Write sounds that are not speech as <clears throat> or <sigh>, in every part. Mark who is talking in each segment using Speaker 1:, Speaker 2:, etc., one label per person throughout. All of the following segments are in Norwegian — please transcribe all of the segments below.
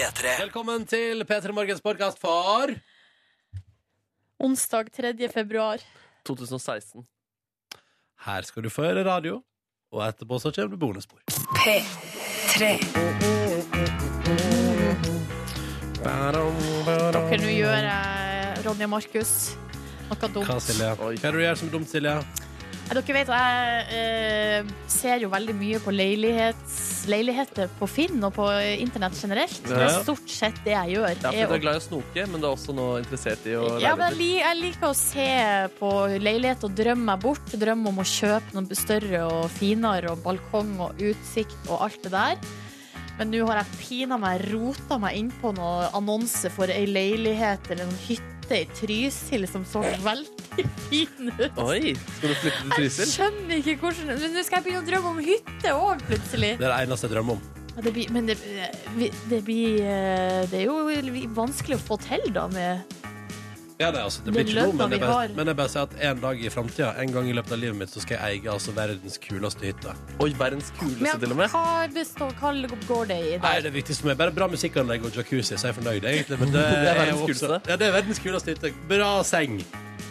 Speaker 1: P3.
Speaker 2: Velkommen til P3 Morgens podkast for
Speaker 3: Onsdag 3. februar.
Speaker 4: 2016.
Speaker 2: Her skal du få høre radio, og etterpå så kommer det bonusspor.
Speaker 5: P3.
Speaker 3: Dere, nå gjør jeg Ronja Markus noe dumt.
Speaker 2: Hva, Silje? Hva er det du gjør som er dumt, Silje?
Speaker 3: Dere vet, jeg eh, ser jo veldig mye på leilighets, leiligheter på Finn og på internett generelt. Det er stort sett det jeg gjør. Er
Speaker 4: du er glad i å snoke, men du er også nå interessert i å
Speaker 3: Ja, men jeg, li- jeg liker å se på leilighet og drømme meg bort. Drømme om å kjøpe noe større og finere og balkong og utsikt og alt det der. Men nå har jeg pina meg rota meg inn på noen annonse for ei leilighet eller en hytte i Trysil som så veldig fin ut.
Speaker 4: Oi, skal du flytte til
Speaker 3: Jeg
Speaker 4: Trysil?
Speaker 3: skjønner ikke hvordan Men nå skal jeg begynne å drømme om hytte òg, plutselig.
Speaker 2: Det er det eneste jeg drømmer om.
Speaker 3: Ja, det blir, men det, vi- det blir eh, Det er jo vanskelig å få til, da, med
Speaker 2: Ja, det, er altså, det
Speaker 3: Den
Speaker 2: blir ikke noe, men jeg
Speaker 3: vi
Speaker 2: bare,
Speaker 3: har.
Speaker 2: men jeg bare sier at en dag i framtida, en gang i løpet av livet mitt, så skal jeg eie altså verdens kuleste hytte.
Speaker 4: Oi, verdens kuleste
Speaker 3: Men
Speaker 4: til og med.
Speaker 3: hva, består, hva går det i
Speaker 2: Nei,
Speaker 3: der?
Speaker 2: det viktigste for meg Bare bra musikkanlegg og jacuzzi, så er jeg fornøyd, egentlig. Men <laughs> det,
Speaker 4: Det er verdens
Speaker 2: jo også-
Speaker 4: kuleste.
Speaker 2: Ja, det er verdens kuleste hytte. Bra seng.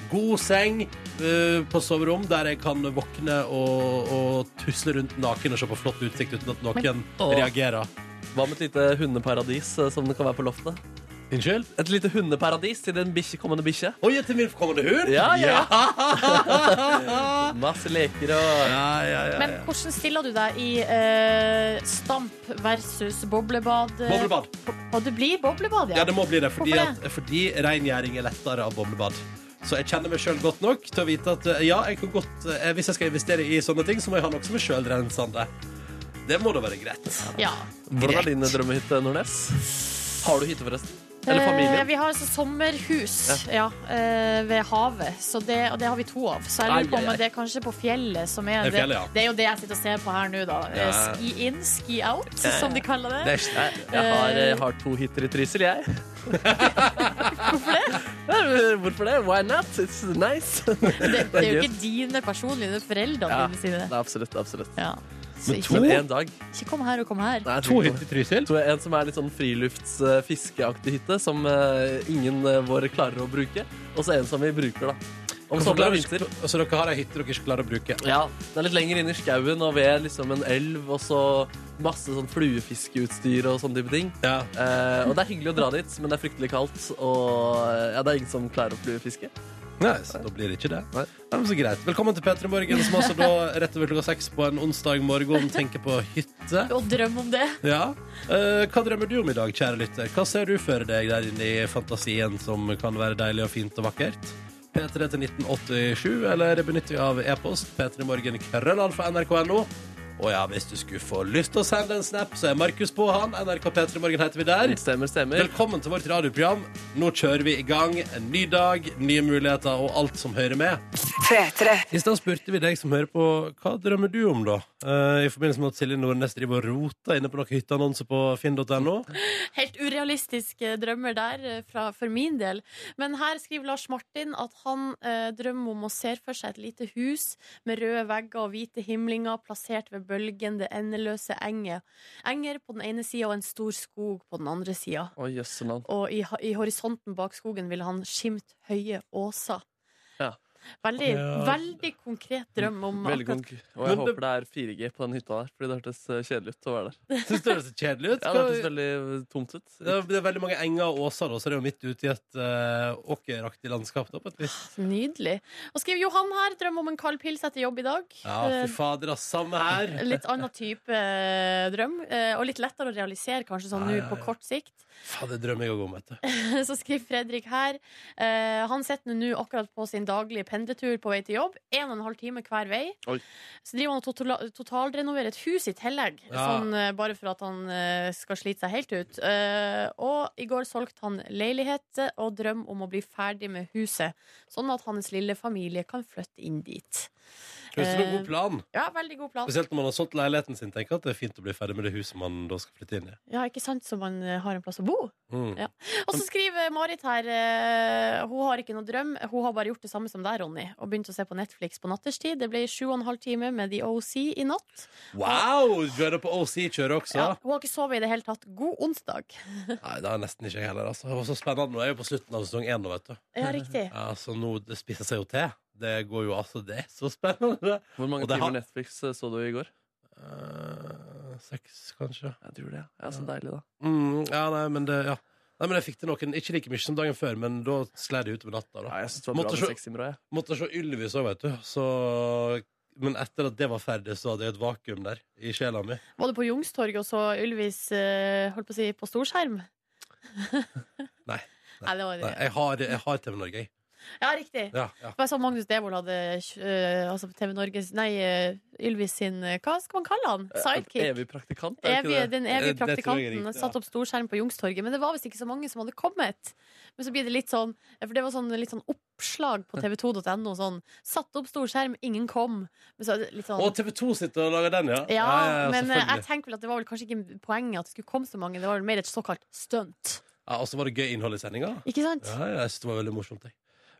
Speaker 2: God seng uh, på soverom der jeg kan våkne og, og tusle rundt naken og se på flott utsikt uten at noen
Speaker 4: Men,
Speaker 2: reagerer.
Speaker 4: Hva med et lite hundeparadis eh, som det kan være på loftet?
Speaker 2: Unnskyld?
Speaker 4: Et lite hundeparadis til den bikkje, kommende bikkje.
Speaker 2: Oi, til min kommende hund?
Speaker 4: Ja, ja, <laughs> Masse leker og
Speaker 2: ja, ja, ja,
Speaker 3: Men hvordan stiller du deg i uh, stamp versus boblebad?
Speaker 2: Boblebad.
Speaker 3: Og det blir boblebad,
Speaker 2: Ja,
Speaker 3: ja?
Speaker 2: det må bli det, fordi, at, fordi rengjøring er lettere av boblebad. Så jeg kjenner meg sjøl godt nok til å vite at eh, ja, jeg kan godt, eh, hvis jeg skal investere i sånne ting, så må jeg ha noe som er sjølrensende. Det må da være greit.
Speaker 3: ja.
Speaker 4: Hvordan er din drømmehytte, Nordnes? Har du hytte, forresten? Eller?
Speaker 3: Eh, vi har altså sommerhus ja. eh, ved havet, så det, og det har vi to av. Så jeg lurer på om det er kanskje på fjellet som er
Speaker 2: Det fjellet, ja.
Speaker 3: det er jo det jeg sitter og ser på her nå, da. Eh,
Speaker 2: Ja.
Speaker 3: Ski in, ski out, som de kaller det.
Speaker 2: Det er
Speaker 4: Jeg, har, har to hytter i Trysil, jeg. Hvorfor det? <laughs> Hvorfor det? Why not? It's nice.
Speaker 3: Det, er jo <laughs> ikke dine personlige, det er foreldrene
Speaker 4: Ja.
Speaker 3: dine sine.
Speaker 4: Absolutt, absolutt.
Speaker 3: Så
Speaker 2: Men
Speaker 3: ikke,
Speaker 4: Men en dag
Speaker 3: ikke kom her og kom her.
Speaker 4: Nei,
Speaker 2: to
Speaker 4: ikke
Speaker 2: hytter i Trysil.
Speaker 4: To, En som er litt sånn frilufts-fiskeaktig hytte, som uh, ingen uh, våre klarer å bruke. Og så en som vi bruker, da. Om sommer og vinter.
Speaker 2: Så dere har ei hytte dere ikke klarer å bruke?
Speaker 4: Ja, Det er litt lenger inn i skauen og ved liksom en elv, og så masse sånn fluefiskeutstyr og sånne type ting.
Speaker 2: Ja.
Speaker 4: Uh, og det er hyggelig å dra dit, men det er fryktelig kaldt, og ja, det er ingen som klarer å fluefiske.
Speaker 2: Så da blir det ikke det.
Speaker 4: Nei.
Speaker 2: Nei, men så greit. Velkommen til P3 Morgen, som altså da rett over klokka seks på en onsdag morgen tenker på hytte.
Speaker 3: Og drøm om det.
Speaker 2: Ja. Eh, hva drømmer du om i dag, kjære lytter? Hva ser du for deg der inne i fantasien som kan være deilig og fint og vakkert? P3 til 1987, eller benytter vi av e-post p3morgen krøllalfa nrk.no. Og ja, hvis du skulle få lyst til å sende en snap, så er Markus på han. NRK P3 Morgen heter vi der.
Speaker 4: Stemmer, stemmer.
Speaker 2: Velkommen til vårt radioprogram. Nå kjører vi i gang. En ny dag, nye muligheter og alt som hører med.
Speaker 5: P3.
Speaker 2: I stad spurte vi deg som hører på, hva drømmer du om, da? Eh, I forbindelse med at Silje Nordnes driver og roter inne på noen hytteannonser på finn.no.
Speaker 3: Helt urealistiske drømmer der eh, fra, for min del. Men her skriver Lars Martin at han uh, drømmer om å se for seg et lite hus med røde vegger og hvite himlinger plassert ved bølgende, endeløse enger. Enger på den ene sida og en stor skog på den andre sida.
Speaker 4: Oh, yes.
Speaker 3: Og i, i horisonten bak skogen vil han skimte høye åser. Veldig,
Speaker 2: Ja.
Speaker 3: veldig konkret drøm om
Speaker 4: Veldig konk Og jeg
Speaker 2: Men
Speaker 4: håper det er 4G på den hytta der, fordi det hørtes eh, kjedelig ut å være der.
Speaker 2: Syns du det hørtes kjedelig ut?
Speaker 4: Ja, det hørtes veldig eh, tomt ut.
Speaker 2: det er- det er veldig mange enger og åser, og så er det er jo midt ute i et uh, åkeraktig landskap. Da, på et vis.
Speaker 3: Nydelig. Og skriver Johan her, drøm om en kald pils etter jobb i dag.
Speaker 2: Ja, fy fader. Samme her.
Speaker 3: Litt annen type drøm, og litt lettere å realisere kanskje sånn
Speaker 2: Ja,
Speaker 3: nå
Speaker 2: ja,
Speaker 3: på kort sikt.
Speaker 2: Faen, det drømmer jeg òg om, vet du. <laughs>
Speaker 3: Så skriver Fredrik her eh, Han sitter nå akkurat på sin daglige pendletur på vei til jobb. En og en halv time hver vei.
Speaker 4: Oi.
Speaker 3: Så driver han og total- totalrenoverer et hus i tillegg,
Speaker 2: Ja.
Speaker 3: sånn, eh, bare for at han eh, skal slite seg helt ut. Eh, og i går solgte han leilighet og drøm om å bli ferdig med huset, sånn at hans lille familie kan flytte inn dit.
Speaker 2: Høres ut som en
Speaker 3: Eh,
Speaker 2: god plan.
Speaker 3: Ja, veldig god plan.
Speaker 2: Spesielt når man har solgt leiligheten sin. Tenker at det er fint å bli ferdig med det huset man da skal flytte inn i.
Speaker 3: Ja, ikke sant, så man eh, har en plass å bo.
Speaker 2: Mm.
Speaker 3: Ja. Og så skriver Marit her eh, Hun har ikke noe drøm, hun har bare gjort det samme som deg, Ronny. Og begynt å se på Netflix på natterstid. Det ble sju og en halv time med The OC i natt.
Speaker 2: Wow! Du er det på OC-kjøret også?
Speaker 3: Ja, hun har ikke sovet i det hele tatt. God onsdag. <laughs>
Speaker 2: Nei, det har nesten ikke jeg heller. Altså. Det var så spennende. Nå er jeg jo på slutten av sesong én nå, vet du.
Speaker 3: Ja, riktig.
Speaker 2: Ja, så nå det spiser seg jo til. Det går jo altså Det er så spennende.
Speaker 4: Hvor mange timer
Speaker 2: har-
Speaker 4: Netflix eh, så du i går?
Speaker 2: Uh, seks, kanskje.
Speaker 4: Jeg tror det. Ja, Så deilig, da.
Speaker 2: Mm, ja, nei, men det Ja. Nei, men jeg fikk til noen, ikke like mye som dagen før, men da sklei det utover natta.
Speaker 4: Ja, jeg synes det var
Speaker 2: Måtte
Speaker 4: bra med seks timer jeg.
Speaker 2: Måtte se Ylvis òg, vet du. Så Men etter at det var ferdig, så hadde jeg et vakuum der i sjela mi.
Speaker 3: Var du på Youngstorget og så Ylvis eh, holdt på å si, på storskjerm? <laughs>
Speaker 2: Nei.
Speaker 3: Nei, det var
Speaker 2: Nei, jeg har, jeg har TV Norge, jeg.
Speaker 3: Ja, riktig.
Speaker 2: Ja, ja.
Speaker 3: Jeg så Magnus Devold hadde uh, altså TV Norges Nei, uh, Ylvis sin uh, Hva skal man kalle han? Sidekick?
Speaker 4: Evig praktikant,
Speaker 3: Evig, den evige praktikanten
Speaker 2: riktig, ja.
Speaker 3: satt opp storskjerm på Youngstorget. Men det var visst ikke så mange som hadde kommet. Men så blir det litt sånn For det var sånn, litt sånn oppslag på tv2.no. Sånn satt opp storskjerm, ingen kom. Men så litt sånn
Speaker 2: Og TV 2 sitter og lager den, ja?
Speaker 3: ja, men jeg tenker vel at det var vel kanskje ikke poenget at det skulle komme så mange. Det var vel mer et såkalt stunt.
Speaker 2: Ja, Og så var det gøy innhold i sendinga.
Speaker 3: Ikke sant?
Speaker 2: Ja, ja, jeg synes det var veldig morsomt. Jeg.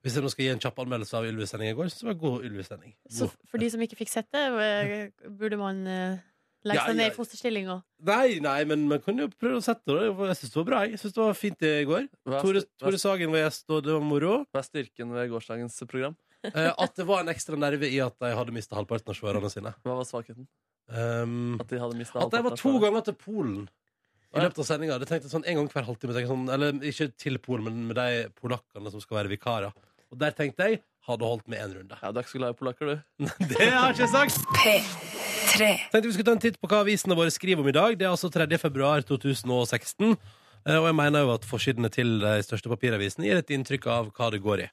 Speaker 2: Hvis jeg nå skal gi en kjapp anmeldelse av Ylvis-sending i går, så var det god Ylvis-sending.
Speaker 3: Så
Speaker 2: God.
Speaker 3: for de som ikke fikk sett det, eh, burde man eh, legge
Speaker 2: Ja,
Speaker 3: seg ned
Speaker 2: ja.
Speaker 3: i fosterstilling og
Speaker 2: Nei, nei, men man kunne jo prøve å sette det. Jeg syns det var bra. Jeg synes det var fint i går.
Speaker 4: Hva er,
Speaker 2: Tore,
Speaker 4: hva,
Speaker 2: Tore Sagen var gjest, og det var moro.
Speaker 4: hva er styrken ved gårsdagens program?
Speaker 2: Eh, at det var en ekstra nerve i at de hadde mista halvparten av seerne sine.
Speaker 4: Hva var svakheten?
Speaker 2: Um,
Speaker 4: At de hadde mistet
Speaker 2: at de var
Speaker 4: av
Speaker 2: to ganger til Polen i løpet av sendinga. Det tenkte jeg sånn en gang hver halvtime. tenkte jeg Sånn, eller ikke til Polen, men med de polakkene som skal være vikarer. Og der tenkte jeg hadde holdt med én runde.
Speaker 4: Ja, Du er ikke så glad i polakker, du?
Speaker 2: Det har jeg ikke sagt!
Speaker 5: P3.
Speaker 2: Tenkte vi skulle ta en titt på hva avisene våre skriver om i dag. Det er altså 3. februar 2016. Eh, Og jeg mener jo at forsidene til de største papiravisene gir et inntrykk av hva det går i.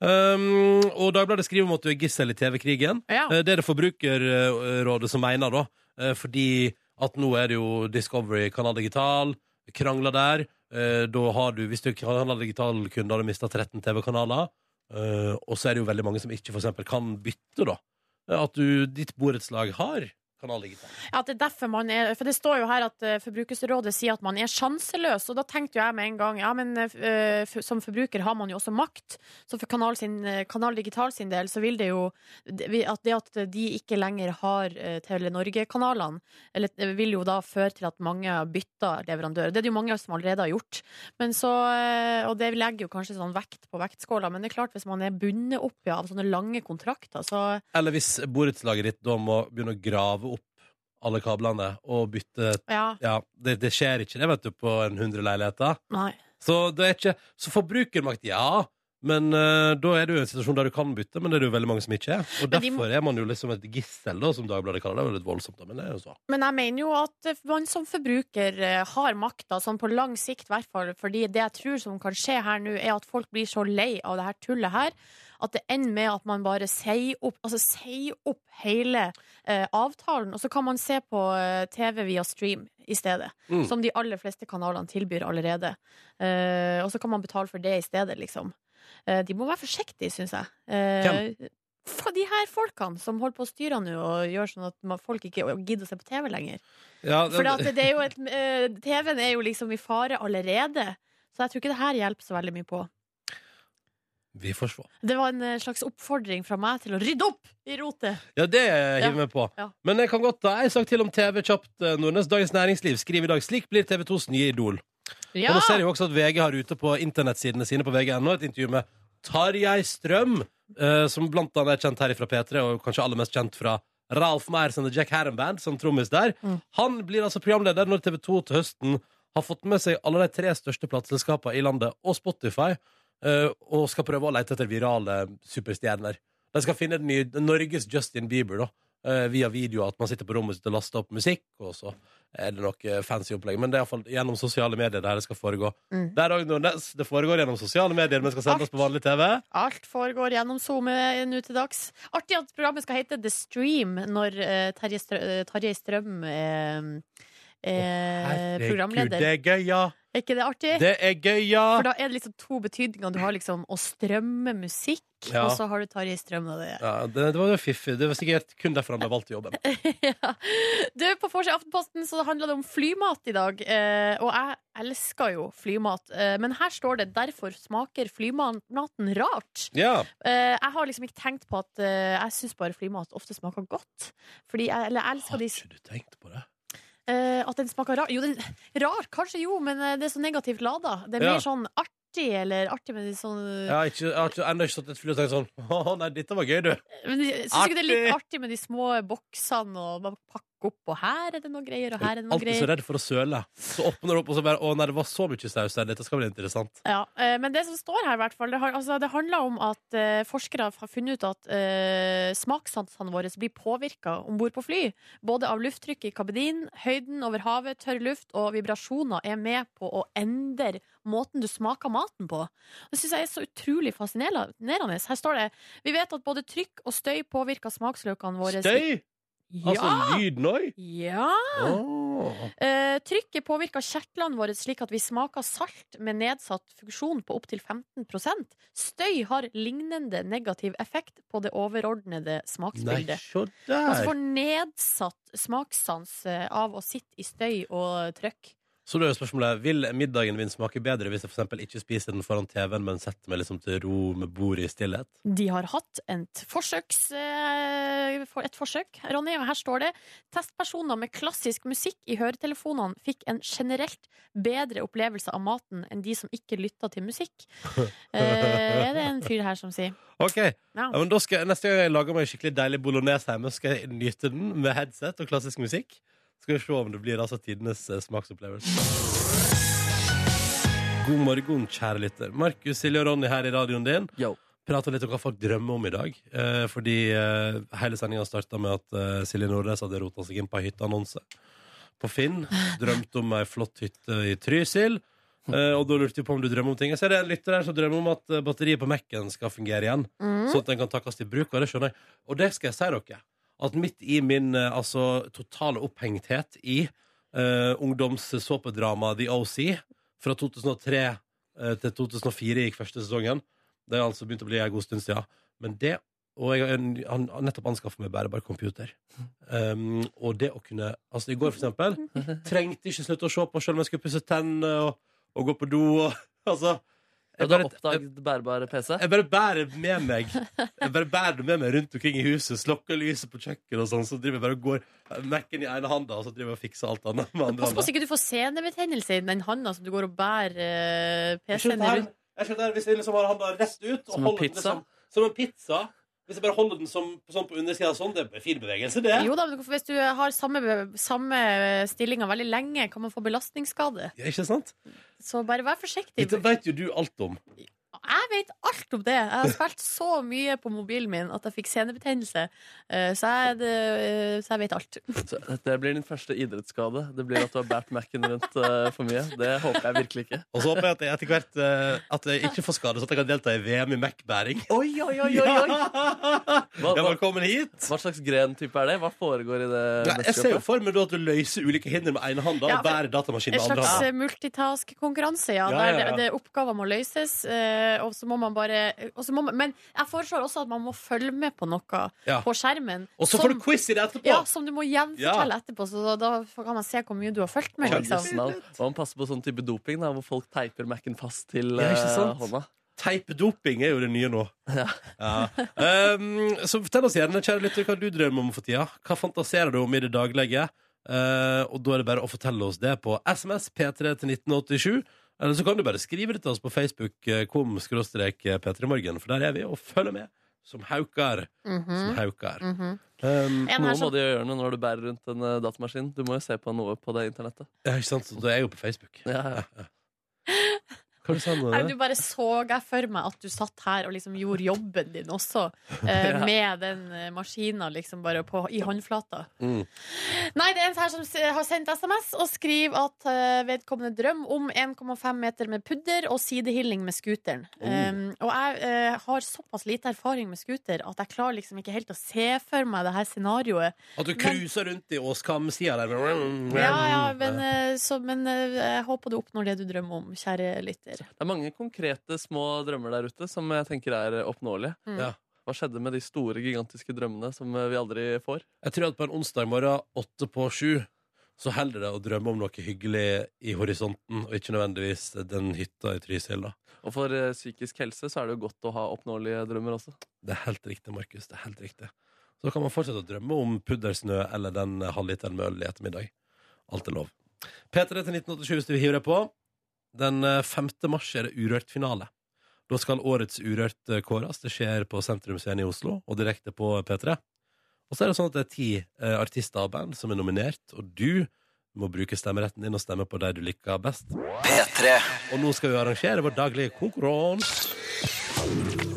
Speaker 2: Um, og Dagbladet skriver om at du er gissel i TV-krigen.
Speaker 3: Ja.
Speaker 2: Eh, Det er det Forbrukerrådet som mener, da. Eh, Fordi at nå er det jo Discovery, Kanal Digital, krangler der. Da har du, hvis du er Kanal Digital-kunde, har du mista 13 TV-kanaler. Eh, Og så er det jo veldig mange som ikke for eksempel kan bytte, da. At du, ditt borettslag har Kanal Digital.
Speaker 3: Ja, det er derfor man er For det står jo her at uh, Forbrukerrådet sier at man er sjanseløs, og da tenkte jo jeg med en gang ja, men uh, som forbruker har man jo også makt. Så for Kanal, sin, eh, kanal Digital sin del så vil det jo at det at de ikke lenger har uh, Tele Norge-kanalene, vil jo da føre til at mange bytta leverandør. Det er det jo mange som allerede har gjort. Men så, eh, og det legger jo kanskje sånn vekt på vektskåla, men det er klart hvis man er bundet opp ja, av sånne lange kontrakter, så
Speaker 2: Eller hvis borettslaget ditt da må begynne å grave alle kablene og bytte
Speaker 3: ja.
Speaker 2: Det, det skjer ikke det, vet du, på en 100 leiligheter.
Speaker 3: Nei.
Speaker 2: Så det er ikke Så forbrukermakt, ja. Men eh, da er du i en situasjon der du kan bytte, men det er det jo veldig mange som ikke er. Og
Speaker 3: Men de
Speaker 2: derfor er man jo liksom et gissel, da, som Dagbladet kaller det. Det er jo litt voldsomt, da, men det er jo så.
Speaker 3: Men jeg mener jo at man som forbruker eh, har makta, sånn på lang sikt i hvert fall. Fordi det jeg tror som kan skje her nå, er at folk blir så lei av det her tullet her, at det ender med at man bare sier opp, altså sier opp hele eh, avtalen. Og så kan man se på eh, TV via stream i stedet.
Speaker 2: Mm.
Speaker 3: Som de aller fleste kanalene tilbyr allerede. Eh, og så kan man betale for det i stedet, liksom. Eh, de må være forsiktige, syns jeg. Eh, for de her folkene som holder på å styre nå og gjør sånn at man- folk ikke gidder å se på TV lenger.
Speaker 2: Ja,
Speaker 3: For det er jo et, eh, TV-en er jo liksom i fare allerede. Så jeg tror ikke det her hjelper så veldig mye på.
Speaker 2: Vi får se.
Speaker 3: Det var en eh, slags oppfordring fra meg til å rydde opp i rotet.
Speaker 2: Ja, det hiver vi ja. på.
Speaker 3: Ja.
Speaker 2: Men jeg kan godt ta en sak til om TV kjapt. eh, Nordnes Dagens Næringsliv skriver i dag slik blir TV 2s nye idol.
Speaker 3: Ja!
Speaker 2: Og nå ser jeg jo også at VG har ute på internettsidene sine på VG.no et intervju med Tarjei Strøm, uh, som blant annet er kjent her fra P3, og kanskje aller mest kjent fra Ralf Meyers og The Jack Harren Band som trommis der.
Speaker 3: Mm.
Speaker 2: Han blir altså programleder når TV 2 til høsten har fått med seg alle de tre største plateselskapene i landet og Spotify, og skal prøve å lete etter virale superstjerner. De skal finne den nye Norges Justin Bieber, da. eh, Via video, at man sitter på rommet sitt og laster opp musikk, og så er det noe fancy opplegg. Men det er iallfall gjennom sosiale medier det skal foregå.
Speaker 3: Mm.
Speaker 2: Det, Nordnes. Det foregår gjennom sosiale medier, men skal sendes på vanlig TV.
Speaker 3: Alt foregår gjennom SoMe nå til dags. Artig at programmet skal hete The Stream når uh, Terje, eh, Strøm er, er
Speaker 2: Herregud,
Speaker 3: programleder.
Speaker 2: det er gøy, ja!
Speaker 3: Er ikke det artig?
Speaker 2: Det er gøy, ja!
Speaker 3: For da er det liksom to betydninger. Du har liksom å strømme musikk,
Speaker 2: Ja.
Speaker 3: og så har du Tarjei Strøm. Og det.
Speaker 2: ja det, det var jo fiffig. Det var sikkert kun derfor han ble valgt til jobben. <laughs>
Speaker 3: ja. Du, På forsida av Aftenposten så handla det om flymat i dag. Eh, og jeg elsker jo flymat. Eh, men her står det 'derfor smaker flymaten rart'.
Speaker 2: Ja.
Speaker 3: Eh, jeg har liksom ikke tenkt på at eh, jeg syns bare flymat ofte smaker godt. Fordi jeg, eller jeg elsker
Speaker 2: Har
Speaker 3: de
Speaker 2: ikke du tenkt på det?
Speaker 3: Eh, at den smaker rar. Jo, den, rar, kanskje jo, men eh, det er så negativt lada. Det er
Speaker 2: Ja.
Speaker 3: mer sånn artig, eller artig med de sånn
Speaker 2: har, ikke, jeg har ennå ikke satt et fly og tenkt sånn <laughs> Å nei, dette var gøy, du.
Speaker 3: Men syns ikke det er litt
Speaker 2: Artig.
Speaker 3: med de små boksene og bare pakke opp, og her er det noe greier, og her er det noe
Speaker 2: Alltid så redd for å søle. Så åpner du opp, og så bare Å nei, det var så mye saus der, Dette skal bli interessant.
Speaker 3: Ja, eh, men det som står her, i hvert fall, det, har, altså, det handler om at eh, forskere har funnet ut at eh, smakssansene våre blir påvirka om bord på fly. Både av lufttrykket i kabinen, høyden over havet, tørr luft og vibrasjoner er med på å endre måten du smaker maten på. Det syns jeg er så utrolig fascinerende. Her står det Vi vet at både trykk og støy påvirker smaksløkene våre.
Speaker 2: Støy!
Speaker 3: Ja!
Speaker 2: Altså lyden òg?
Speaker 3: ja!
Speaker 2: Oh.
Speaker 3: Eh, trykket påvirker kjertlene våre slik at vi smaker salt med nedsatt funksjon på opptil 15% Støy har lignende negativ effekt på det overordnede
Speaker 2: Nei,
Speaker 3: smaksbildet.
Speaker 2: se
Speaker 3: Man
Speaker 2: altså
Speaker 3: får nedsatt smakssans eh, av å sitte i støy og trøkk.
Speaker 2: Så da er jo spørsmålet Vil middagen min smake bedre hvis jeg for ikke spiser den foran TV-en, men setter meg liksom til ro med bordet i stillhet?
Speaker 3: De har hatt et, forsøks, eh, et forsøk, Ronny, og her står det Testpersoner med klassisk musikk i høretelefonene fikk en generelt bedre opplevelse av maten enn de som ikke lytta til musikk. <laughs> Eh, er det en fyr her som sier.
Speaker 2: OK.
Speaker 3: Ja.
Speaker 2: Men da skal, Neste gang jeg lager meg en skikkelig deilig bolognese hjemme, skal jeg nyte den med headset og klassisk musikk. Skal vi se om det blir altså tidenes eh, smaksopplevelse. God morgen, kjære lytter. Markus, Silje og Ronny her i radioen din.
Speaker 4: Yo.
Speaker 2: Prater litt om hva folk drømmer om i dag. Eh, fordi eh, hele sendinga starta med at eh, Silje Nordnes hadde rota seg inn på ei hytteannonse på Finn. Drømte om ei flott hytte i Trysil. Eh, og da lurte vi på om du drømmer om ting. Jeg ser det er en lytter her som drømmer om at eh, batteriet på Mac-en skal fungere igjen.
Speaker 3: Mm.
Speaker 2: Sånn at den kan takkes i bruk. Og det skjønner jeg. Og det skal jeg si dere. At midt i min eh, altså, totale opphengthet i uh, ungdomssåpedrama The OC fra 2003 eh, til 2004 gikk første sesongen. Det er altså begynt å bli en god stund siden. Men det Og jeg har en- han har nettopp anskaffet meg bærbar computer. Um, og det å kunne Altså, i går, for eksempel, <laughs> trengte ikke slutte å se på selv om jeg skulle pusse tennene og, og gå på do og <laughs> Altså.
Speaker 4: Ja,
Speaker 2: Jeg
Speaker 4: du har
Speaker 2: bare,
Speaker 4: oppdaget bærbar PC?
Speaker 2: jeg bare bærer med meg Jeg bare bærer det med meg rundt omkring i huset. Slokker lyset på kjøkkenet og sånn. Så driver jeg bare og går Mac-en i ene handa, og så driver jeg og fikser alt annet med andre
Speaker 3: Pass på så ikke du får senebetennelse i den handa som du går og bærer eh,
Speaker 2: Jeg
Speaker 3: PC-en
Speaker 2: skjønner
Speaker 3: rundt.
Speaker 2: jeg skjønner Hvis jeg liksom har handa rett ut og
Speaker 4: Som en
Speaker 2: holder den
Speaker 4: pizza?
Speaker 2: liksom, Som en pizza. Hvis jeg bare holder den som, sånn på undersida sånn, det er fin bevegelse, det.
Speaker 3: Jo da, men hvis du har samme, samme stillinga veldig lenge, kan man få belastningsskade.
Speaker 2: Ja, ikke sant?
Speaker 3: Så bare vær forsiktig.
Speaker 2: Dette vet jo du alt om.
Speaker 3: Jeg vet alt om det. Jeg har spilt så mye på mobilen min at jeg fikk senebetennelse. Eh, Så jeg, det, så jeg vet alt. <laughs>
Speaker 4: Så Det blir din første idrettsskade. Det blir at du har båret Mac-en rundt eh, for mye. Det håper jeg virkelig ikke.
Speaker 2: Og så håper jeg at jeg etter hvert eh, At jeg ikke får skade, så at jeg kan delta i VM i Mac-bæring.
Speaker 4: Oi, oi, oi, oi, oi. Hva,
Speaker 2: Ja,
Speaker 4: hva,
Speaker 2: velkommen hit.
Speaker 4: hva slags gren-type er det? Hva foregår i det
Speaker 2: Nei, jeg ser jo for meg at du løser ulike hinder med ene hånda
Speaker 3: Ja,
Speaker 2: og bærer datamaskinen med andre
Speaker 3: slags
Speaker 2: hånda.
Speaker 3: eh, multitask-konkurranse, ja.
Speaker 2: Ja, ja, Der
Speaker 3: det, det oppgaver må løses. eh, Og så må man bare og så må man, Men jeg foreslår også at man må følge med på noe
Speaker 2: Ja.
Speaker 3: på skjermen.
Speaker 2: Og så får du quiz i det etterpå!
Speaker 3: Ja, som du må gjenfortelle etterpå, så da, da kan man se hvor mye du har fulgt med. Liksom.
Speaker 4: Og man passer på sånn type doping da, hvor folk teiper Mac-en fast til
Speaker 2: Ja,
Speaker 4: eh, hånda.
Speaker 2: Teipedoping er jo det nye nå. <laughs>
Speaker 4: Ja.
Speaker 2: Ja. Um, så fortell oss gjerne, kjære lytter, hva du drømmer om for tida. Hva fantaserer du om i det daglige? Uh, og da er det bare å fortelle oss det på SMS P3 til 1987. Eller så kan du bare skrive det til oss på Facebook, eh, kom skråstrek P3morgen, for der er vi og følger med. Som haukar. Som
Speaker 3: Mhm,
Speaker 2: haukar.
Speaker 3: -hmm.
Speaker 2: Um,
Speaker 4: Noe må
Speaker 3: som,
Speaker 4: du gjøre noe når du bærer rundt en uh, datamaskin. Du må jo se på noe på det internettet.
Speaker 2: ja, ikke sant? Så du er jo på Facebook.
Speaker 4: Ja, ja. <laughs>
Speaker 2: Hva sa du nå?
Speaker 3: Bare så jeg for meg at du satt her og liksom gjorde jobben din også, <laughs> eh,
Speaker 4: Ja.
Speaker 3: med den eh, maskina liksom bare på, i håndflata.
Speaker 2: Mm.
Speaker 3: Nei, det er en her som har sendt SMS og skriver at eh, vedkommende drøm om 1,5 meter med pudder og sidehilling med scooteren. Um, og jeg eh, har såpass lite erfaring med scooter at jeg klarer liksom ikke helt å se for meg det her scenarioet.
Speaker 2: At du cruiser rundt i Åskamsida der.
Speaker 3: Ja, ja, men, eh, så, men eh, jeg håper du oppnår det du drømmer om, kjære lytter.
Speaker 4: Det er mange konkrete små drømmer der ute som jeg tenker er oppnåelige.
Speaker 3: Mm.
Speaker 2: Ja.
Speaker 4: Hva skjedde med de store, gigantiske drømmene som vi aldri får?
Speaker 2: Jeg tror at på en onsdag morgen åtte på sju så holder det å drømme om noe hyggelig i horisonten, og ikke nødvendigvis den hytta i Trysil. da.
Speaker 4: Og for eh, psykisk helse så er det jo godt å ha oppnåelige drømmer også.
Speaker 2: Det er helt riktig, Markus. det er helt riktig. Så kan man fortsette å drømme om puddersnø eller den halvliteren med øl i ettermiddag. Alt er lov. P3 til 1987 hvis du vil hive deg på. Den eh, 5. mars er det Urørt-finale. Da skal årets Urørt eh, kåres. Det skjer på Sentrumsscenen i Oslo og direkte på P3. Og så er det sånn at det er ti eh, artister og band som er nominert, og du må bruke stemmeretten din og stemme på de du liker best. Og nå skal vi arrangere vår daglige konkurranse.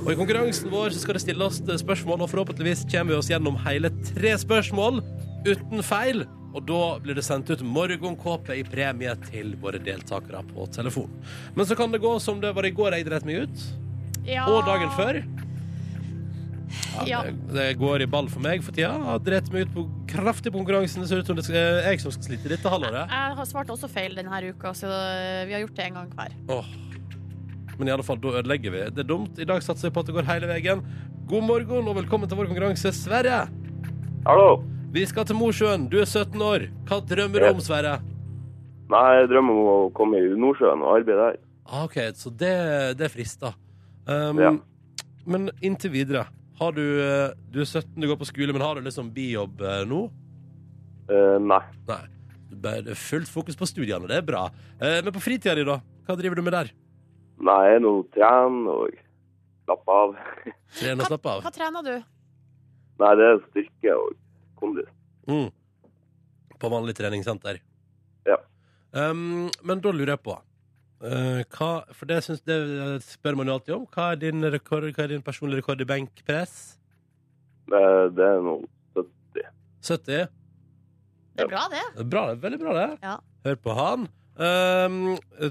Speaker 2: Og i konkurransen vår så skal det stilles spørsmål, og forhåpentligvis kommer vi oss gjennom hele tre spørsmål uten feil. Og da blir det sendt ut morgenkåpe i premie til våre deltakere på telefon. Men så kan det gå som det var i går jeg dreit meg ut,
Speaker 3: Ja.
Speaker 2: og dagen før. Ja,
Speaker 3: Ja.
Speaker 2: Det, det går i ball for meg for tida. Jeg har drept meg ut på kraftig på konkurransen. Det ser ut som det er jeg som skal slite dette halvåret.
Speaker 3: Jeg har svart også feil denne uka, så vi har gjort det en gang hver.
Speaker 2: Åh. Men i alle fall, da ødelegger vi. Det er dumt. I dag satser jeg på at det går hele veien. God morgen og velkommen til vår konkurranse, Sverre.
Speaker 1: Hallo.
Speaker 2: Vi skal til Mosjøen. Du er 17 år. Hva drømmer du om, Sverre?
Speaker 1: Nei, jeg drømmer om å komme i Nordsjøen og arbeide der.
Speaker 2: Ah, OK, så det, det frister. Um,
Speaker 1: Ja.
Speaker 2: Men inntil videre. Har du, eh, du er 17, du går på skole, men har du liksom bijobb eh, nå?
Speaker 1: Uh, nei.
Speaker 2: Nei. Bare- fullt fokus på studiene. Det er bra. Uh, men på fritida di, da? Hva driver du med der?
Speaker 1: Nei, nå trener og slappe av.
Speaker 2: Trener og slappe av?
Speaker 3: Hva trener du?
Speaker 1: Nei, det er styrke og kondis.
Speaker 2: Mm. På vanlig treningssenter?
Speaker 1: Ja.
Speaker 2: Um, men da lurer jeg på uh, hva, For det, synes, det spør man jo alltid om. Hva er din, rekord, hva er din personlige rekord i benkpress?
Speaker 1: Det, det er noen
Speaker 2: 70?
Speaker 3: Det er bra, det.
Speaker 2: Det er Bra, det er veldig bra, det.
Speaker 3: Ja.
Speaker 2: Hør på han. Um,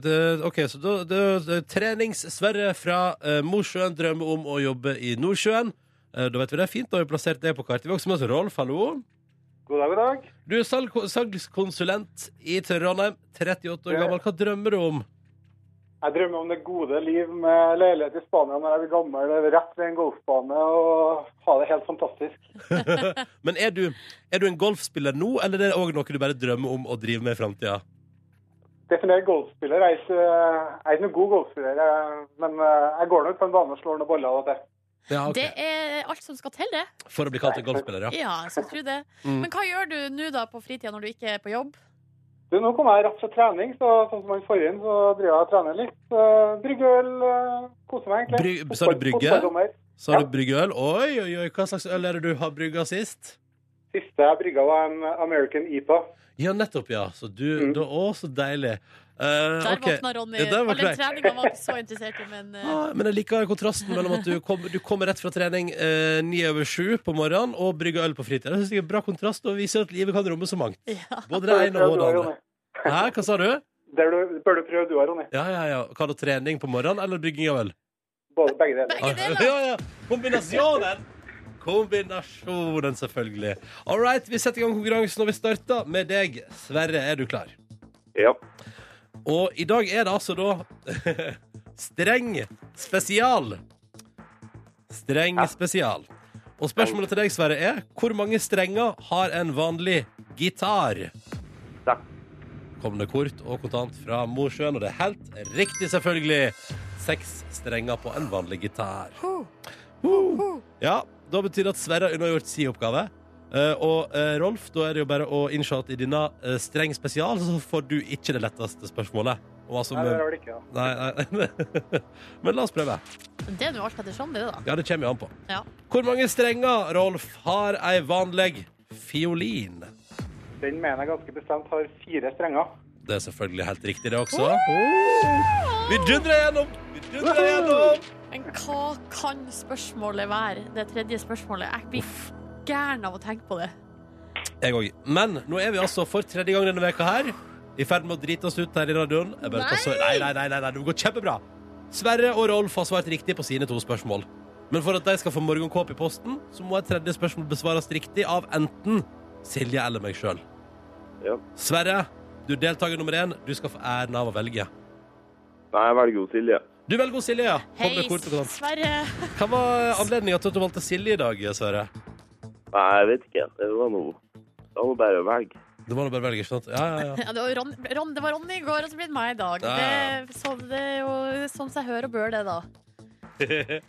Speaker 2: det, OK, så da Trenings-Sverre fra uh, Mosjøen drømmer om å jobbe i Nordsjøen. Eh, da vet vi det er fint. Da har vi plassert det på kartet. Vi har også med oss Rolf. Hallo.
Speaker 6: God dag, god dag.
Speaker 2: Du er salg salgskonsulent i Trondheim. 38 år gammel. Hva drømmer du om?
Speaker 6: Jeg drømmer om det gode liv med leilighet i Spania når jeg blir gammel, rett ved en golfbane og ha det helt fantastisk. <laughs>
Speaker 2: Men er du, er du en golfspiller nå, eller er det òg noe du bare drømmer om å drive med i framtida?
Speaker 6: Definert golfspiller. Jeg er ikke, jeg er ikke noen god golfspiller, men eh, jeg går nok på en bane og slår noen baller av og til.
Speaker 2: Ja, okay.
Speaker 3: Det er alt som skal til, det.
Speaker 2: For å bli kalt en golfspiller, ja.
Speaker 3: Ja, så tro det.
Speaker 2: Mm.
Speaker 3: Men hva gjør du nå da på fritida når du ikke er på jobb?
Speaker 6: Du, nå kommer jeg rett fra trening, så sånn som han inn, så driver jeg og trener litt. Så Brygger øl, eh, koser meg egentlig.
Speaker 2: Bry- har du brygge? Så har
Speaker 6: Ja.
Speaker 2: du bryggeøl. Oi, oi, oi, hva slags øl er det du har brygga sist?
Speaker 6: Siste jeg brygga var en American IPA.
Speaker 2: Ja, nettopp, ja. Så du
Speaker 6: Mm.
Speaker 2: da, Å, så deilig. Eh,
Speaker 3: Der
Speaker 2: okay.
Speaker 3: våkna Ronny.
Speaker 2: Ja,
Speaker 3: All den treninga var ikke så interessert i, men uh...
Speaker 2: Ah, men jeg liker kontrasten mellom at du, kom, du kommer rett fra trening ni uh, over sju på morgenen og brygger øl på fritida. Det synes jeg er bra kontrast og viser at livet kan romme så mangt.
Speaker 3: ja.
Speaker 2: Både det ene og det andre. Hæ, hva sa du?
Speaker 6: Det du- bør du prøve du òg, Ronny.
Speaker 2: Ja, ja, ja. Hva da, trening på morgenen eller brygging av øl?
Speaker 6: Både, begge deler.
Speaker 3: Begge deler.
Speaker 2: Ja, ja. Kombinasjonen! Kombinasjonen, selvfølgelig. All right, vi setter i gang konkurransen, og vi starter med deg. Sverre, er du klar?
Speaker 1: Ja.
Speaker 2: Og i dag er det altså da <laughs> streng spesial. Streng spesial. Og spørsmålet til deg, Sverre, er hvor mange strenger har en vanlig gitar?
Speaker 1: Takk.
Speaker 2: Kom det kort og kontant fra Mosjøen, og det er helt riktig, selvfølgelig. Seks strenger på en vanlig gitar. Ja, da betyr det at Sverre har unnagjort sin oppgave. Eh, og uh, Rolf, da er det jo bare å innse at i denne uh, streng spesial så får du ikke det letteste spørsmålet. Og hva
Speaker 6: Nei, det gjør det ikke Ja.
Speaker 2: nei, nei. <laughs> Men la oss prøve.
Speaker 3: Det er nå alt etter sånn, det, da.
Speaker 2: Ja, det kommer jo an på.
Speaker 3: Ja.
Speaker 2: Hvor mange strenger, Rolf, har ei vanlig fiolin?
Speaker 6: Den mener jeg ganske bestemt har fire strenger.
Speaker 2: Det er selvfølgelig helt riktig, det også. Vi dundrer gjennom! Vi dundrer gjennom!
Speaker 3: Men hva kan spørsmålet være? Det tredje spørsmålet. Jeg blir gæren av å tenke på det.
Speaker 2: Jeg òg. Men nå er vi altså for tredje gang denne veka her i ferd med å drite oss ut her i radioen. Jeg bare nei. så- nei, nei, nei, nei, nei, det går kjempebra. Sverre og Rolf har svart riktig på sine to spørsmål. Men for at de skal få morgenkåpe i posten, så må et tredje spørsmål besvares riktig av enten Silje eller meg sjøl.
Speaker 1: Ja.
Speaker 2: Sverre, du er deltaker nummer én. Du skal få æren av å velge.
Speaker 1: Nei, jeg velger jo Silje.
Speaker 2: Du velger Silje, ja.
Speaker 3: Hei. Sverre.
Speaker 2: Hva var anledninga til at du valgte Silje i dag, Sverre?
Speaker 1: Nei, jeg vet ikke. Det var noe Det var noe bare å velge.
Speaker 2: Det må noe bare velge, ikke sant? Ja, ja, ja.
Speaker 3: Ja, det, var Ron, Ron, det var Ronny i går, og så blir det meg i dag.
Speaker 2: Ja, ja.
Speaker 3: Det, så, det er jo sånn seg jeg hører og bør det, da. <laughs>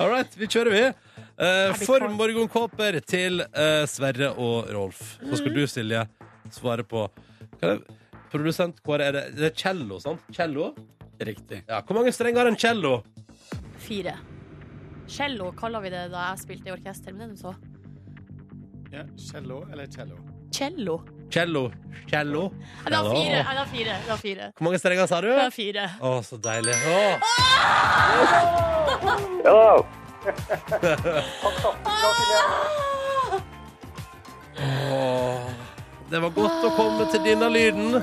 Speaker 2: All right, vi kjører, vi. Eh, for morgenkåper til eh, Sverre og Rolf. Så skal du, Silje, svare på er? Produsent Kåre, er det, det er cello, sant? Cello?
Speaker 4: Riktig.
Speaker 2: Ja, Hvor mange strenger har en cello?
Speaker 3: Fire. Cello kaller vi det da jeg spilte i orkester, men det er så.
Speaker 7: Ja, cello eller cello?
Speaker 3: Cello.
Speaker 2: Cello. Cello.
Speaker 3: Det var fire. Det var fire. Det var fire.
Speaker 2: Hvor mange strenger sa du?
Speaker 3: Det var fire.
Speaker 2: Å, så deilig.
Speaker 1: Ja,
Speaker 2: Åh, Det var godt å komme til denne lyden.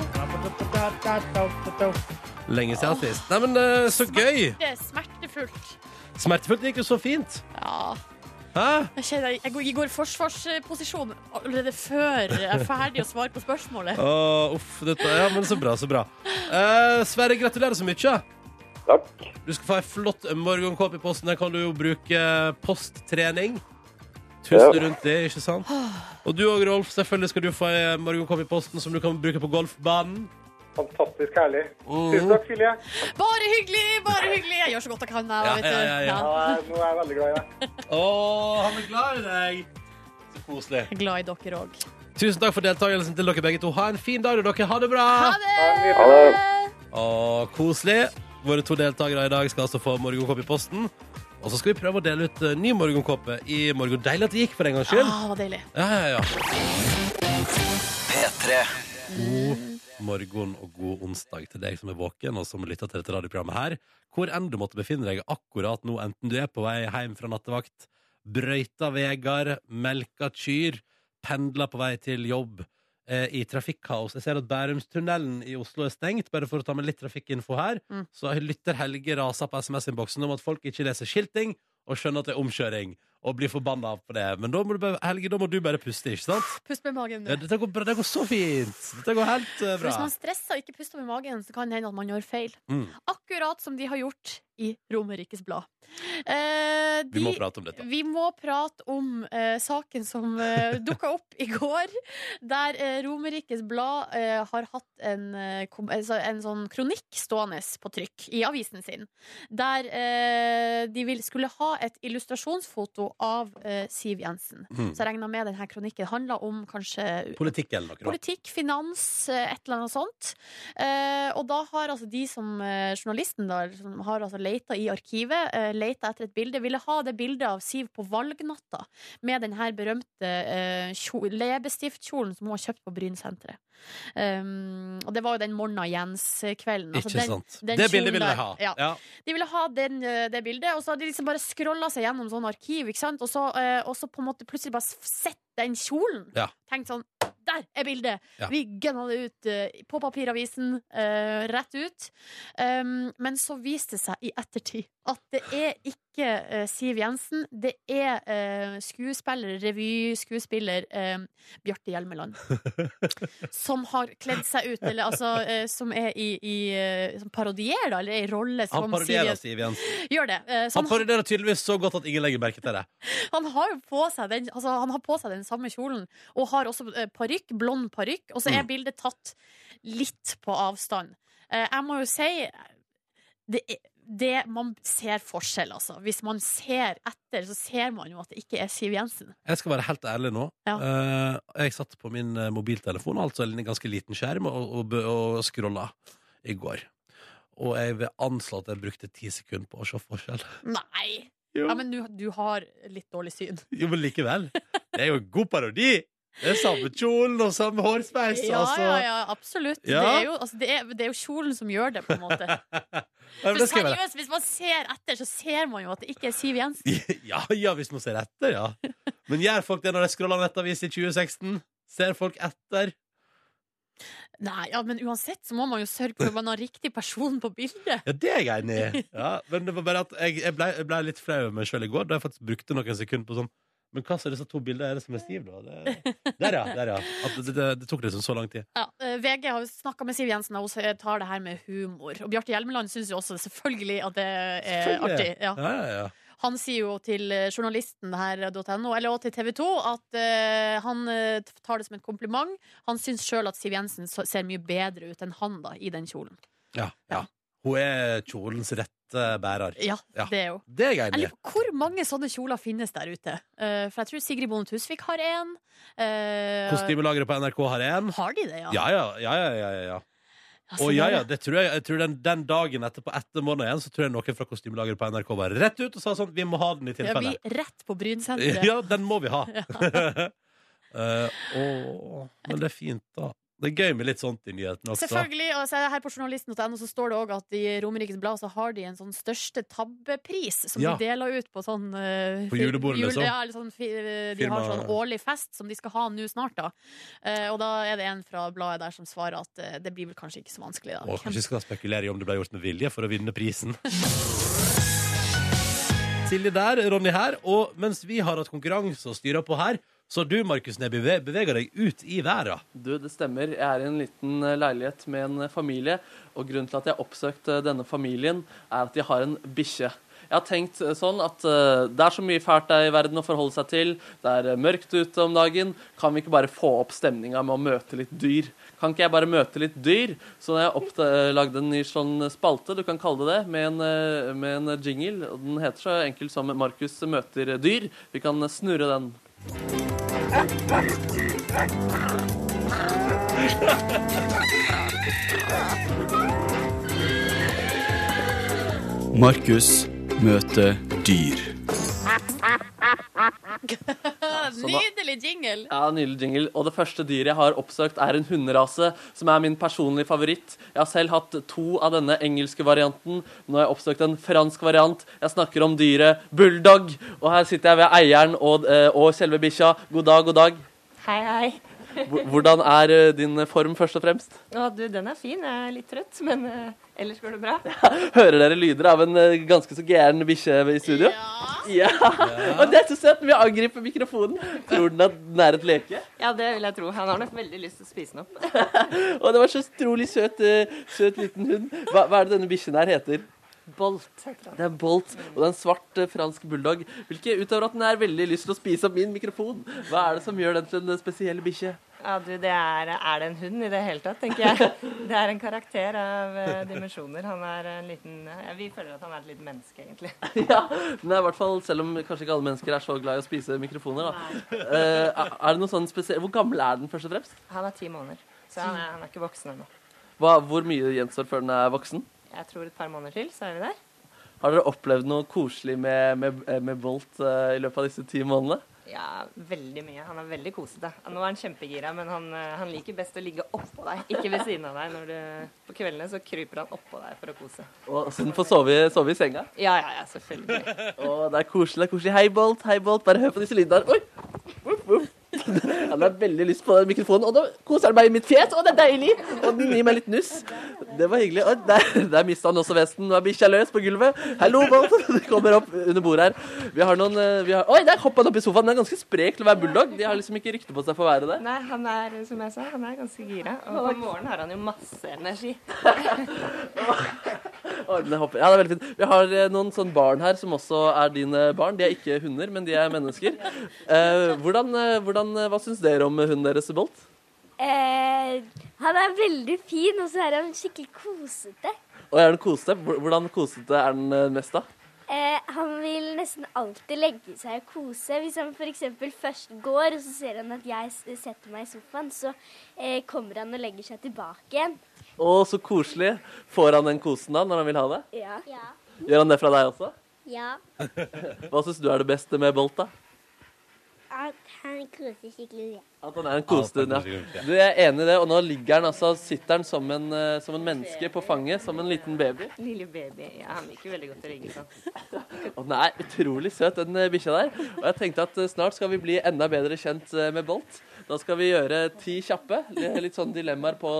Speaker 2: Lenge siden sist. Nei, men eh, så gøy.
Speaker 3: Det er smertefullt.
Speaker 2: Smertefullt gikk jo så fint.
Speaker 3: Ja.
Speaker 2: Hæ?
Speaker 3: Jeg, kjenner, jeg går- jeg går i forsvarsposisjon allerede før jeg er ferdig å svare på spørsmålet.
Speaker 2: Åh, uff, dette, ja, men så bra, så bra. Eh, Sverre, gratulerer så mye.
Speaker 1: takk.
Speaker 2: Du skal få ei flott morgenkåpe i posten. Der kan du jo bruke posttrening. Tusen
Speaker 1: Ja.
Speaker 2: rundt det, ikke sant? Og du og Rolf, selvfølgelig skal du få ei morgenkåpe i posten som du kan bruke på golfbanen.
Speaker 6: Fantastisk herlig.
Speaker 2: Mhm.
Speaker 6: Tusen takk, Silje.
Speaker 3: Bare hyggelig! bare hyggelig Jeg gjør så godt jeg kan. Jeg,
Speaker 2: Ja,
Speaker 3: vet
Speaker 2: ja,
Speaker 3: du.
Speaker 2: ja, ja.
Speaker 6: Ja, nå er jeg veldig glad i deg. <laughs>
Speaker 2: Å, han er glad i deg! Så koselig.
Speaker 3: Glad i dere òg.
Speaker 2: Tusen takk for deltakelsen til dere begge to. Ha en fin dag, dere. Ha det bra!
Speaker 3: Ha det!
Speaker 1: Ha det.
Speaker 2: Å, koselig. Våre to deltakere i dag skal altså få morgenkopp i posten. Og så skal vi prøve å dele ut eh, ny morgenkåpe i morgen. Deilig at det gikk, for en gangs skyld.
Speaker 3: Ah, det var deilig.
Speaker 2: Ja, ja, ja.
Speaker 8: P3.
Speaker 2: God morgen og god onsdag til deg som er våken og som lytter til dette radioprogrammet her. Hvor enn du måtte befinne deg akkurat nå, enten du er på vei hjem fra nattevakt, brøyta veier, melka kyr, pendler på vei til jobb eh, i trafikkaos. Jeg ser at Bærumstunnelen i Oslo er stengt, bare for å ta med litt trafikkinfo her.
Speaker 3: Mm.
Speaker 2: Så lytter Helge rasa på SMS-innboksen om at folk ikke leser skilting og skjønner at det er omkjøring, og blir forbanna på det. Men da må du bare, Helge, da må du bare puste, ikke sant?
Speaker 3: Pust med magen.
Speaker 2: Ja, dette går, det går så fint. Dette går helt bra.
Speaker 3: For. Hvis man stresser og ikke puster med magen, så kan det hende at man gjør feil.
Speaker 2: Mm.
Speaker 3: Akkurat som de har gjort i Romerikes Blad. Eh,
Speaker 2: Vi må prate om dette.
Speaker 3: Vi må prate om eh, saken som eh, dukka opp i går, der eh, Romerikes Blad eh, har hatt en, eh, altså, en sånn kronikk stående på trykk i avisen sin, der eh, de vil, skulle ha et illustrasjonsfoto av Siv Jensen.
Speaker 2: Mm.
Speaker 3: Så jeg regner med denne kronikken handla om kanskje
Speaker 2: Politikk eller noe. da.
Speaker 3: Politikk, finans, et eller annet sånt. Eh, og da har altså de som journalisten da, som har altså leita i arkivet, uh, leita etter et bilde, ville ha det bildet av Siv på valgnatta med den her berømte uh, kjo- leppestiftkjolen som hun har kjøpt på Brynsenteret. Um, og det var jo den Morna Jens-kvelden. Altså
Speaker 2: Ikke
Speaker 3: den-
Speaker 2: sant.
Speaker 3: den
Speaker 2: det bildet ville
Speaker 3: de
Speaker 2: ha.
Speaker 3: Ja.
Speaker 2: Ja.
Speaker 3: De ville ha den, eh, det bildet, og så hadde de liksom bare scrolla seg gjennom sånn arkiv? Og så, uh, og så på en måte plutselig bare sett den kjolen.
Speaker 2: Ja.
Speaker 3: Tenkt sånn Der er bildet!
Speaker 2: Ja.
Speaker 3: Vi gønna det ut eh, på papiravisen, uh, rett ut. Um, men så viste det seg i ettertid at det er ikke uh, Siv Jensen. Det er uh, skuespiller, revyskuespiller uh, Bjarte Hjelmeland. <laughs> som har kledd seg ut, eller altså uh, som er i, i som parodierer, da, eller er i rolle som
Speaker 2: Han parodierer
Speaker 3: Siv
Speaker 2: Jensen.
Speaker 3: Gjør det. Eh,
Speaker 2: Han parodierer tydeligvis så godt at ingen legger merke til det. <laughs>
Speaker 3: han har jo på seg den, altså, han har på seg den samme kjolen, og har også uh, parykk, blond parykk, og så er
Speaker 2: Mm.
Speaker 3: bildet tatt litt på avstand. Jeg må jo si det, er- det Man ser forskjell, altså. Hvis man ser etter, så ser man jo at det ikke er Siv Jensen.
Speaker 2: Jeg skal være helt ærlig nå.
Speaker 3: Ja.
Speaker 2: Uh, jeg satt på min eh, mobiltelefon, altså en ganske liten skjerm, og, og, og scrolla i går. Og jeg vil anslå at jeg brukte ti sekunder på å se forskjell.
Speaker 3: Nei! Ja, men du, du har litt dårlig syn.
Speaker 2: jo men likevel. Det er jo en god parodi! Det er samme kjolen og samme hårsveis.
Speaker 3: Ja,
Speaker 2: altså.
Speaker 3: ja, ja, absolutt.
Speaker 2: Ja.
Speaker 3: Det, er jo, altså, det, er, det er jo kjolen som gjør det, på en måte. <laughs> For seriøst, hvis man ser etter, så ser man jo at det ikke er Siv Jensen. <laughs>
Speaker 2: Ja, ja, hvis man ser etter, ja. Men gjør folk det når de scroller nettavis i 2016? Ser folk etter?
Speaker 3: Nei, ja, men uansett så må man jo sørge for at man har riktig person på bildet.
Speaker 2: Ja, det er jeg enig i. Ja, men det var bare at jeg, jeg, ble, jeg ble litt flau over meg sjøl i går, da jeg faktisk brukte noen sekunder på sånn Men hva så er disse to bildene er det som er Siv, da? Det, der, ja. Der, ja. At det, det, det tok liksom så lang tid.
Speaker 3: Ja, eh, VG har snakka med Siv Jensen, og hun tar det her med humor. Og Bjarte Hjelmeland syns jo også selvfølgelig at det er artig. Ja.
Speaker 2: Ja, ja, ja.
Speaker 3: Han sier jo til journalisten journalisten her.no, eller også til TV 2, at uh, han eh, tar det som et kompliment. Han syns sjøl at Siv Jensen ser mye bedre ut enn han da, i den kjolen.
Speaker 2: ja, ja. Hun er kjolens rette bærer.
Speaker 3: Ja,
Speaker 2: Ja.
Speaker 3: det er jo.
Speaker 2: Det er jeg
Speaker 3: Jeg
Speaker 2: enig i.
Speaker 3: hvor mange sånne kjoler finnes der ute. Uh, for jeg tror Sigrid Bonde Tusvik har en. Uh,
Speaker 2: Kostymelageret på NRK har én.
Speaker 3: har de det, ja?
Speaker 2: Ja, ja, ja, ja, ja, ja.
Speaker 3: Altså,
Speaker 2: Og ja, ja, det tror jeg, jeg tror den, den dagen etterpå, etter måneden igjen, så tror jeg noen fra kostymelageret på NRK var rett ut og sa sånn Vi må ha den i
Speaker 3: Ja,
Speaker 2: tilfelle.
Speaker 3: vi rett på Brynsenteret. <laughs>
Speaker 2: Ja, den må vi ha. <laughs> Eh, åh, men det er fint, da. Det er gøy med litt sånt i nyhetene også.
Speaker 3: Selvfølgelig, og så er Her på journalisten.no så står det også at i Romerikes Blad så har de en sånn største tabbepris som
Speaker 2: Ja.
Speaker 3: de deler ut på sånn uh,
Speaker 2: På julebordet,
Speaker 3: jule,
Speaker 2: liksom?
Speaker 3: Ja, sånn, de
Speaker 2: Firma-
Speaker 3: har sånn årlig fest som de skal ha nå snart, da. Uh, og da er det en fra bladet der som svarer at uh, det blir vel kanskje ikke så vanskelig, da.
Speaker 2: Og kanskje skal spekulere i om det ble gjort med vilje for å vinne prisen. <laughs> Silje der, Ronny her. Og mens vi har hatt konkurranse og styra på her, så du, Markus Neby, beveger deg ut i verden.
Speaker 4: Du, det stemmer. Jeg er i en liten eh, leilighet med en eh, familie, og grunnen til at jeg har oppsøkt eh, denne familien, er at de har en bikkje. Jeg har tenkt sånn at uh, det er så mye fælt der i verden å forholde seg til. Det er mørkt ute om dagen. Kan vi ikke bare få opp stemninga med å møte litt dyr? Kan ikke jeg bare møte litt dyr? Så jeg har oppda- eh, lagd en ny sånn spalte, du kan kalle det det, med en, med en jingle. Den heter så enkelt som 'Markus møter dyr'. Vi kan snurre den.
Speaker 8: Markus møter dyr. <laughs>
Speaker 3: Nydelig jingle!
Speaker 4: Ja, Nydelig jingle. Og det første dyret jeg har oppsøkt, er en hunderase som er min personlige favoritt. Jeg har selv hatt to av denne engelske varianten. Nå har jeg oppsøkt en fransk variant. Jeg snakker om dyret bulldog. Og her sitter jeg ved eieren og, eh, og selve bikkja. God dag, god dag.
Speaker 9: Hei, hei.
Speaker 4: Hvor- Hvordan er eh, din form, først og fremst?
Speaker 9: Å, du, den er fin. Jeg er litt trøtt, men eh, ellers går det bra.
Speaker 4: Hører dere lyder av en eh, ganske så gæren bikkje i studio? Ja. Og det er så søtt! Vi angriper mikrofonen. Tror den at den er et leke?
Speaker 9: Ja, det vil jeg tro. Han har nok veldig lyst til å spise den opp. <laughs>
Speaker 4: Og det var så utrolig søt, søt liten hund. Hva, hva er det denne bikkjen her heter?
Speaker 9: Bolt.
Speaker 4: Det er Bolt, og det er en svart fransk bulldog. Hvilke, utover at den er veldig lyst til å spise opp min mikrofon, hva er det som gjør den til en spesiell bikkje?
Speaker 9: Ja, du, det er, er det en hund i det hele tatt, tenker jeg. Det er en karakter av uh, dimensjoner. Han er en liten ja, Vi føler at han er et lite menneske, egentlig. <laughs>
Speaker 4: ja, den er i hvert fall, Selv om kanskje ikke alle mennesker er så glad i å spise mikrofoner. da. Uh, er det noe sånn spesielt? Hvor gammel er den, først og fremst?
Speaker 9: Han er ti måneder, så han er, han er ikke voksen ennå.
Speaker 4: Hvor mye gjenstår før den er voksen?
Speaker 9: Jeg tror et par måneder til, så er vi der.
Speaker 4: Har dere opplevd noe koselig med, med, med Bolt eh, i løpet av disse ti månedene?
Speaker 9: Ja, veldig mye. Han er veldig kosete. Nå er han kjempegira, men han, eh, han liker best å ligge oppå deg, ikke ved siden av deg. Når du, på kveldene så kryper han oppå deg for å kose.
Speaker 4: Og så den får sove, sove i senga?
Speaker 9: Ja, ja, ja, selvfølgelig.
Speaker 4: Å, det er koselig. det er koselig. Hei, Bolt. Hei, Bolt. Bare hør på disse lydene her. Oi! Voff, voff. <laughs> Han har veldig lyst på den mikrofonen. Og da koser han meg i mitt fjes. og det er deilig! Og den gir meg litt nuss. Det var hyggelig. Og der, der mista han også vesten. Nå er bikkja løs på gulvet. Hallo, Bolt. <laughs> Du kommer opp under bordet her. Vi har noen eh, vi har... Oi, der hoppa han opp i sofaen. Den er ganske sprek til å være bulldog. De har liksom ikke rykte på seg for å være det.
Speaker 9: Nei, han er, som jeg sa, han er ganske gira. Og på morgenen har han jo masse energi. <laughs>
Speaker 4: Ja, det er veldig fint. Vi har eh, noen sånn barn her som også er dine barn. De er ikke hunder, men de er mennesker. Eh, hvordan, hvordan, eh, hva syns dere om hunden deres, Bolt?
Speaker 10: Eh, han er veldig fin, og så er han skikkelig kosete.
Speaker 4: Og er den kosete? Hvordan kosete er den eh, mest, da?
Speaker 10: Eh, han vil nesten alltid legge seg og kose. Hvis han f.eks. først går, og så ser han at jeg setter meg i sofaen, så eh, kommer han og legger seg tilbake igjen.
Speaker 4: Å, så koselig. Får han den kosen da, når han vil ha det?
Speaker 10: Ja. Ja.
Speaker 4: Gjør han det fra deg også?
Speaker 10: ja. <laughs>
Speaker 4: Hva syns du er det beste med Bolt, da?
Speaker 10: At han koser skikkelig.
Speaker 4: At han er en kosehund, ja. Du jeg er enig i det, og nå ligger han altså, sitter han som en, eh, som en menneske på fanget, som en liten baby.
Speaker 9: Lille baby. Ja, han liker veldig godt å ligge sånn.
Speaker 4: Og den er utrolig søt, den eh, bikkja der. Og jeg tenkte at eh, snart skal vi bli enda bedre kjent eh, med Bolt. Da skal vi gjøre ti kjappe, li- litt sånn dilemmaer på,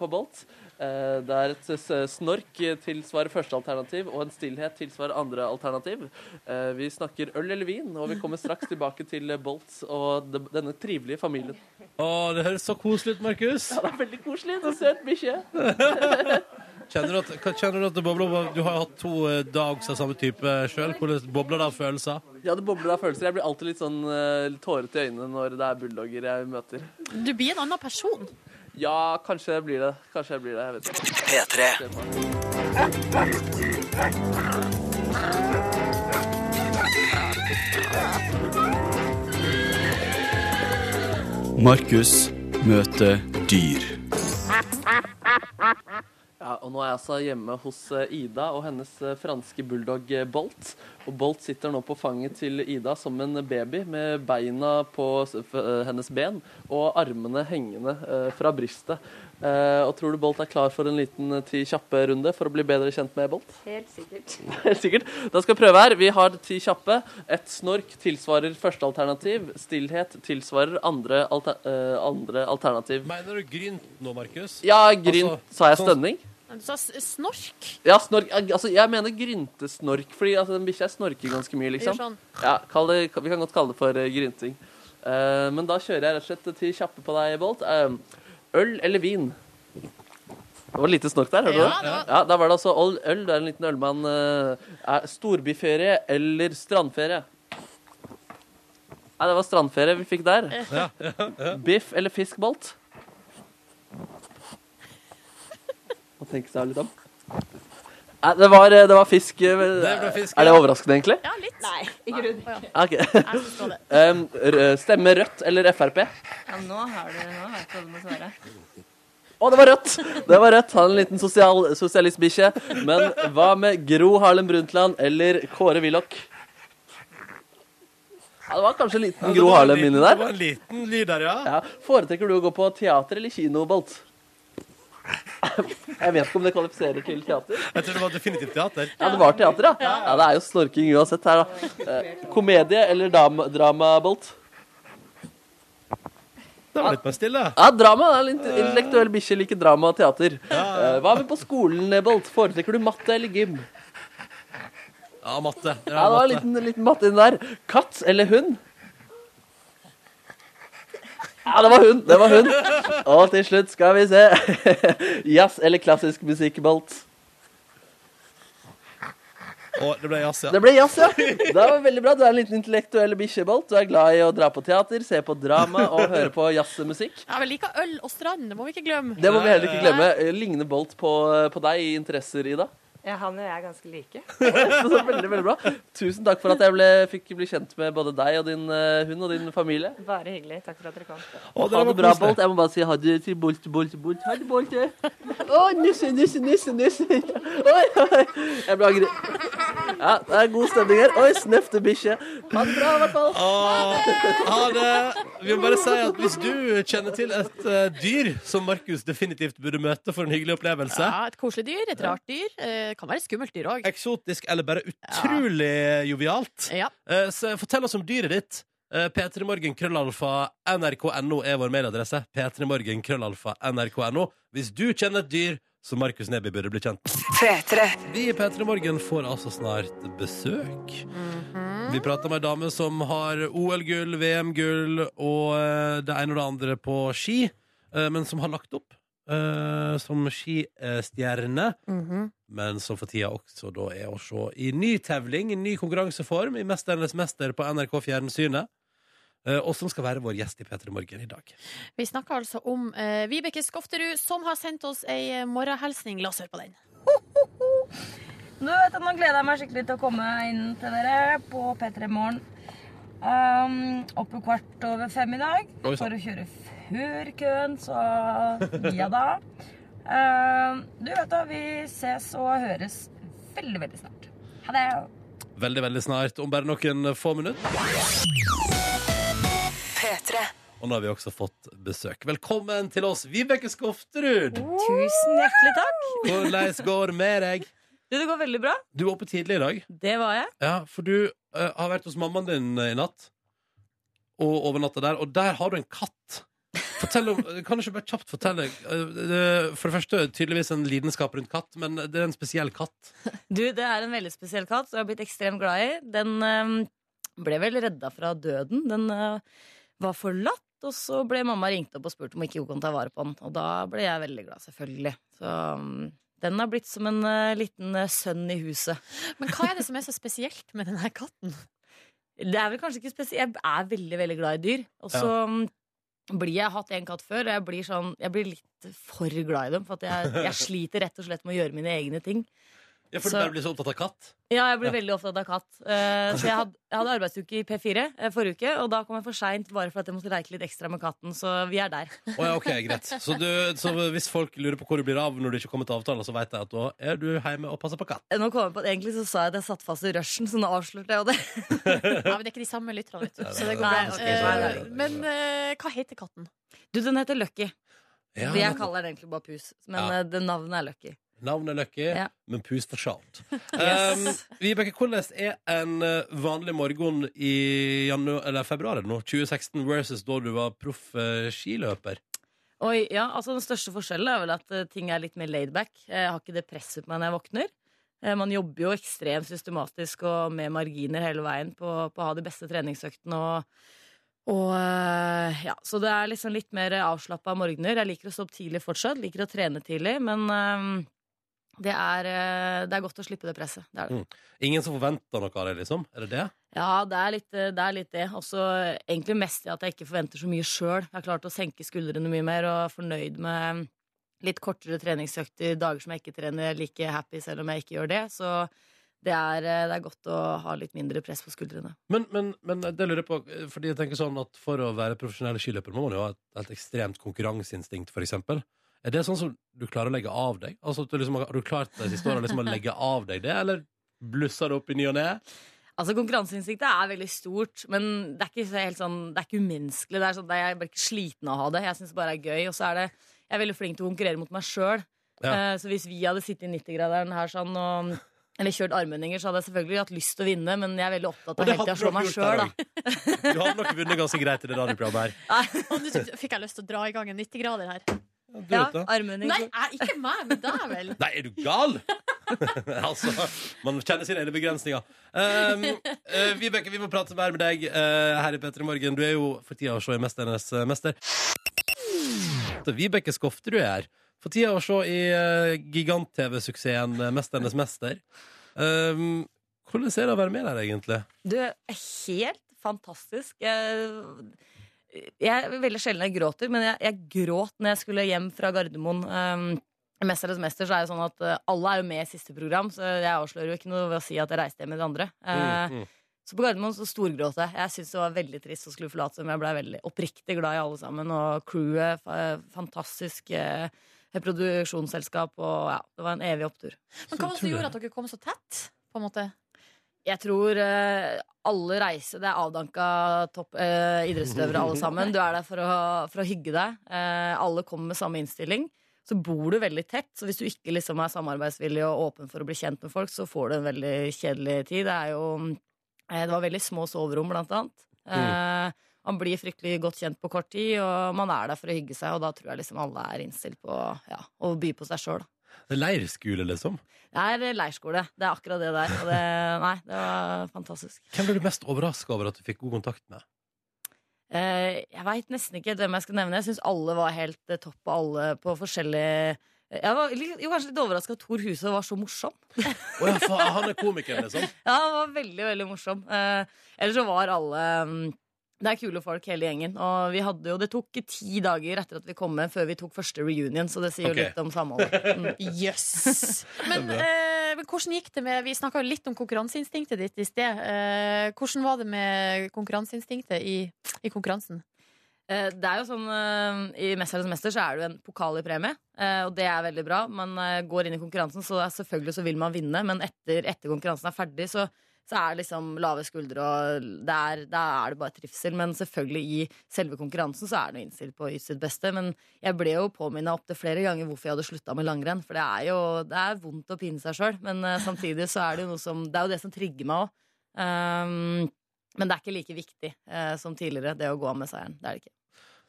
Speaker 4: på Bolt. Eh, er et snork tilsvarer første alternativ, og en stillhet tilsvarer andre alternativ. Eh, Vi snakker øl eller vin, og vi kommer straks tilbake til Bolts og denne trivelige familien.
Speaker 2: Å, det høres så koselig ut, Markus.
Speaker 4: Ja, det er veldig koselig. En søt bikkje. <laughs>
Speaker 2: Kjenner du at, kjenner du at det bobler? Du har jo hatt to dags av samme type sjøl. Hvordan bobler det av følelser?
Speaker 4: Ja, det bobler av følelser. Jeg blir alltid litt sånn eh, tårete i øynene når det er bulldogger jeg møter.
Speaker 3: Du blir en annen person.
Speaker 4: Ja, kanskje det blir det. Kanskje det blir det. Jeg vet ikke.
Speaker 8: P3. Markus møter dyr.
Speaker 4: Ja, og nå er jeg altså hjemme hos eh, Ida og hennes eh, franske bulldog eh, Bolt. Og Bolt sitter nå på fanget til Ida som en baby med beina på hennes ben og armene hengende fra brystet. Eh, og tror du Bolt er klar for en liten ti kjappe runde for å bli bedre kjent med Bolt?
Speaker 9: Helt sikkert. <laughs>
Speaker 4: Helt sikkert. Da skal vi prøve her. Vi har ti kjappe. Et snork tilsvarer første alternativ. Stillhet tilsvarer andre, alter, andre alternativ.
Speaker 2: Mener du grynt nå, Markus?
Speaker 4: Ja, grynt.
Speaker 2: Altså,
Speaker 4: Sa jeg
Speaker 2: sånn-
Speaker 4: stønning?
Speaker 3: Du sa snork.
Speaker 4: Ja, snork. Altså, jeg mener gryntesnork, fordi altså, den bikkja snorker ganske mye, liksom.
Speaker 3: Sånn.
Speaker 4: Ja, kall det, Vi kan godt kalle det for uh, grynting. Uh, men da kjører jeg rett og slett til kjappe på deg, Bolt. Uh, øl eller vin? Det var lite snork der, hørte
Speaker 3: Ja,
Speaker 4: du
Speaker 3: det
Speaker 4: Ja, Da var det altså øl. øl. Du er en liten ølmann. storbyferie eller strandferie? Nei, det var strandferie vi fikk der. Biff eller fisk, Må tenke seg litt om. Nei, det var, det var fisk. det
Speaker 2: ble fisk,
Speaker 4: Er det overraskende, egentlig?
Speaker 3: Ja, litt.
Speaker 9: Nei, i grunnen.
Speaker 4: Ok.
Speaker 3: Jeg forstår.
Speaker 4: Um, stemme Rødt eller Frp?
Speaker 9: Ja, nå har du nå vet du hva du må svare.
Speaker 4: Å, det var Rødt! Det var Rødt. Han er en liten sosial, sosialistbikkje. Men hva med Gro Harlem Brundtland eller Kåre Willoch? Ja, det var kanskje en liten
Speaker 2: Ja,
Speaker 4: Gro Harlem inni der.
Speaker 2: Det var en liten lyd der, ja.
Speaker 4: Ja. Foretrekker du å gå på teater eller kino, Bolt? Jeg vet ikke om det kvalifiserer til teater.
Speaker 2: Jeg tror det var definitivt teater.
Speaker 4: Ja, det var teater, ja. Ja, Det er jo snorking uansett her, da. Eh, komedie eller dam drama, Bolt?
Speaker 2: Det var litt mer stille.
Speaker 4: Ja, drama. Er litt intellektuell bikkje liker drama og teater. Eh, hva med på skolen, Bolt? Foretrekker du matte eller gym?
Speaker 2: Ja, matte.
Speaker 4: Ja, det var en liten, liten matte inni der. Katt eller hund? Ja, det var hun! Det var hun. Og til slutt skal vi se. Jazz eller klassisk musikk, Bolt?
Speaker 2: Og det ble jazz, ja.
Speaker 4: Det ble jazz, ja. Det var veldig bra. Du er en liten intellektuell bikkje, Bolt. Du er glad i å dra på teater, se på drama og høre på jazzmusikk.
Speaker 3: Ja, Vi like øl og strand, det må vi ikke glemme.
Speaker 4: Det må vi heller ikke glemme. Ligner Bolt på, på deg i interesser, Ida?
Speaker 9: Ja, han og jeg er ganske like. <laughs>
Speaker 4: Så veldig, veldig bra. Tusen takk for at jeg ble, fikk bli kjent med både deg og din uh, hund og din familie.
Speaker 9: Bare hyggelig. Takk for at dere kom.
Speaker 2: Og
Speaker 4: Ha det bra. Bolt. Jeg må bare si ha det til Bolt, Bolt, Bolt. Ha det, Bolt. Å, nisse, nisse, nisse, nisse. Oi, oi. Jeg ble agri... Ja, det er god stemning her. Oi, snøfte bikkje. Ha det bra, i hvert fall.
Speaker 2: Ha det. Vi må bare si at hvis du kjenner til et uh, dyr som Markus definitivt burde møte for en hyggelig opplevelse,
Speaker 3: Ja, et koselig dyr, et rart dyr. Kan være skummelt dyr òg.
Speaker 2: eksotisk eller bare utrolig jovialt,
Speaker 3: Ja.
Speaker 2: eh, så fortell oss om dyret ditt. Eh, P3morgen krøllalfa nrk.no er vår mailadresse. P3morgen krøllalfa nrk.no. Hvis du kjenner et dyr som Markus Neby burde bli kjent med.
Speaker 5: P3.
Speaker 2: Vi i P3 Morgen får altså snart besøk.
Speaker 3: Mhm.
Speaker 2: Vi prater med ei dame som har OL-gull, VM-gull og eh, det ene og det andre på ski, eh, men som har lagt opp eh, som skistjerne.
Speaker 3: Mhm.
Speaker 2: Men som for tida også da er å se i ny tevling, i ny konkurranseform, i Mesternes mester på NRK Fjernsynet. eh, Og som skal være vår gjest i P3 Morgen i dag.
Speaker 3: Vi snakker altså om uh, Vibeke Skofterud, som har sendt oss ei morgenhilsning. La oss høre på den.
Speaker 11: Du vet at Nå gleder jeg meg skikkelig til å komme inn til dere på P3 Morgen. Um, oppe kvart over fem i dag
Speaker 2: Oi,
Speaker 11: for å kjøre før køen, så ja da. Uh, du vet da, vi ses og høres veldig, veldig snart. Ha det.
Speaker 2: Veldig, veldig snart, om bare noen få minutter. Og nå har vi også fått besøk. Velkommen til oss, Vibeke Skofterud!
Speaker 11: Tusen hjertelig takk.
Speaker 2: Hvordan går det med deg?
Speaker 11: Du, det går veldig bra.
Speaker 2: Du var oppe tidlig i dag.
Speaker 11: Det var jeg.
Speaker 2: Ja, For du uh, har vært hos mammaen din i natt. Og overnatta der. Og der har du en katt. Fortell om, kan du ikke bare kjapt fortelle eh, For det første tydeligvis en lidenskap rundt katt, men det er en spesiell katt.
Speaker 11: Du, det er en veldig spesiell katt som jeg har blitt ekstremt glad i. Den eh, ble vel redda fra døden. Den eh, var forlatt, og så ble mamma ringt opp og spurt om ikke hun kan ta vare på den. Og da ble jeg veldig glad, selvfølgelig. Så mm, den har blitt som en liten sønn i huset.
Speaker 3: Men hva er det som er så spesielt med denne katten?
Speaker 11: Det er vel kanskje ikke spesielt. Jeg er veldig, veldig glad i dyr. Og så mm, blir jeg hatt en katt før, og jeg blir, sånn, jeg blir litt for glad i dem. For jeg, jeg sliter rett og slett med å gjøre mine egne ting.
Speaker 2: Ja, For
Speaker 11: Så-
Speaker 2: du bare blir så opptatt av katt?
Speaker 11: Ja, jeg blir
Speaker 2: Ja.
Speaker 11: veldig opptatt av katt. Eh, så jeg hadde, jeg hadde arbeidsuke i P4 eh, forrige uke, og da kom jeg for seint bare for at jeg måtte leke litt ekstra med katten. Så vi er der.
Speaker 2: Å ja, ok, greit. Så, du, så hvis folk lurer på hvor du blir av når du ikke kommer til avtale, så vet jeg at da er du hjemme og passer på katt.
Speaker 11: Nå kom jeg på at Egentlig så sa jeg at jeg satt fast i rushen, så nå avslørte jeg jo det. <laughs>
Speaker 3: Ja, men det er ikke de samme lytterne, vet du. Så det går
Speaker 11: Nei,
Speaker 3: bra.
Speaker 11: ok, så
Speaker 3: Eh, Men eh, hva heter katten?
Speaker 11: Du, den heter Lucky.
Speaker 2: Ja,
Speaker 11: jeg kaller den egentlig bare Pus, men
Speaker 2: Ja.
Speaker 11: eh, det navnet er Lucky.
Speaker 2: Navnet er Lucky,
Speaker 11: Ja.
Speaker 2: men pus for sjalt. <laughs>
Speaker 11: Yes.
Speaker 2: Um, Vibeke, hvordan er en eh, vanlig morgen i februar nå, 2016 versus da du var proff eh, skiløper?
Speaker 11: Oi, ja, altså Den største forskjellen er vel at eh, ting er litt mer laidback. Jeg har ikke det presset på meg når jeg våkner. Man jobber jo ekstremt systematisk og med marginer hele veien på, på å ha de beste treningsøktene. Og, og ja, Så det er liksom litt mer avslappa morgener. Jeg liker å stå opp tidlig fortsatt, liker å trene tidlig, men eh, det, er, eh, det er godt å slippe det presset. Det det.
Speaker 2: Mm. Ingen som forventer noe av deg, liksom? Er det det?
Speaker 11: Ja, det er litt det. Er litt. Også egentlig mest i at jeg ikke forventer så mye sjøl. Jeg har klart å senke skuldrene mye mer og er fornøyd med litt kortere treningsøkter, dager som jeg ikke trener, jeg er like happy selv om jeg ikke gjør det. Så det er, det er godt å ha litt mindre press på skuldrene.
Speaker 2: Men, men, men det lurer jeg på, eh, fordi jeg tenker sånn at for å være profesjonell skiløper må man jo ha et, et ekstremt konkurranseinstinkt, for eksempel. Er det sånn som du klarer å legge av deg? Altså, at du liksom, har du klart de siste årene liksom å legge av deg det, eller blusser det opp i ny og ne?
Speaker 11: Altså Konkurranseinstinktet er veldig stort, men det er ikke så helt sånn, det er ikke umenneskelig. Det er sånn, det Jeg blir ikke sliten av å ha det. Jeg syns det bare er gøy. Og så er det, jeg er veldig flink til å konkurrere mot meg sjøl.
Speaker 2: Ja.
Speaker 11: så hvis vi hadde sittet i 90-graderen her sånn og eller kjørt armhendinger, så hadde jeg selvfølgelig hatt lyst til å vinne, men jeg er veldig opptatt av
Speaker 2: det
Speaker 11: hele tida å slå meg sjøl, da.
Speaker 2: Du hadde nok vunnet ganske greit i det radioprogrammet her. <laughs>
Speaker 3: Nå fikk jeg lyst til å dra i gang en 90-grader her.
Speaker 2: Du vet det.
Speaker 11: armhendinger.
Speaker 3: Nei, jeg, ikke meg, men deg vel. <laughs>
Speaker 2: Nei, er du gal? <laughs> altså, man kjenner sine egne begrensninger. Um, uh, Vibeke, vi må prate mer med deg uh, her i P3 Morgen. Du er jo for tida å se i Mesternes uh, mester. Vibeke Skofterud er her. For tida å se i uh, gigant-TV-suksessen eh, Mesternes mester. Um, hvordan er det å være med der, egentlig?
Speaker 11: Du er helt fantastisk. Jeg, jeg er veldig sjelden jeg gråter, men jeg, jeg gråt når jeg skulle hjem fra Gardermoen. Um, Mesternes mester så er det sånn at uh, alle er jo med i siste program, så jeg avslører jo ikke noe ved å si at jeg reiste hjem med de andre. Uh,
Speaker 2: Mm, mm.
Speaker 11: Så på Gardermoen så storgråt jeg. Jeg syntes det var veldig trist å skulle forlate dem. Jeg ble veldig oppriktig glad i alle sammen, og crewet fa- fantastisk. uh, produksjonsselskap, og ja, det var en evig opptur.
Speaker 3: Men hva var det som gjorde at dere kom så tett? På en måte?
Speaker 11: Jeg tror eh, alle reiser Det er avdanka topp eh, idrettsutøvere alle sammen. Du er der for å, for å hygge deg. Eh, alle kommer med samme innstilling. Så bor du veldig tett, så hvis du ikke liksom er samarbeidsvillig og åpen for å bli kjent med folk, så får du en veldig kjedelig tid. Det er jo Det var veldig små soverom, blant annet. Eh, man blir fryktelig godt kjent på kort tid, og man er der for å hygge seg, og da tror jeg liksom alle er innstilt på ja, å by på seg sjøl.
Speaker 2: Det er leirskole, liksom.
Speaker 11: Det er leirskole. Det er akkurat det der. Og det, <laughs> nei, det var fantastisk.
Speaker 2: Hvem ble du mest overraska over at du fikk god kontakt med?
Speaker 11: Eh, jeg veit nesten ikke hvem jeg skal nevne. Jeg syns alle var helt eh, topp, og alle på forskjellige jeg var litt- jo, kanskje litt overraska at Tor Huse var så morsom.
Speaker 2: oh, ja, han er komiker, liksom? <laughs>
Speaker 11: Ja, han var veldig, veldig morsom. Eh, ellers så var alle mm, Det er kule folk, hele gjengen. Og vi hadde jo, det tok ti dager etter at vi kom med, før vi tok første reunion, så det sier
Speaker 3: Ok.
Speaker 11: jo litt om samholdet. Mm. <laughs>
Speaker 3: Yes. Men, eh, men hvordan gikk det med Vi snakka litt om konkurranseinstinktet ditt i sted. Eh, hvordan var det med konkurranseinstinktet i, i konkurransen?
Speaker 11: Eh, Det er jo sånn eh, I 'Mesternes mester' så er det jo en pokal i premie, eh, og det er veldig bra. Man eh, går inn i konkurransen, så er selvfølgelig så vil man vinne, men etter, etter konkurransen er ferdig, så så er det liksom lave skuldre, og der, er, er det bare trivsel. Men selvfølgelig i selve konkurransen så er det innstilt på å yte sitt beste. Men jeg ble jo påminna opptil flere ganger hvorfor jeg hadde slutta med langrenn. For det er jo det er vondt å pine seg sjøl, men uh, samtidig så er det jo noe som Det er jo det som trigger meg òg. Um, men det er ikke like viktig uh, som tidligere, det å gå av med seieren. Det er det ikke.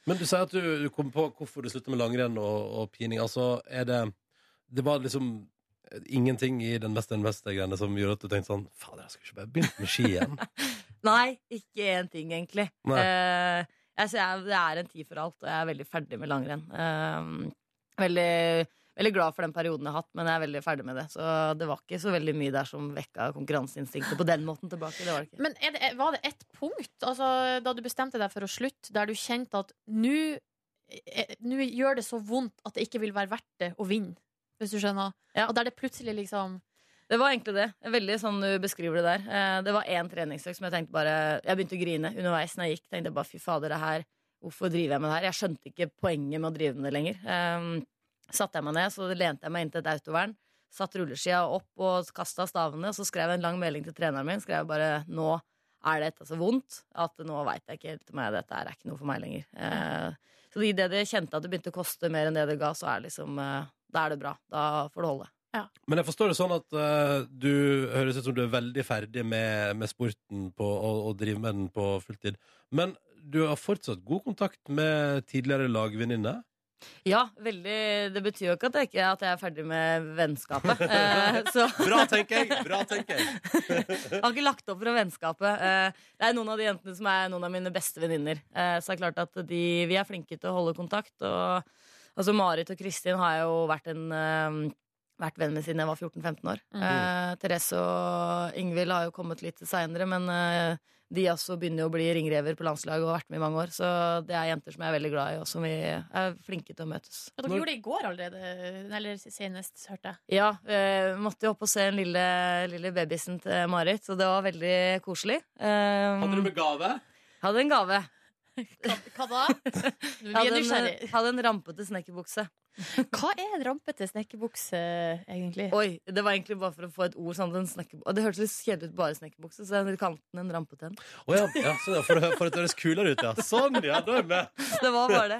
Speaker 2: Men du sier at du, du kom på hvorfor du slutta med langrenn og, og pining. Altså, er det Det var liksom ingenting i den mest den greiene som gjorde at du tenkte sånn Fader, jeg skulle ikke bare begynt med ski igjen. <laughs>
Speaker 11: Nei, ikke én ting, egentlig.
Speaker 2: Uh,
Speaker 11: altså, jeg, det er en tid for alt, og jeg er veldig ferdig med langrenn. Uh, veldig, veldig glad for den perioden jeg har hatt, men jeg er veldig ferdig med det. Så det var ikke så veldig mye der som vekka konkurranseinstinktet på den måten tilbake. Det var det ikke.
Speaker 3: Men er det, var det ett punkt altså, da du bestemte deg for å slutte, der du kjente at nå eh, nå gjør det så vondt at det ikke vil være verdt det å vinne? Hvis du skjønner? Ja. Og der det plutselig liksom
Speaker 11: Det var egentlig det. Veldig sånn du beskriver det der. Eh, Det var én treningsøkt som jeg tenkte bare Jeg begynte å grine underveis når jeg gikk. Tenkte bare fy fader, det her Hvorfor driver jeg med det her? Jeg skjønte ikke poenget med å drive med det lenger. Um, satte jeg meg ned, så lente jeg meg inn til et autovern. Satt rulleskia opp og kasta stavene. Så skrev jeg en lang melding til treneren min. Skrev bare nå er dette så vondt at nå veit jeg ikke helt om jeg dette er ikke noe for meg lenger. Uh, så idet det kjente at det begynte å koste mer enn det det ga, så er det liksom eh, da er det bra. Da får det holde.
Speaker 2: Men jeg forstår det sånn at uh, du høres ut som du er veldig ferdig med, med sporten på, og, og driver med den på fulltid. Men du har fortsatt god kontakt med tidligere lagvenninne?
Speaker 11: Ja, veldig. Det betyr jo ikke at jeg, ikke, at jeg er ferdig med vennskapet. <laughs> Eh, så
Speaker 2: Bra, tenker jeg! Bra, tenker jeg.
Speaker 11: jeg har ikke lagt opp fra vennskapet. Eh, det er noen av de jentene som er noen av mine beste venninner. Eh, så det er klart at de, vi er flinke til å holde kontakt. Og altså Marit og Kristin har jo vært en uh, vært venn med siden jeg var 14-15 år.
Speaker 3: Mm.
Speaker 11: Eh, Therese og Ingvild har jo kommet litt seinere, men eh, de også begynner jo å bli ringrever på landslaget og har vært med i mange år. Så det er jenter som jeg er veldig glad i, og som vi er flinke til å møtes.
Speaker 3: Ja, Dere gjorde det i går allerede, eller senest, hørte jeg.
Speaker 11: Ja, eh, måtte jo opp og se den lille, lille babysen til Marit, så det var veldig koselig. Eh,
Speaker 2: Hadde du med gave?
Speaker 11: Hadde en gave.
Speaker 3: Hva da? Vi er
Speaker 11: Hadde en, hadde en rampete snekkerbukse.
Speaker 3: Hva er en rampete snekkerbukse, egentlig?
Speaker 11: Oi, Det var egentlig bare for å få et ord. Sånn, en og det hørtes litt kjedelig ut, bare snekkerbukse, så jeg kalte den en rampete en.
Speaker 2: Oh, ja, ja, ja for, å- for at det høres kulere ut, ja. Sånn, ja. Da er med.
Speaker 11: Det var bare det.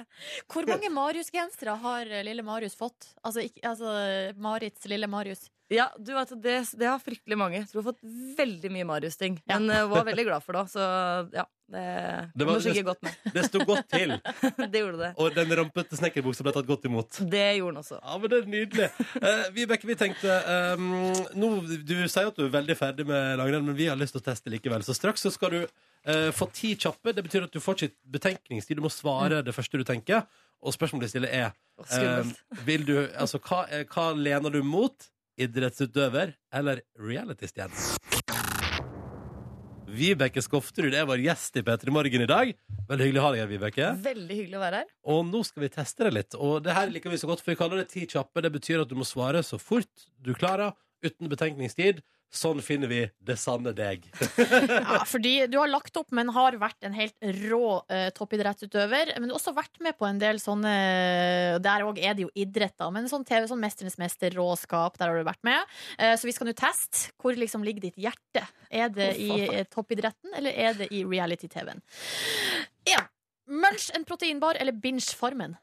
Speaker 3: Hvor mange Marius-gensere har eh, lille Marius fått? Altså, ikke, altså Marits lille Marius.
Speaker 11: Ja, du vet, det, det har fryktelig mange. Jeg tror jeg har fått veldig mye Marius-ting. Men uh, var veldig glad for det. Så ja, det,
Speaker 2: Det var-
Speaker 11: må godt med.
Speaker 2: Det sto godt til. <laughs>
Speaker 11: det gjorde det.
Speaker 2: Og den rampete snekkerbuksa ble tatt godt imot.
Speaker 11: Det gjorde den også.
Speaker 2: Ja, men det er nydelig. Uh, Vibeke, vi tenkte um, nå, Du sier at du er veldig ferdig med langrenn, men vi har lyst til å teste likevel. Så straks så skal du uh, få ti kjappe. Det betyr at du får ikke betenkningstid. Du må svare det første du tenker. Og spørsmålet de stiller er eh, vil du, altså, hva, hva lener du mot? Idrettsutøver eller reality-stjerne? Vibeke Skofterud er vår gjest i P3 Morgen i dag. Veldig hyggelig å ha deg her, Vibeke.
Speaker 11: Veldig hyggelig å være her.
Speaker 2: Og nå skal vi teste det litt. Og det her liker vi så godt, for vi kaller det ti kjappe. Det betyr at du må svare så fort du klarer, uten betenkningstid. Sånn finner vi det sanne deg. <laughs>
Speaker 3: Ja, fordi du har lagt opp, men har vært en helt rå eh, toppidrettsutøver. Men du har også vært med på en del sånne Der òg er det jo idrett, da. Men sånn TV, sånn Mesternes mester, råskap, der har du vært med. Eh, så vi skal nå teste hvor liksom ligger ditt hjerte. Er det i eh, toppidretten, eller er det i reality-TV-en? Ja. Munch en proteinbar eller binge Farmen?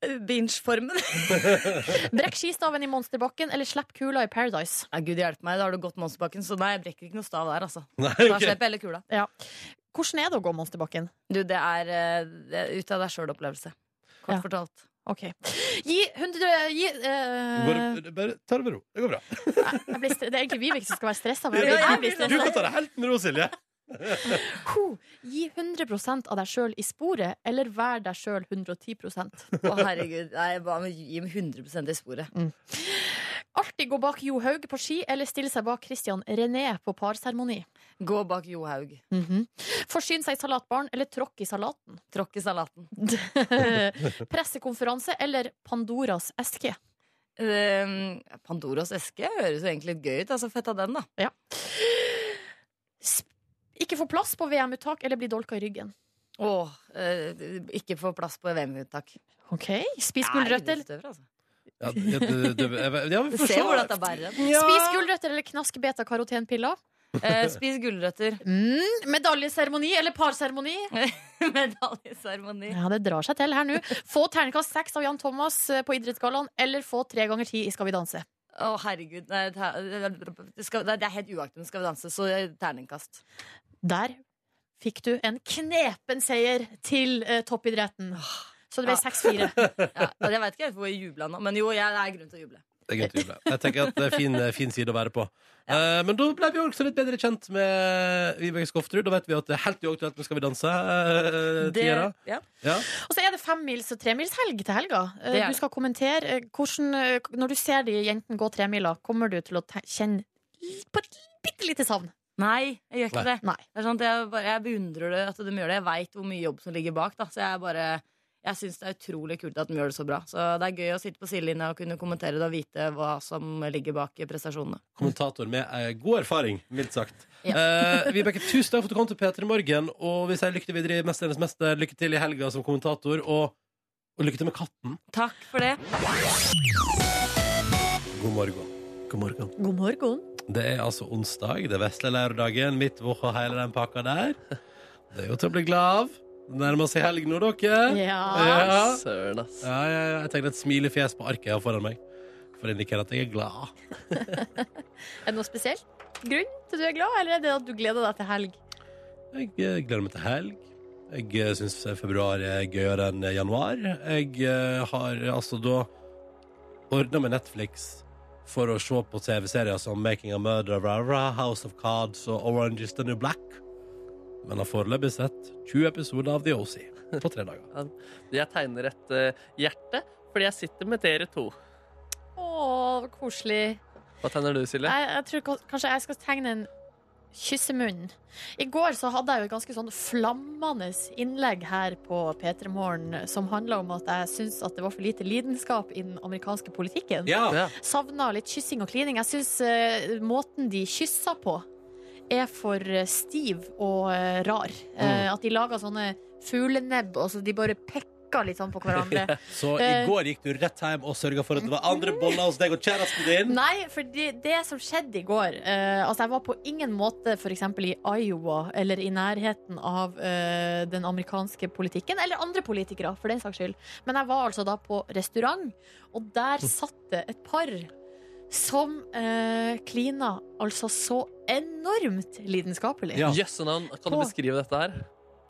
Speaker 11: Binge-formen. <laughs>
Speaker 3: Brekk skistaven i monsterbakken eller slipp kula i Paradise?
Speaker 11: Nei, Gud hjelpe meg, da har du gått monsterbakken, så nei, jeg brekker ikke noe stav der, altså.
Speaker 2: Nei,
Speaker 11: Da slipper jeg hele kula.
Speaker 3: Ja. Hvordan er det å gå monsterbakken?
Speaker 11: Du, det er, eh, det er ut av deg sjøl-opplevelse. Kort
Speaker 3: Ja.
Speaker 11: fortalt.
Speaker 3: OK. Gi 100 gi,
Speaker 2: uh... Bare ta det med ro. Det går bra.
Speaker 3: jeg blir Det er egentlig Vibeke som skal være stressa.
Speaker 2: Du kan ta det helt med ro, Silje. <laughs>
Speaker 3: Ho, Gi 100% av deg sjøl i sporet, eller vær deg sjøl 110%
Speaker 11: Å, herregud. Nei, bare med- gi meg 100% i sporet.
Speaker 3: Alltid gå bak Jo Haug på ski, eller stille seg bak Christian René på parseremoni.
Speaker 11: Gå bak Jo
Speaker 3: Haug Forsyn seg i salatbaren, eller tråkk i salaten.
Speaker 11: Tråkk i salaten. <laughs>
Speaker 3: Pressekonferanse eller Pandoras eske.
Speaker 11: Um, Pandoras eske høres jo egentlig litt gøy ut. Altså, Fett av den, da.
Speaker 3: Ja. Ikke få plass på VM-uttak eller bli dolka i ryggen.
Speaker 11: Åh, eh, ikke få plass på VM-uttak.
Speaker 3: Ok, Spis gulrøtter
Speaker 11: Altså.
Speaker 2: Ja, det, det, det, ja, vi
Speaker 11: Du
Speaker 2: får
Speaker 11: ser
Speaker 2: se.
Speaker 11: hvor det bærer hen.
Speaker 3: Spis gulrøtter eller knask beta-karotenpiller.
Speaker 11: Eh, spis gulrøtter.
Speaker 3: Mm, medaljeseremoni eller parseremoni? <laughs>
Speaker 11: Medaljeseremoni.
Speaker 3: Ja, det drar seg til her nå. Få terningkast seks av Jan Thomas eh, på Idrettsgallaen, eller få tre ganger ti i Skal vi danse.
Speaker 11: Å, herregud. Nei, det, skal, det er helt uaktuelt Skal vi danse, så terningkast.
Speaker 3: Der fikk du en knepen seier til eh, toppidretten. Så det ble <laughs>
Speaker 11: Ja.
Speaker 3: 6-4.
Speaker 11: Ja, jeg veit ikke helt hvor jeg jubla nå, men jo, jeg, det er grunn til å juble.
Speaker 2: Det er grunn til å juble. Jeg tenker at det er fin, fin side å være på. Eh, men da ble vi også litt bedre kjent med Vibeke Skofterud. Da vet vi at det er helt uaktuelt med Skal vi danse. Uh,
Speaker 3: Det-
Speaker 11: ja.
Speaker 2: Ja.
Speaker 3: Og så er det femmils- og tremilshelg til helga. Eh,
Speaker 11: Det er
Speaker 3: Du skal kommentere eh, hvordan, eh, Når du ser de jentene gå tremila, kommer du til å te kjenne l- på et bitte lite savn?
Speaker 11: Nei, jeg gjør ikke
Speaker 3: Nei.
Speaker 11: det. Det er sånn at jeg, bare, jeg beundrer det at de gjør det. Jeg veit hvor mye jobb som ligger bak. Da. Så jeg bare jeg syns det er utrolig kult at de gjør det så bra. Så det er gøy å sitte på sidelinja og kunne kommentere det og vite hva som ligger bak prestasjonene.
Speaker 2: Kommentator med eh, god erfaring, mildt sagt. Eh, Vibeke, tusen takk for at du kom til P3 Morgen. Og vi sier lykke til videre i Mesternes mester. Lykke til i helga som kommentator. Og, og lykke til med katten.
Speaker 11: Takk for det.
Speaker 2: God morgen. God morgen.
Speaker 3: God morgen.
Speaker 2: Det er altså onsdag, det er vesle lørdagen, midtvåk og hele den pakka der. Det er jo til å bli glad av. Det nærmer seg helg nå, dere.
Speaker 3: Ja.
Speaker 4: Søren, ass.
Speaker 2: Ja, ja, ja. Jeg tegner et smilefjes på arket jeg har foran meg. For å indikere at jeg er glad. <laughs>
Speaker 3: Er det noe spesielt grunn til at du er glad, eller er det at du gleder deg til helg?
Speaker 2: Jeg eh, gleder meg til helg. Jeg syns februar er gøyere enn januar. Jeg eh, har altså da ordna med Netflix for å se på TV-serier som Making a Murderer, House of Cards og Orange is the New Black. Men har foreløpig sett 20 episoder av The OC på tre dager. <laughs>
Speaker 4: Jeg tegner et eh, hjerte fordi jeg sitter med dere to.
Speaker 3: Å, koselig.
Speaker 4: Hva tegner du, Silje?
Speaker 3: Jeg, jeg tror kanskje jeg skal tegne en kyssemunn. I går så hadde jeg jo et ganske sånn flammende innlegg her på P3 Morgen som handla om at jeg syns at det var for lite lidenskap i den amerikanske politikken.
Speaker 2: Ja.
Speaker 4: Ja.
Speaker 3: Savna litt kyssing og klining. Jeg syns uh, måten de kyssa på, er for eh, stiv og uh, rar. Eh, at de lager sånne fuglenebb, og så de bare pekker litt sånn på hverandre. <laughs>
Speaker 2: Så i
Speaker 3: Eh.
Speaker 2: går gikk du rett hjem og sørga for at det var andre boller hos deg og kjæresten din.
Speaker 3: Nei, for det, det som skjedde i går eh, Altså, jeg var på ingen måte f.eks. i Iowa eller i nærheten av eh, den amerikanske politikken, eller andre politikere, for den saks skyld. Men jeg var altså da på restaurant, og der satt det et par som eh, klina altså så enormt lidenskapelig.
Speaker 2: Ja.
Speaker 4: Jøsse navn. Kan du beskrive dette her?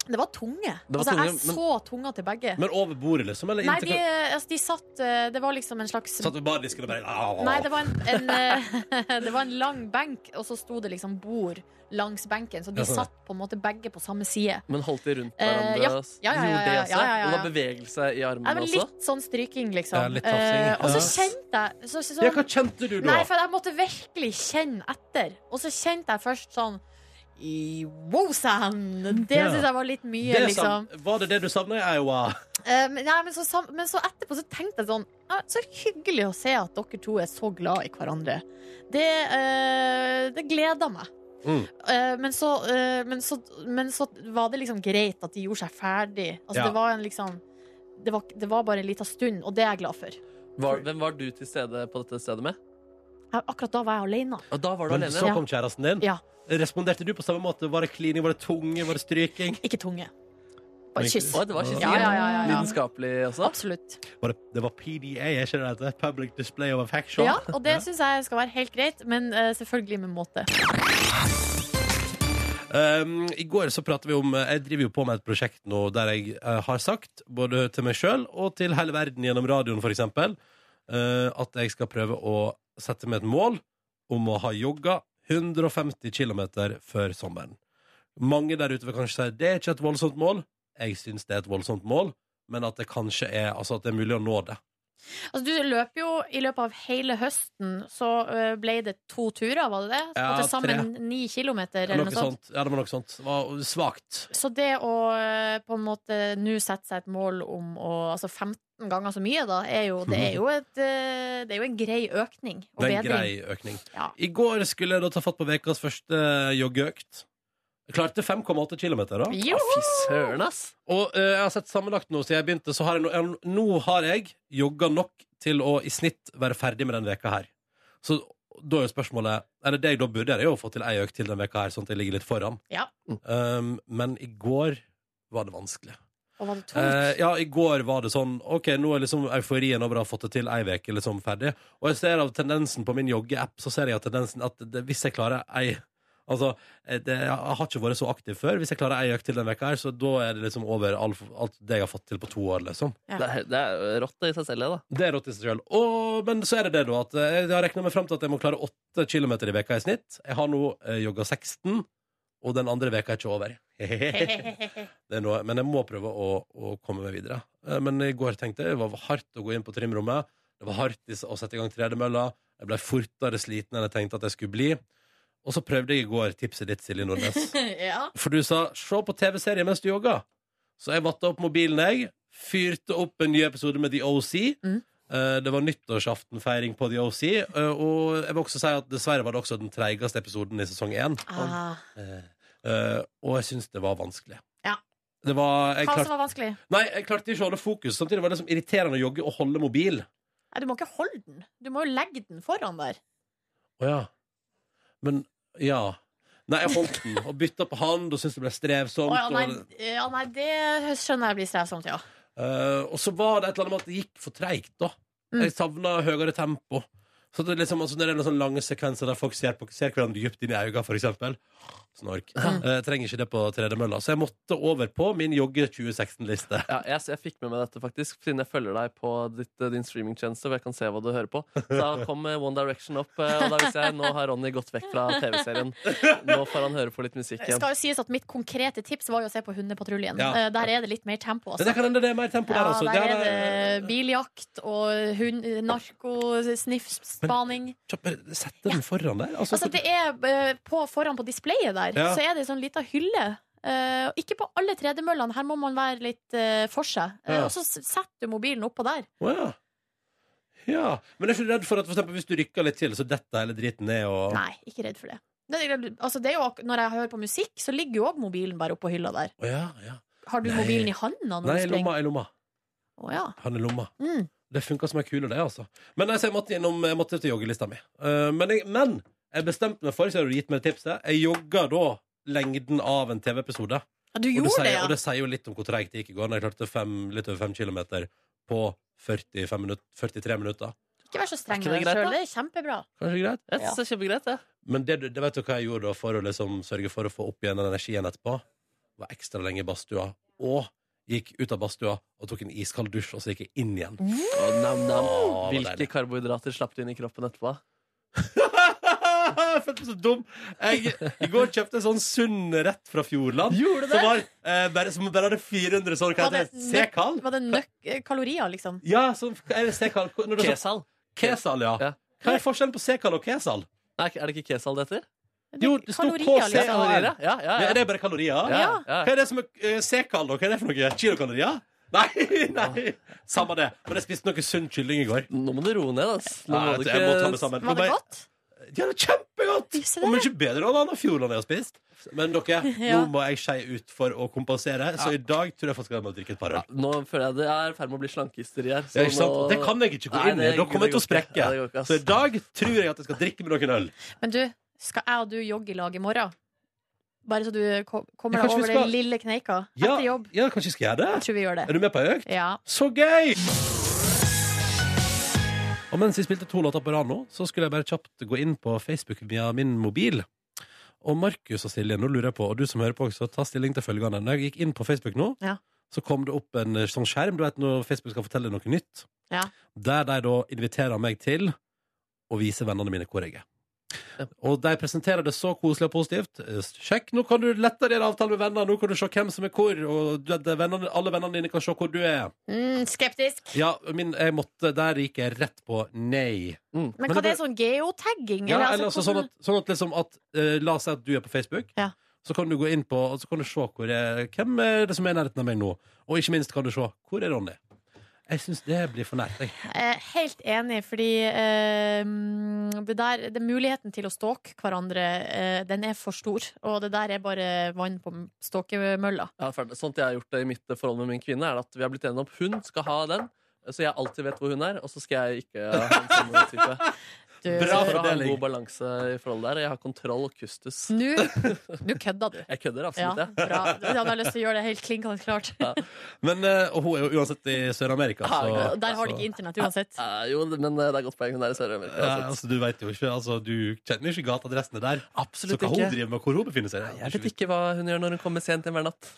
Speaker 3: Det var tunge.
Speaker 2: Det var
Speaker 3: altså,
Speaker 2: tunge,
Speaker 3: jeg
Speaker 2: men-
Speaker 3: så tunga til begge.
Speaker 2: Men over bordet, liksom? Eller
Speaker 3: Nei, de, altså, de satt eh, Det var liksom en slags
Speaker 2: Satt ved bardisken og bare
Speaker 3: Nei, det var en, en, eh, <laughs> det var en lang benk, og så sto det liksom bord langs benken. Så de satt på en måte begge på samme side.
Speaker 4: Men holdt de rundt
Speaker 3: Eh,
Speaker 4: hverandre?
Speaker 3: ja. Ja, ja,
Speaker 4: det
Speaker 3: ja,
Speaker 4: også?
Speaker 3: ja, ja, ja.
Speaker 4: Og det var bevegelse i armene også?
Speaker 3: litt sånn stryking, liksom.
Speaker 2: Ja, litt tafsing.
Speaker 3: Eh, og så kjente jeg så, så, så,
Speaker 2: Ja, hva kjente du da?
Speaker 3: Nei, for jeg måtte virkelig kjenne etter. Og så kjente jeg først sånn i Wosan! Det
Speaker 2: Ja.
Speaker 3: syns jeg var litt mye,
Speaker 2: Det
Speaker 3: liksom.
Speaker 2: Var det det du savna i Iowa?
Speaker 3: Uh, men, nei, men, så, men så etterpå så tenkte jeg sånn ja, Så hyggelig å se at dere to er så glad i hverandre. Det, uh, det gleder meg.
Speaker 2: Mm.
Speaker 3: Eh, men, så, eh, men, så, men så var det liksom greit at de gjorde seg ferdig. Altså,
Speaker 4: Ja.
Speaker 3: det, var en liksom, det, var, det var bare en liten stund, og det er jeg glad for.
Speaker 4: Var, hvem var du til stede på dette stedet med?
Speaker 3: Akkurat da var jeg alene.
Speaker 4: Og da var du alene?
Speaker 2: så kom kjæresten din.
Speaker 3: Ja.
Speaker 2: Responderte du på samme måte? Var det klining, var det tunge, var det stryking?
Speaker 3: Ikke tunge. Bare kyss.
Speaker 4: Oh, det var kyss.
Speaker 3: Ja, ja, ja, ja, ja.
Speaker 4: Lidenskapelig også?
Speaker 3: Absolutt.
Speaker 2: Var det, det var PDA, er ikke det det? Public Display of Affection?
Speaker 3: Ja, og det syns jeg skal være helt greit, men uh, selvfølgelig med måte.
Speaker 2: Um, I går så pratet vi om Jeg driver jo på med et prosjekt nå der jeg uh, har sagt, både til meg sjøl og til hele verden gjennom radioen f.eks., uh, at jeg skal prøve å sette meg et mål om å ha jogga 150 km før sommeren. Mange der ute vil kanskje si det er ikke et voldsomt mål. Jeg syns det er et voldsomt mål, men at det kanskje er, altså at det er mulig å nå det.
Speaker 3: Altså, du løper jo i løpet av hele høsten, så øh, ble det to turer, var det det?
Speaker 2: Ja,
Speaker 3: til sammen ni kilometer, eller
Speaker 2: noe
Speaker 3: noe sånt.
Speaker 2: sånt. Ja, det var noe sånt. Det var svakt.
Speaker 3: Så det å øh, på en måte nå sette seg et mål om å Altså 15 ganger så mye, da, er jo, det, er jo <laughs> et, øh, det er jo en grei økning og
Speaker 2: Det er en grei økning.
Speaker 3: Ja.
Speaker 2: I går skulle jeg da ta fatt på ukas første joggeøkt. Jeg klarte 5,8 km, da.
Speaker 3: Jo!
Speaker 4: Fy søren, ass!
Speaker 2: Og eh, jeg har sett sammenlagt nå siden jeg begynte, så har jeg nå, nå har jeg jogga nok til å i snitt være ferdig med den veka her. Så da er jo spørsmålet Eller det jeg da burde, er jo å få til ei økt til denne veka her, sånn at jeg ligger litt foran.
Speaker 3: Ja.
Speaker 2: Um, men i går var det vanskelig.
Speaker 3: Og var det tungt?
Speaker 2: Eh, ja, i går var det sånn OK, nå er liksom euforien over å ha fått det til ei uke liksom ferdig. Og jeg ser av tendensen på min joggeapp, så ser jeg at tendensen at det, hvis jeg klarer ei Altså, eh, det, jeg har ikke vært så aktiv før. Hvis jeg klarer ei økt til denne veka her, så da er det liksom over alt, alt det jeg har fått til på to år, liksom.
Speaker 3: Ja.
Speaker 4: Det, er, det er rått i seg selv, det, da.
Speaker 2: Det er rått i seg selv. Og, men så er det det, da, at eh, jeg har regna meg fram til at jeg må klare åtte kilometer i veka i snitt. Jeg har nå eh, jogga 16, og den andre veka er ikke over. <laughs> det er noe, men jeg må prøve å, å komme meg videre. Eh, Men i går tenkte jeg det var hardt å gå inn på trimrommet. Det var hardt å sette i gang tredemølla. Jeg ble fortere sliten enn jeg tenkte at jeg skulle bli. Og så prøvde jeg i går tipset ditt, Silje Nordnes. <laughs>
Speaker 3: ja.
Speaker 2: For du sa 'se på TV-serie mens du jogger'. Så jeg vatta opp mobilen, jeg. Fyrte opp en ny episode med The OC.
Speaker 3: Mm.
Speaker 2: Uh, det var nyttårsaftenfeiring på The OC. Uh, og jeg vil også si at dessverre var det også den treigeste episoden i sesong én.
Speaker 3: Ah.
Speaker 2: Eh, eh, og jeg syns det var vanskelig.
Speaker 3: Ja.
Speaker 2: Det var,
Speaker 3: Hva som var vanskelig?
Speaker 2: nei, jeg klarte ikke å holde fokus. Samtidig var det liksom irriterende å jogge og holde mobil.
Speaker 3: Nei, du må ikke holde den. Du må jo legge den foran der.
Speaker 2: Å ja. Men ja. Nei, jeg holdt den og bytta på hand og syntes det ble strevsomt.
Speaker 3: Å, ja, nei, ja, nei, det skjønner jeg blir strevsomt, ja.
Speaker 2: Eh, og så var det et eller annet med at det gikk for treigt, da.
Speaker 3: Mm.
Speaker 2: Jeg savna høyere tempo. Så det er liksom, altså, når det er noen sånne lange sekvenser der folk ser, på, ser hverandre dypt inn i øynene, eksempel. Snork.
Speaker 3: Mm.
Speaker 2: Eh, Jeg trenger ikke det på tredemølla. Så jeg måtte over på min jogge 2016-liste.
Speaker 4: Ja, jeg, jeg fikk med meg dette, faktisk, siden jeg følger deg på ditt, eh, din streamingtjeneste, hvor jeg kan se hva du hører på. Så da kom eh, One Direction opp, og da visste jeg nå har Ronny gått vekk fra TV-serien. Nå får han høre på litt musikk
Speaker 3: Det
Speaker 4: igjen.
Speaker 3: skal jo sies at Mitt konkrete tips var jo å se på Hundepatruljen.
Speaker 2: Ja.
Speaker 3: Der er det litt mer tempo.
Speaker 2: Men
Speaker 3: Altså.
Speaker 2: det kan hende det er mer tempo der, altså.
Speaker 3: der er det biljakt og hund, narkosniffspaning.
Speaker 2: Kjapp, Sett Sette den foran der. Altså,
Speaker 3: Altså, det er eh, på, foran på displayet der,
Speaker 2: Ja.
Speaker 3: så er det sånn lita hylle. Uh, ikke på alle tredemøllene. Her må man være litt uh, for seg.
Speaker 2: Ja.
Speaker 3: Og så setter du mobilen oppå der.
Speaker 2: Å, ja. ja. Men er ikke du redd for at for eksempel, hvis du rykker litt til, så detter hele driten ned og
Speaker 3: Nei, ikke redd for det. det, er, altså, det jo, når jeg hører på musikk, så ligger jo òg mobilen bare oppå hylla der.
Speaker 2: Oh, ja, ja.
Speaker 3: Har du
Speaker 2: Nei.
Speaker 3: mobilen i handa
Speaker 2: Nei, i lomma. I lomma.
Speaker 3: Oh, ja.
Speaker 2: Han er lomma.
Speaker 3: Mm.
Speaker 2: Det funka som ei kule, det, altså. Men altså, jeg måtte innom Jeg måtte til joggelista mi. Uh, men, jeg, men jeg bestemte meg for, så har du gitt meg tipset, jeg jogga da lengden av en TV-episode.
Speaker 3: Ja, du
Speaker 2: Og det,
Speaker 3: gjorde
Speaker 2: sier,
Speaker 3: det, ja.
Speaker 2: og det sier jo litt om hvor treigt det gikk i går. Når jeg klarte fem, litt over fem kilometer på 45 minutter, 43 minutter.
Speaker 3: Ikke vær så streng med
Speaker 4: det
Speaker 3: deg sjøl. Det er kjempebra.
Speaker 2: Kanskje greit?
Speaker 4: Jeg synes det er kjempegreit, det.
Speaker 2: Men det, det vet du hva jeg gjorde da for å liksom sørge for å få opp igjen den energien etterpå? Var ekstra lenge i badstua. Og gikk ut av badstua og tok en iskald dusj, og så gikk jeg inn igjen.
Speaker 4: Å, nam, nam.
Speaker 2: Åh,
Speaker 4: Hvilke
Speaker 2: deilig.
Speaker 4: karbohydrater slapp du inn i kroppen etterpå? <laughs>
Speaker 2: jeg følte meg så dum. Jeg, I går kjøpte jeg sånn sunn rett fra Fjordland.
Speaker 3: Gjorde du
Speaker 2: Som,
Speaker 3: det?
Speaker 2: var, eh, bare, som bare hadde 400 sånn, hva
Speaker 3: Var det
Speaker 2: heter det? Sekal?
Speaker 3: Var det nøk eh, kalorier, liksom?
Speaker 2: Ja, sånn, er det sekal? Det
Speaker 4: Kesal.
Speaker 2: Kesal, ja.
Speaker 4: Ja.
Speaker 2: Hva er forskjellen på sekal og kesal?
Speaker 4: Nei, er det ikke kesal det heter?
Speaker 2: Jo, det sto
Speaker 3: kalorier,
Speaker 2: KC.
Speaker 3: liksom.
Speaker 4: Kalorier, ja. Ja, ja,
Speaker 2: er det bare kalorier?
Speaker 4: Ja, ja.
Speaker 2: Hva er det som er C-kall, da? Hva er det for noe? Kilokalorier? <laughs> Nei, nei. Samme det. Men jeg spiste noe sunn kylling i går.
Speaker 4: Nå må du roe ned, ass. Nå
Speaker 2: Ja,
Speaker 4: må du
Speaker 2: jeg må ta meg sammen.
Speaker 3: Var det godt?
Speaker 2: Ja, det kjempegodt! Og mye bedre enn andre Fjordland jeg har spist. Men dere, <laughs>
Speaker 3: Ja.
Speaker 2: nå må jeg skeie ut for å kompensere, så i dag tror jeg faktisk jeg må drikke et par øl.
Speaker 4: ja, Nå føler jeg det er i ferd med å bli slankehysteri her. så
Speaker 2: Ja, ikke sant?
Speaker 4: nå-
Speaker 2: Det kan jeg ikke gå inn i. Da kommer jeg til å
Speaker 4: ikke.
Speaker 2: sprekke.
Speaker 4: Ikke.
Speaker 2: Så i dag tror jeg at jeg skal drikke med noen øl.
Speaker 3: Men du, skal jeg og du jogge i lag i morgen? Bare så du ko- kommer
Speaker 2: Ja,
Speaker 3: deg
Speaker 2: kanskje vi
Speaker 3: over
Speaker 2: skal-
Speaker 3: den lille kneika
Speaker 2: Ja,
Speaker 3: etter jobb.
Speaker 2: ja, kanskje vi skal gjøre
Speaker 3: Jeg
Speaker 2: det?
Speaker 3: tror vi gjør
Speaker 2: Er du med på ei økt?
Speaker 3: Ja.
Speaker 2: Så gøy! Og mens vi spilte to låter på rad nå, så skulle jeg bare kjapt gå inn på Facebook via min mobil. Og Markus og Silje, nå lurer jeg på, og du som hører på også, ta stilling til følgende. Når jeg gikk inn på Facebook nå,
Speaker 3: Ja.
Speaker 2: så kom det opp en eh, sånn skjerm, du vet når Facebook skal fortelle noe nytt,
Speaker 3: Ja.
Speaker 2: der de da inviterer meg til å vise vennene mine hvor jeg er. Og de presenterer det så koselig og positivt. Eh, Sjekk, nå kan du lettere gjøre avtale med venner. Nå kan du se hvem som er hvor, og du, de vennene, alle vennene dine kan se hvor du er.
Speaker 3: Mm, skeptisk.
Speaker 2: Ja, min, jeg måtte, Der gikk jeg rett på nei.
Speaker 3: Men
Speaker 2: Men
Speaker 3: hva
Speaker 2: det-
Speaker 3: det er sånn geotagging?
Speaker 2: Ja,
Speaker 3: eller,
Speaker 2: eller altså, sånn at, sånn at, liksom at uh, La oss si at du er på Facebook.
Speaker 3: Ja.
Speaker 2: Så kan du gå inn på Og så kan du se hvor er, hvem er det som er i nærheten av meg nå. Og ikke minst kan du se hvor er Ronny. Jeg syns det blir for nært. Jeg.
Speaker 3: Er helt enig, fordi eh, det der, det muligheten til å stalke hverandre, eh, den er for stor. Og det der er bare vann på stalkemølla.
Speaker 4: Ja, sånt jeg har gjort det i mitt forhold med min kvinne, er at vi har blitt enige om hun skal ha den. Så jeg alltid vet hvor hun er, og så skal jeg ikke ha en sånn type.
Speaker 3: Du
Speaker 4: For å ha en god balanse i forholdet der. Jeg har kontroll og kustus.
Speaker 3: Nå <laughs> Nå kødda du.
Speaker 4: Jeg kødder
Speaker 3: Ja,
Speaker 4: absolutt, ja.
Speaker 3: bra. Jeg hadde lyst til å gjøre det helt klinkende klart.
Speaker 2: Men, eh, og hun er jo uansett i Sør-Amerika, så
Speaker 3: Der har de ikke internett uansett.
Speaker 4: Ja, jo, men eh, det er godt poeng. Hun er i Sør-Amerika.
Speaker 2: ja, altså, Du vet jo ikke, altså, du kjenner ikke gateadressene der.
Speaker 4: Absolutt
Speaker 2: så hva hun driver med, hvor hun befinner seg.
Speaker 4: Jeg vet ikke hva hun gjør når hun kommer sent hjem hver natt.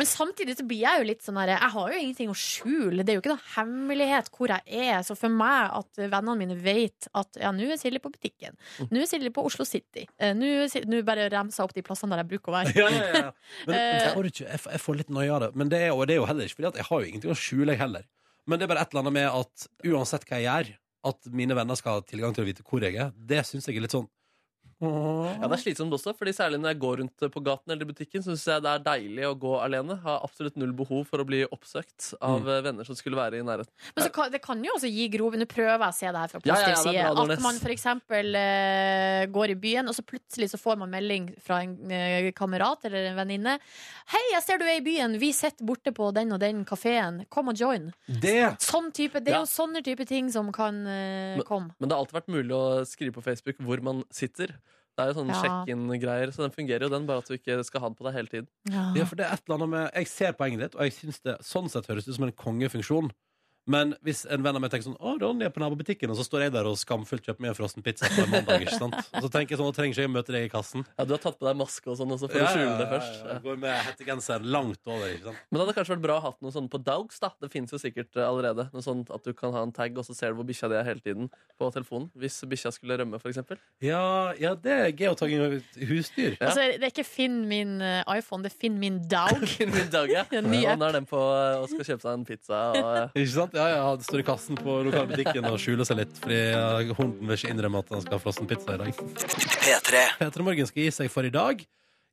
Speaker 3: Men samtidig så blir jeg jo litt sånn her Jeg har jo ingenting å skjule. Det er jo ikke noe hemmelighet hvor jeg er. Så for meg at vennene mine vet at ja, nå er Silje på butikken. Nå er Silje på Oslo City. Eh, Nå bare remser jeg opp de plassene der jeg bruker å være.
Speaker 2: Ja, ja, ja. <laughs> Men
Speaker 3: Eh.
Speaker 2: jeg, får ikke, jeg, jeg får litt noia av det. Men det er, og det er jo heller ikke fordi at jeg har jo ingenting å skjule, jeg heller. Men det er bare et eller annet med at uansett hva jeg gjør, at mine venner skal ha tilgang til å vite hvor jeg er, det syns jeg er litt sånn
Speaker 4: Ja, Det er slitsomt også, fordi særlig når jeg går rundt på gaten eller i butikken, så syns jeg det er deilig å gå alene. Har absolutt null behov for å bli oppsøkt av
Speaker 2: Mm.
Speaker 4: eh, venner som skulle være i nærheten.
Speaker 3: Men så kan, det kan jo også gi grove Nå prøver jeg å se det her fra
Speaker 4: Ja, ja, ja, er
Speaker 3: side.
Speaker 4: bra,
Speaker 3: At man for eksempel eh, går i byen, og så plutselig så får man melding fra en uh, kamerat eller en venninne. 'Hei, jeg ser du er i byen. Vi sitter borte på den og den kafeen. Kom og join.'
Speaker 2: Det!
Speaker 3: Sånn type, det er
Speaker 4: Ja.
Speaker 3: jo sånne type ting som kan eh, komme.
Speaker 4: Men det har alltid vært mulig å skrive på Facebook hvor man sitter. Det er jo sånne
Speaker 3: Ja.
Speaker 4: sjekk-inn-greier, så den fungerer jo, den, bare at du ikke skal ha den på deg hele tiden.
Speaker 2: Ja, for det er et eller annet med Jeg ser poenget ditt, og jeg synes det sånn sett høres ut som en kongefunksjon. Men hvis en venn av meg tenker sånn Å, Ronny er på nabobutikken, og så står jeg der og skamfullt kjøper meg en frossen pizza på en mandag, ikke sant? Og så tenker jeg sånn, nå trenger ikke jeg møte deg i kassen.
Speaker 4: Ja, Du har tatt på deg maske og sånn også for å skjule det først.
Speaker 2: Ja, ja. Går med hettegenser langt over, ikke sant?
Speaker 4: Men det hadde kanskje vært bra å ha noe sånn på Daugs. da Det finnes jo sikkert eh, allerede. Noe sånt At du kan ha en tag, og så ser du hvor bikkja di er hele tiden på telefonen. Hvis bikkja skulle rømme, f.eks.
Speaker 2: Ja, ja, det er geotagging av husdyr.
Speaker 3: Altså, det er ikke Finn min eh, iPhone, det er Finn min Dog. <laughs>
Speaker 4: Min dag, ja. <laughs> Er den på eh, og skal kjøpe seg en pizza. Og,
Speaker 2: Ikke sant? Ja, ja, det står i kassen på lokalbutikken og skjuler seg litt, fordi hunden vil ikke innrømme at han skal ha frossen pizza i dag. P3 Morgen skal gi seg for i dag.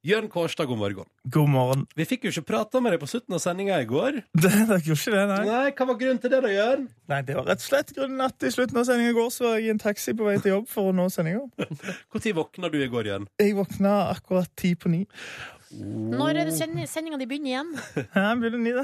Speaker 2: Jørn Kårstad, god morgen.
Speaker 12: God morgen.
Speaker 2: Vi fikk jo ikke prata med deg på slutten av sendinga i går. <laughs>
Speaker 12: Det, dere gjorde ikke det, nei.
Speaker 2: Nei, Hva var grunnen til det, da, Jørn?
Speaker 12: Nei, Det var rett og slett grunnen at i slutten av sendinga i går så var jeg i en taxi på vei til jobb for å nå sendinga. <laughs>
Speaker 2: Når våkna du i går, Jørn?
Speaker 12: Jeg våkna akkurat ti på ni.
Speaker 3: Når er det send- sendinga di begynner igjen? <laughs>
Speaker 12: Ja, begynner ni, da.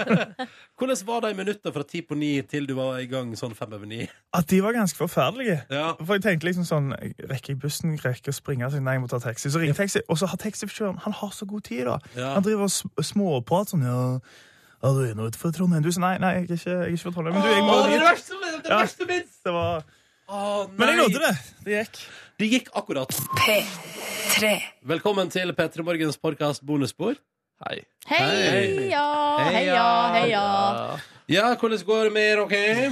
Speaker 12: <laughs>
Speaker 2: Hvordan var de minutter fra ti på ni til du var i gang sånn fem over ni?
Speaker 12: At de var ganske forferdelige.
Speaker 2: Ja.
Speaker 12: For jeg tenkte liksom sånn Rekker jeg bussen? Rekker jeg å springe? Så, nei, jeg må ta taxi. Så ringer taxi, og så har taxisjåføren Han har så god tid, da.
Speaker 2: Ja.
Speaker 12: Han driver og sm- småprater sånn ja, ja, du er nå utenfor Trondheim. Du sa nei, nei, jeg er ikke, jeg er ikke fra Trondheim. Men du, jeg må
Speaker 2: Å, det er det verste det er det
Speaker 12: Ja.
Speaker 2: minst!
Speaker 12: Det var
Speaker 2: Å,
Speaker 12: Men jeg nådde det. Det gikk.
Speaker 2: Det gikk akkurat.
Speaker 5: P3.
Speaker 2: Velkommen til P3 Morgens podkast bonusspor.
Speaker 4: Hei.
Speaker 3: Heia, heia, heia.
Speaker 2: Ja, hvordan går det med dere?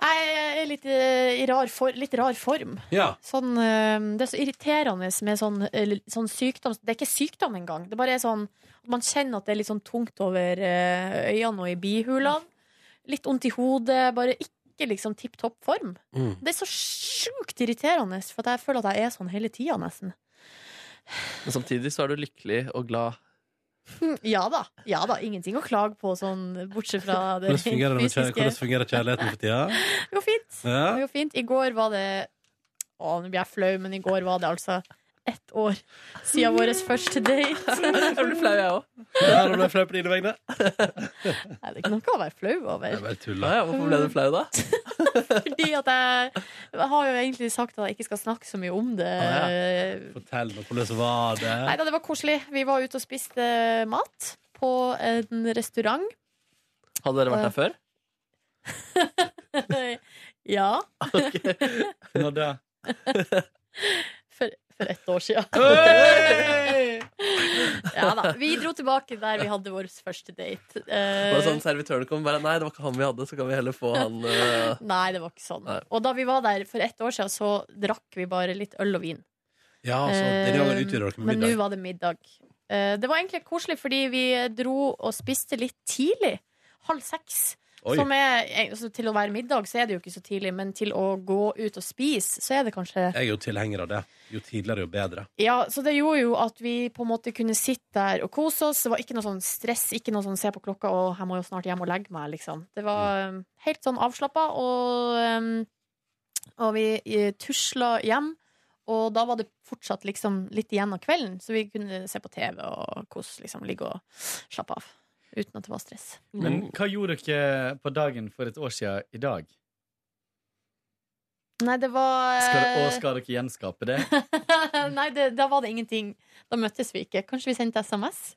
Speaker 3: Jeg er litt eh, i rar, for, litt rar form.
Speaker 2: Ja.
Speaker 3: Sånn, eh, det er så irriterende med sånn, eh, sånn sykdom. Det er ikke sykdom engang. Det bare er sånn man kjenner at det er litt sånn tungt over øynene og i bihulene. Litt vondt i hodet. Bare ikke liksom tipp topp form.
Speaker 2: Mm.
Speaker 3: Det er så sjukt irriterende, for jeg føler at jeg er sånn hele tida, nesten.
Speaker 4: Men samtidig så er du lykkelig og glad.
Speaker 3: Hm, Ja da. ja da, Ingenting å klage på, sånn, bortsett fra det
Speaker 2: Hvordan fungerer, det
Speaker 3: fysiske.
Speaker 2: hvordan fungerer kjærligheten for tida?
Speaker 3: Det går fint.
Speaker 2: Ja.
Speaker 3: Det går fint. I går var det Å, nå blir jeg flau, men i går var det altså ett år siden vår første date. <laughs>
Speaker 4: Jeg blir flau, jeg òg.
Speaker 2: Ja, nå ble jeg flau på dine vegne.
Speaker 3: Nei, det er ikke noe å være flau over.
Speaker 2: Jeg bare tuller.
Speaker 4: Ja, ja, hvorfor ble du flau, da? <laughs>
Speaker 3: Fordi at jeg, jeg har jo egentlig sagt at jeg ikke skal snakke så mye om det.
Speaker 2: Fortell meg, hvordan var det?
Speaker 3: Nei da, det var koselig. Vi var ute og spiste mat på en restaurant.
Speaker 4: Hadde dere vært der før? <laughs>
Speaker 3: ja.
Speaker 2: Når det?
Speaker 3: For, ett år siden. ja da. Vi dro tilbake der vi hadde vår første date. Uh,
Speaker 4: Var det sånn Servitøren kom bare Nei, det var ikke han vi hadde, så kan vi heller få han uh... <laughs>
Speaker 3: Nei, det var ikke sånn.
Speaker 4: Nei.
Speaker 3: Og da vi var der for ett år siden, så drakk vi bare litt øl og vin.
Speaker 2: Ja,
Speaker 3: Eh, Men nå var det middag. Eh, Det var egentlig koselig, fordi vi dro og spiste litt tidlig. Halv seks.
Speaker 2: Oi.
Speaker 3: Som er, altså, til å være middag så er det jo ikke så tidlig, men til å gå ut og spise, så er det kanskje
Speaker 2: Jeg er jo tilhenger av det. Jo tidligere, jo bedre.
Speaker 3: Ja, så det gjorde jo at vi på en måte kunne sitte der og kose oss. Det var ikke noe sånn stress, ikke noe sånn se på klokka og jeg må jo snart hjem og legge meg, liksom. Det var mm. helt sånn avslappa, og, um, og vi eh, tusla hjem. Og da var det fortsatt liksom litt igjen av kvelden, så vi kunne se på TV og kose, liksom. Ligge og slappe av. Uten at det var stress.
Speaker 7: Men hva gjorde dere på dagen for et år siden i dag?
Speaker 3: Nei, det var
Speaker 13: Skal det,
Speaker 3: eh,
Speaker 13: og skal dere gjenskape det? <laughs>
Speaker 3: Nei, det, da var det ingenting. Da møttes vi ikke. Kanskje vi sendte SMS?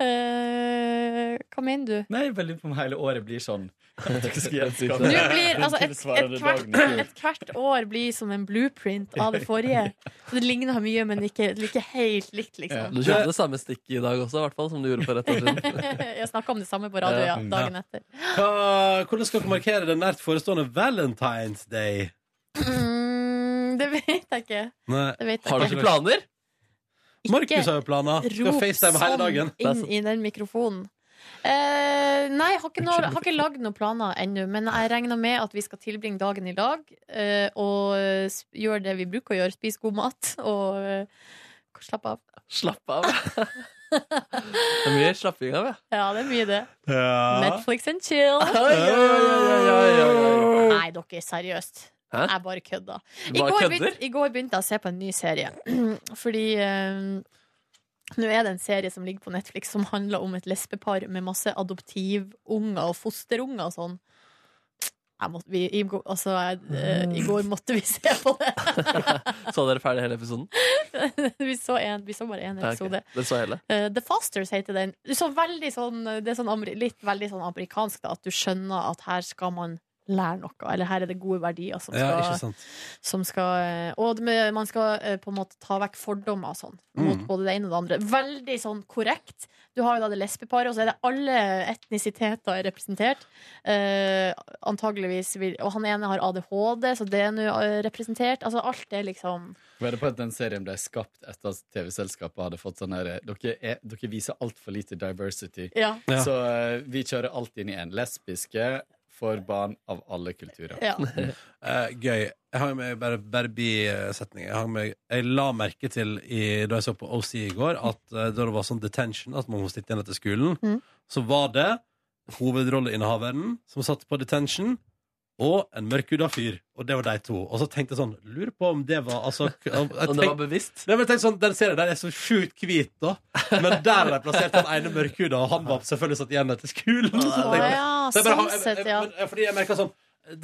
Speaker 3: Eh, hva mener du?
Speaker 13: Nei, jeg lurer på om hele året blir sånn. Dere <laughs>
Speaker 3: blir, altså, et, et, hvert, et hvert år blir som en blueprint av det forrige. Så det ligner mye, men ikke, ikke helt likt, liksom.
Speaker 4: Du kjøpte det samme stikket i dag også, i hvert fall, som du gjorde for et år siden. <laughs>
Speaker 3: Jeg snakka om det samme på radio ja, dagen etter.
Speaker 2: Hva, hvordan skal dere markere den nært forestående Valentine's Day?
Speaker 3: Mm, det vet jeg ikke. Vet jeg ikke.
Speaker 2: Markus har jo planer. Skal FaceTime hele dagen.
Speaker 3: sånn inn i den mikrofonen. Eh, nei, jeg har ikke, noe, har ikke lagd noen planer ennå, men jeg regner med at vi skal tilbringe dagen i lag eh, og eh, gjøre det vi bruker å gjøre, spise god mat <laughs> og eh, slappe av.
Speaker 4: Slapp av. Det er mye slapping av, ja. <laughs>
Speaker 3: Ja, det er mye det.
Speaker 2: Ja.
Speaker 3: Netflix and chill. Nei, dere, seriøst.
Speaker 4: Hæ?
Speaker 3: Jeg bare kødda. I
Speaker 4: bare
Speaker 3: går,
Speaker 4: kødder?
Speaker 3: begynte, I går begynte jeg å se på en ny serie. <clears throat> Fordi eh, nå er det en serie som ligger på Netflix som handler om et lesbepar med masse adoptivunger og fosterunger og sånn. Måtte, vi, i, altså, jeg, eh, I går måtte vi <laughs> se på det. <laughs>
Speaker 4: Så dere ferdig hele episoden? <laughs>
Speaker 3: vi, så en, vi så bare én
Speaker 4: episode ok.
Speaker 3: episode.
Speaker 4: Den så?
Speaker 3: Eh, The Fosters heter den. Så veldig sånn, det er sånn litt veldig sånn amerikansk, da, at du skjønner at her skal man lære noe. Eller her er det gode verdier som skal,
Speaker 2: ja,
Speaker 3: som skal eh, Og man skal eh, på en måte ta vekk fordommer og sånn. Mot
Speaker 2: Mm.
Speaker 3: både det ene og det andre. Veldig sånn korrekt. Du har jo da det lesbeparet, og så er det alle etnisiteter er representert. Eh, antageligvis vil, Og han ene har ADHD, så det er nå eh, representert. Altså alt er liksom
Speaker 13: Var det på at den serien ble skapt etter at TV-selskapet hadde fått sånn her Dere, er, dere viser altfor lite diversity.
Speaker 3: Ja. Ja.
Speaker 13: Så vi kjører alt inn i en. Lesbiske for barn av alle kulturer.
Speaker 3: Ja. <laughs>
Speaker 2: Eh, gøy. Jeg har med bare, bare bisetning. Jeg, har med, jeg la merke til i, da jeg så på OC i går, at uh, da det var sånn detention, at man må sitte igjen etter skolen,
Speaker 3: Mm.
Speaker 2: så var det hovedrolleinnehaveren som satt på detention, og en mørkhuda fyr. Og det var de to. Og så tenkte jeg sånn Lurer på om det var altså, <laughs> jeg
Speaker 4: Om det var bevisst?
Speaker 2: Nei, men jeg tenkte sånn, Den serien der er så sjukt hvit, da. Men der har de plassert den ene mørkhuda, og han var selvfølgelig satt igjen etter skolen. Så jeg
Speaker 3: ja,
Speaker 2: så jeg bare
Speaker 3: sånn sett, ja.
Speaker 2: men, fordi jeg merket sånn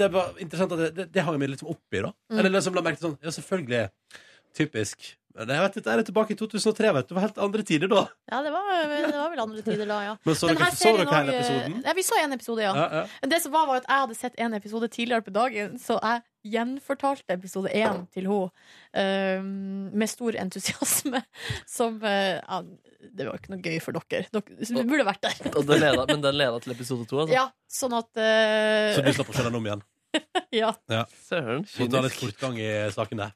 Speaker 2: Det var interessant at det, det, det hang jeg meg liksom oppi, da.
Speaker 3: Mm.
Speaker 2: Eller liksom la merke til sånn Ja, selvfølgelig. Typisk. Jeg vet, dette er tilbake i 2003, vet du. Det var helt andre tider da.
Speaker 3: Ja, det var, det var vel andre tider da, ja.
Speaker 2: Men så dere- så dere hele
Speaker 3: også, eh,
Speaker 2: episoden?
Speaker 3: Ja, vi så en episode, ja.
Speaker 2: Ja, ja.
Speaker 3: Det som var, var at jeg hadde sett en episode tidligere på dagen, så jeg gjenfortalte episode én til henne um, med stor entusiasme. <laughs> Som uh, Det var ikke noe gøy for dere. Dere burde vært der.
Speaker 4: Og den leda, men den leda til episode to, altså?
Speaker 3: Ja, sånn at uh,
Speaker 2: Så du slapp å se den om igjen? <laughs>
Speaker 3: Ja.
Speaker 2: Ja.
Speaker 4: Søren.
Speaker 2: Må ta litt fortgang i saken der.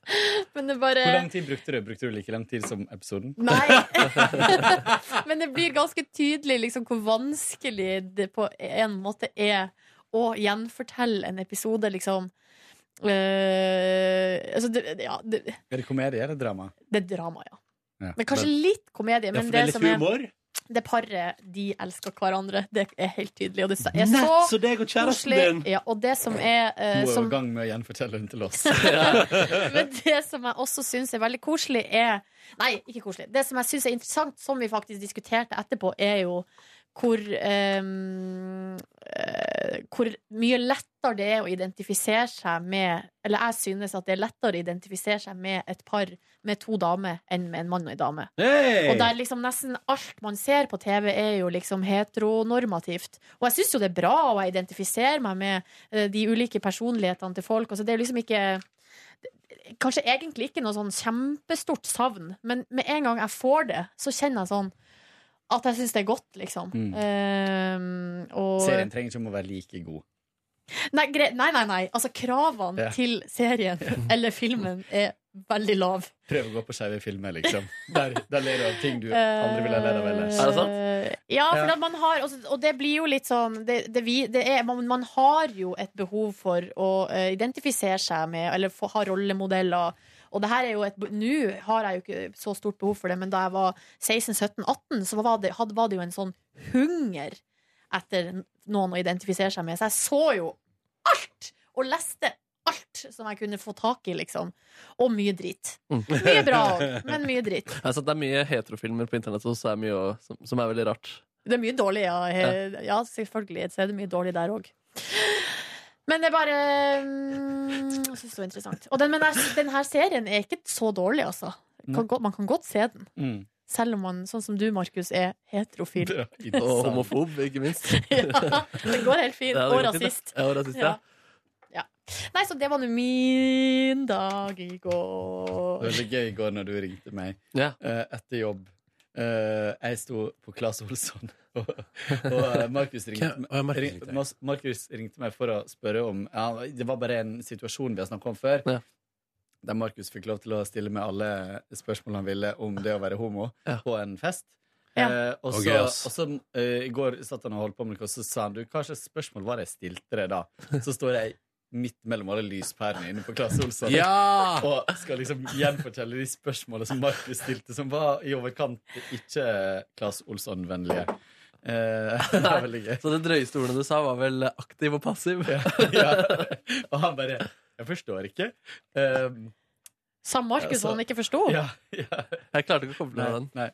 Speaker 3: Men det bare
Speaker 13: Hvor lang tid brukte du? Brukte du like lang tid som episoden?
Speaker 3: Nei. <laughs> Men det blir ganske tydelig liksom, hvor vanskelig det på en måte er å gjenfortelle en episode, liksom. Uh, altså, det, ja, det,
Speaker 13: Er det komedie eller drama?
Speaker 3: det er drama, ja.
Speaker 13: Ja.
Speaker 3: Men kanskje litt komedie.
Speaker 2: Ja,
Speaker 3: Men
Speaker 2: for det er litt
Speaker 3: som er,
Speaker 2: humor.
Speaker 3: Det paret, de elsker hverandre. Det er helt tydelig. Og det er
Speaker 2: Nett
Speaker 3: så
Speaker 2: så deg og kjæresten din.
Speaker 3: Ja, og det som er uh,
Speaker 13: Hun er
Speaker 3: som,
Speaker 13: i gang med å gjenfortelle den til oss. <laughs>
Speaker 3: Men det som jeg også syns er veldig koselig, er Nei, ikke koselig. Det som jeg syns er interessant, som vi faktisk diskuterte etterpå, er jo hvor eh, Hvor mye lettere det er å identifisere seg med Eller jeg synes at det er lettere å identifisere seg med et par med to damer enn med en mann og en dame.
Speaker 2: Hey!
Speaker 3: Og der liksom nesten alt man ser på TV, er jo liksom heteronormativt. Og jeg syns jo det er bra, og jeg identifiserer meg med eh, de ulike personlighetene til folk. Altså, det er liksom ikke Kanskje egentlig ikke noe sånn kjempestort savn, men med en gang jeg får det, så kjenner jeg sånn at jeg syns det er godt, liksom.
Speaker 13: Mm.
Speaker 3: Uh, og
Speaker 13: Serien trenger ikke om å være like god.
Speaker 3: Nei, gre nei, nei, nei. Altså, kravene
Speaker 13: Ja.
Speaker 3: til serien <laughs> eller filmen er veldig lav.
Speaker 13: Prøv å gå på skeive filmer, liksom. Der, der ler du av ting du <laughs> aldri ville ledd av ellers.
Speaker 4: Er det sant?
Speaker 3: Eh, Ja, for
Speaker 13: Ja.
Speaker 3: at man har også, Og det blir jo litt sånn det, det, vi, det er, man, man har jo et behov for å eh, identifisere seg med Eller få, ha rollemodeller. Og det her er jo et Nå har jeg jo ikke så stort behov for det, men da jeg var 16-17-18, så var det, hadde, var det jo en sånn hunger etter noen å identifisere seg med. Så jeg så jo alt! Og leste alt som jeg kunne få tak i, liksom. Og mye dritt.
Speaker 4: Mm.
Speaker 3: Mye bra òg, <laughs> men mye dritt.
Speaker 4: Altså, det er mye heterofilmer på internett også, er mye, som, som er veldig rart.
Speaker 3: Det er mye dårlig, ja. Ja, selvfølgelig. Så er det mye dårlig der òg. Men det er bare mm, Jeg syns det var interessant. Og den, men jeg den her serien er ikke så dårlig, altså. Kan godt, man kan godt se den.
Speaker 13: Mm.
Speaker 3: Selv om man, sånn som du, Markus, er heterofil. <laughs>
Speaker 4: Og homofob, ikke minst. <laughs>
Speaker 3: ja, det går helt fint. <laughs>
Speaker 4: Ja,
Speaker 3: og rasist.
Speaker 4: Ja, og rasist, ja.
Speaker 3: Ja. Nei, så det var nå min dag i går.
Speaker 13: Det var veldig gøy i går når du ringte meg
Speaker 4: Ja.
Speaker 13: eh, etter jobb. Eh, jeg sto på Claes Olsson, og, og eh, Markus ringte,
Speaker 2: ja, ringte
Speaker 13: ringte meg for å spørre om ja, Det var bare en situasjon vi har snakket om før.
Speaker 4: Ja.
Speaker 13: Der Markus fikk lov til å stille med alle spørsmål han ville om det å være homo på en fest.
Speaker 3: Ja.
Speaker 13: Eh, og
Speaker 2: Og
Speaker 13: så, og så eh, I går satt han og holdt på med noe, og så sa han du, hva slags spørsmål var det jeg stilte deg da? Så står jeg midt mellom alle lyspærene inne på Klasse Olsson
Speaker 2: Ja!
Speaker 13: og skal liksom gjenfortelle de spørsmålene som Markus stilte, som var i overkant ikke Klasse Olsson-vennlige. Eh, <laughs> det.
Speaker 4: Så det drøyeste ordene du sa, var vel aktiv og passiv?
Speaker 13: ja. <laughs> Og han bare Jeg forstår ikke. Um,
Speaker 3: Sa Markus hva han ikke forsto?
Speaker 13: ja, ja.
Speaker 4: Jeg klarte ikke å koble
Speaker 13: av
Speaker 4: den.
Speaker 13: nei.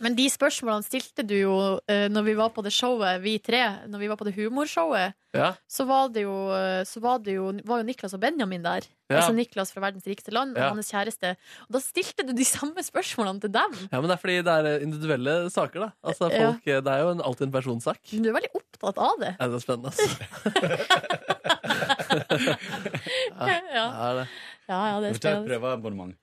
Speaker 3: Men de spørsmålene stilte du jo uh, når vi var på det showet, vi tre. Når vi var på det humorshowet,
Speaker 4: Ja.
Speaker 3: så var det jo, eh, så var, det jo, var jo Niklas og Benjamin der.
Speaker 4: Ja.
Speaker 3: Altså Niklas fra Verdens rikeste land og
Speaker 4: Ja.
Speaker 3: hans kjæreste. Og da stilte du de samme spørsmålene til dem.
Speaker 4: ja, men det er fordi det er individuelle saker, da. Altså,
Speaker 3: Ja.
Speaker 4: folk, Det er jo en, alltid en personsak.
Speaker 3: Men Du er veldig opptatt av det.
Speaker 4: Ja, det er spennende, altså. <laughs> <laughs>
Speaker 3: Ja, ja,
Speaker 4: Ja, det er spennende.
Speaker 3: ja, ja det
Speaker 13: Du
Speaker 3: er spennende.
Speaker 13: prøveabonnement.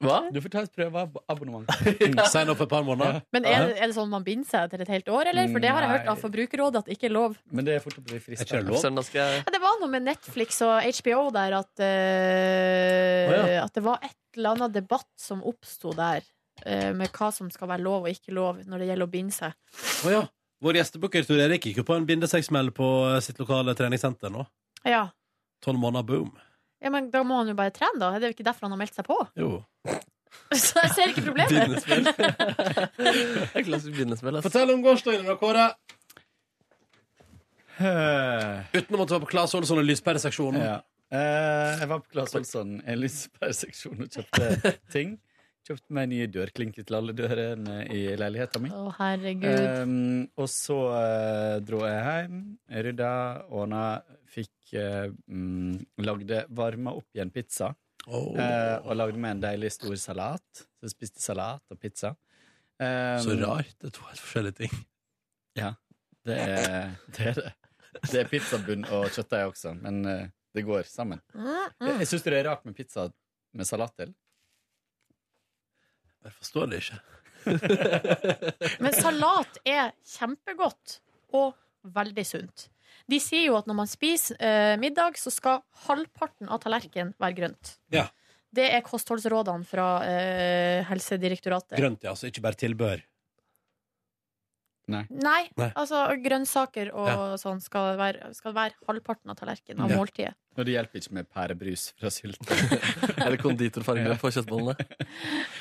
Speaker 4: Hva?
Speaker 13: Du får ta et prøveabonnement. <laughs>
Speaker 2: Sign opp et par måneder.
Speaker 3: Men er, det- er det sånn man binder seg til et helt år, eller? For det har jeg hørt av. Forbrukerrådet at det ikke er lov.
Speaker 13: Men det er fort å bli
Speaker 2: Er det
Speaker 13: frista.
Speaker 2: lov?
Speaker 4: Skal jeg
Speaker 3: Ja, det var noe med Netflix og HBO der at, uh,
Speaker 4: oh, ja.
Speaker 3: at det var et eller annet debatt som oppsto der. uh, med hva som skal være lov og ikke lov når det gjelder å binde seg.
Speaker 2: Oh, ja. Vår gjestebooker Tor Erik gikk jo på en bindesexsmell på eh, sitt lokale treningssenter nå.
Speaker 3: Ja.
Speaker 2: Tolv måneder, boom.
Speaker 3: Ja, men da må han jo bare trene, da. Det er jo ikke derfor han har meldt seg på.
Speaker 2: Jo. <laughs>
Speaker 3: Så jeg ser ikke problemet.
Speaker 4: Bindesmell. <laughs> Det Klassisk bindesmell. ass.
Speaker 2: Fortell om gårsdagen da, Kåre.
Speaker 13: Eh,
Speaker 2: Utenom at du var på Claes Olsson og lyspæreseksjonen.
Speaker 13: Ja. Eh, jeg var på Claes Olsson en lyspæreseksjonen og kjøpte <laughs> ting. Kjøpte meg nye dørklinker til alle dørene i leiligheten min.
Speaker 3: Å, herregud.
Speaker 13: Um, og så eh, dro jeg hjem, rydda, ordna, fikk mm, Lagde varma opp igjen pizza.
Speaker 2: Oh.
Speaker 13: eh, og lagde med en deilig stor salat. Så jeg spiste salat og pizza. Um,
Speaker 2: Så rart. Det er to helt forskjellige ting.
Speaker 13: Ja, det er <laughs> det. Er det. det er pizzabunn og kjøttdeig også, men uh, det går sammen.
Speaker 3: Mm,
Speaker 13: Jeg, jeg syns det er rart med pizza med salat til.
Speaker 2: Jeg forstår det ikke. <laughs>
Speaker 3: Men salat er kjempegodt og veldig sunt. De sier jo at når man spiser eh, middag, så skal halvparten av tallerkenen være grønt.
Speaker 2: Ja.
Speaker 3: Det er kostholdsrådene fra eh, Helsedirektoratet.
Speaker 2: Grønt, ja. Så ikke bare tilbør.
Speaker 13: Nei.
Speaker 3: Nei,
Speaker 2: Nei.
Speaker 3: altså grønnsaker og
Speaker 2: Ja.
Speaker 3: sånn skal være, skal være halvparten av tallerkenen av
Speaker 2: Ja.
Speaker 3: måltidet.
Speaker 13: Og det hjelper ikke med pærebrus fra sylt. <laughs>
Speaker 4: Eller konditorfarge på kjøttbollene.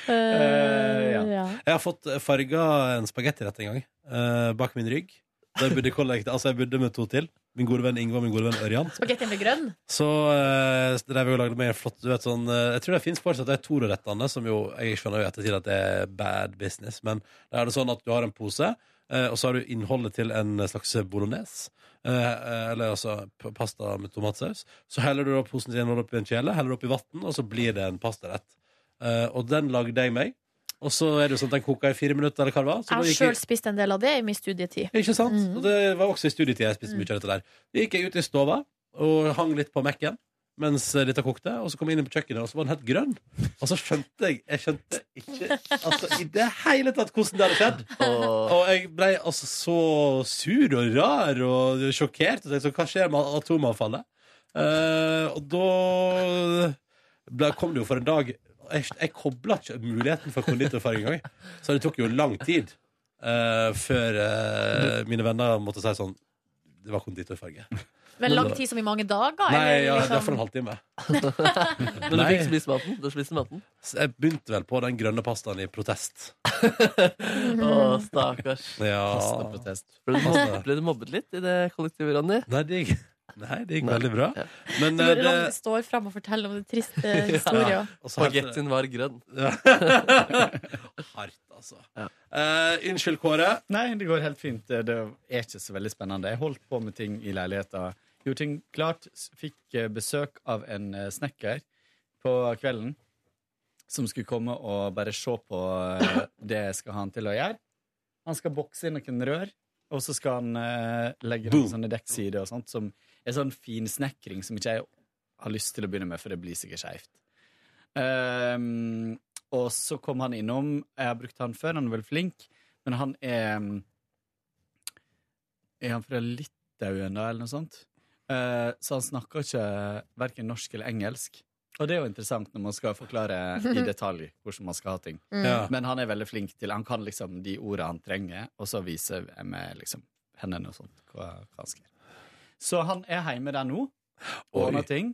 Speaker 3: Uh, <laughs>
Speaker 13: ja.
Speaker 3: ja.
Speaker 2: Jeg har fått farga en spagettirett en gang, uh, bak min rygg. Da jeg bodde i kollektiv, altså jeg bodde med to til. Min gode venn Ingvar min gode venn Ørjan.
Speaker 3: Spagettien med grønn.
Speaker 2: Så uh, drev jeg og lagde meg flott du vet, sånn, uh, Jeg tror det finnes fortsatt de Toro-rettene, som jo Jeg skjønner jo i ettertid at det er bad business, men da er det sånn at du har en pose, uh, og så har du innholdet til en slags bolognese. eh, eller altså pasta med tomatsaus. Så heller du da posen sin opp oppi en kjele, heller det oppi vann, og så blir det en pastarett. Og den lagde jeg meg. Og så er det jo sånn at den koker i fire minutter, eller hva det var. Så
Speaker 3: Jeg har
Speaker 2: gikk
Speaker 3: sjøl spist en del av det i min studietid.
Speaker 2: ikke sant?
Speaker 3: Mhm.
Speaker 2: Og det var også i studietid jeg spiste mye av dette der. Da gikk jeg ut i stova og hang litt på Mac-en mens dette kokte, og så kom jeg inn på kjøkkenet, og så var den helt grønn. Og så skjønte jeg Jeg skjønte ikke altså, i det hele tatt hvordan det hadde skjedd. Og jeg ble altså så sur og rar og sjokkert. Og tenkte, så hva skjer med atomavfallet? Eh, og da ble, kom det jo for en dag Jeg, jeg kobla ikke muligheten for konditorfarge engang. Så det tok jo lang tid eh, før eh, mine venner måtte si sånn Det var konditorfarge.
Speaker 3: Men lang tid som i mange dager?
Speaker 2: Nei, ja, hvert fall
Speaker 3: liksom?
Speaker 2: en halvtime. <laughs>
Speaker 4: Men du
Speaker 2: Nei.
Speaker 4: fikk spist maten? Du spiste maten?
Speaker 2: Så jeg begynte vel på den grønne pastaen i protest. <laughs>
Speaker 4: Å, stakkars.
Speaker 2: Ja.
Speaker 13: Pastaprotest.
Speaker 4: Ble du, mobbet, ble du mobbet litt i det kollektivet, Ronny?
Speaker 2: Nei, det gikk, nei, det gikk
Speaker 4: Nei.
Speaker 2: veldig bra.
Speaker 4: Ja.
Speaker 2: Men
Speaker 3: Når
Speaker 2: eh,
Speaker 3: Ronny
Speaker 2: det
Speaker 3: står fram og forteller om den triste <laughs> historien.
Speaker 2: og
Speaker 4: Spagettien var grønn. <laughs>
Speaker 2: Hardt, altså.
Speaker 4: Ja.
Speaker 2: Eh, unnskyld, Kåre.
Speaker 13: Nei, det går helt fint. Det det er ikke så veldig spennende. Jeg holdt på med ting i leiligheta. gjorde ting klart. Fikk eh, besøk av en eh, snekker på kvelden som skulle komme og bare se på det jeg skal ha han til å gjøre. Han skal bokse inn noen rør, og så skal han legge noen sånne dekksider og sånt, som er sånn finsnekring som ikke jeg har lyst til å begynne med, for det blir sikkert skeivt. Um, og så kom han innom. Jeg har brukt han før, han er veldig flink, men han er Er han fra Litauen, da, eller noe sånt? Uh, så han snakker ikke verken norsk eller engelsk. Og det er jo interessant når man skal forklare i <laughs> detalj hvordan man skal ha ting.
Speaker 2: Mm. Ja.
Speaker 13: Men han er veldig flink til Han kan liksom de ordene han trenger, og så viser jeg med liksom hendene og sånt hva, hva han skal gjøre. Så han er hjemme der nå, ordner ting.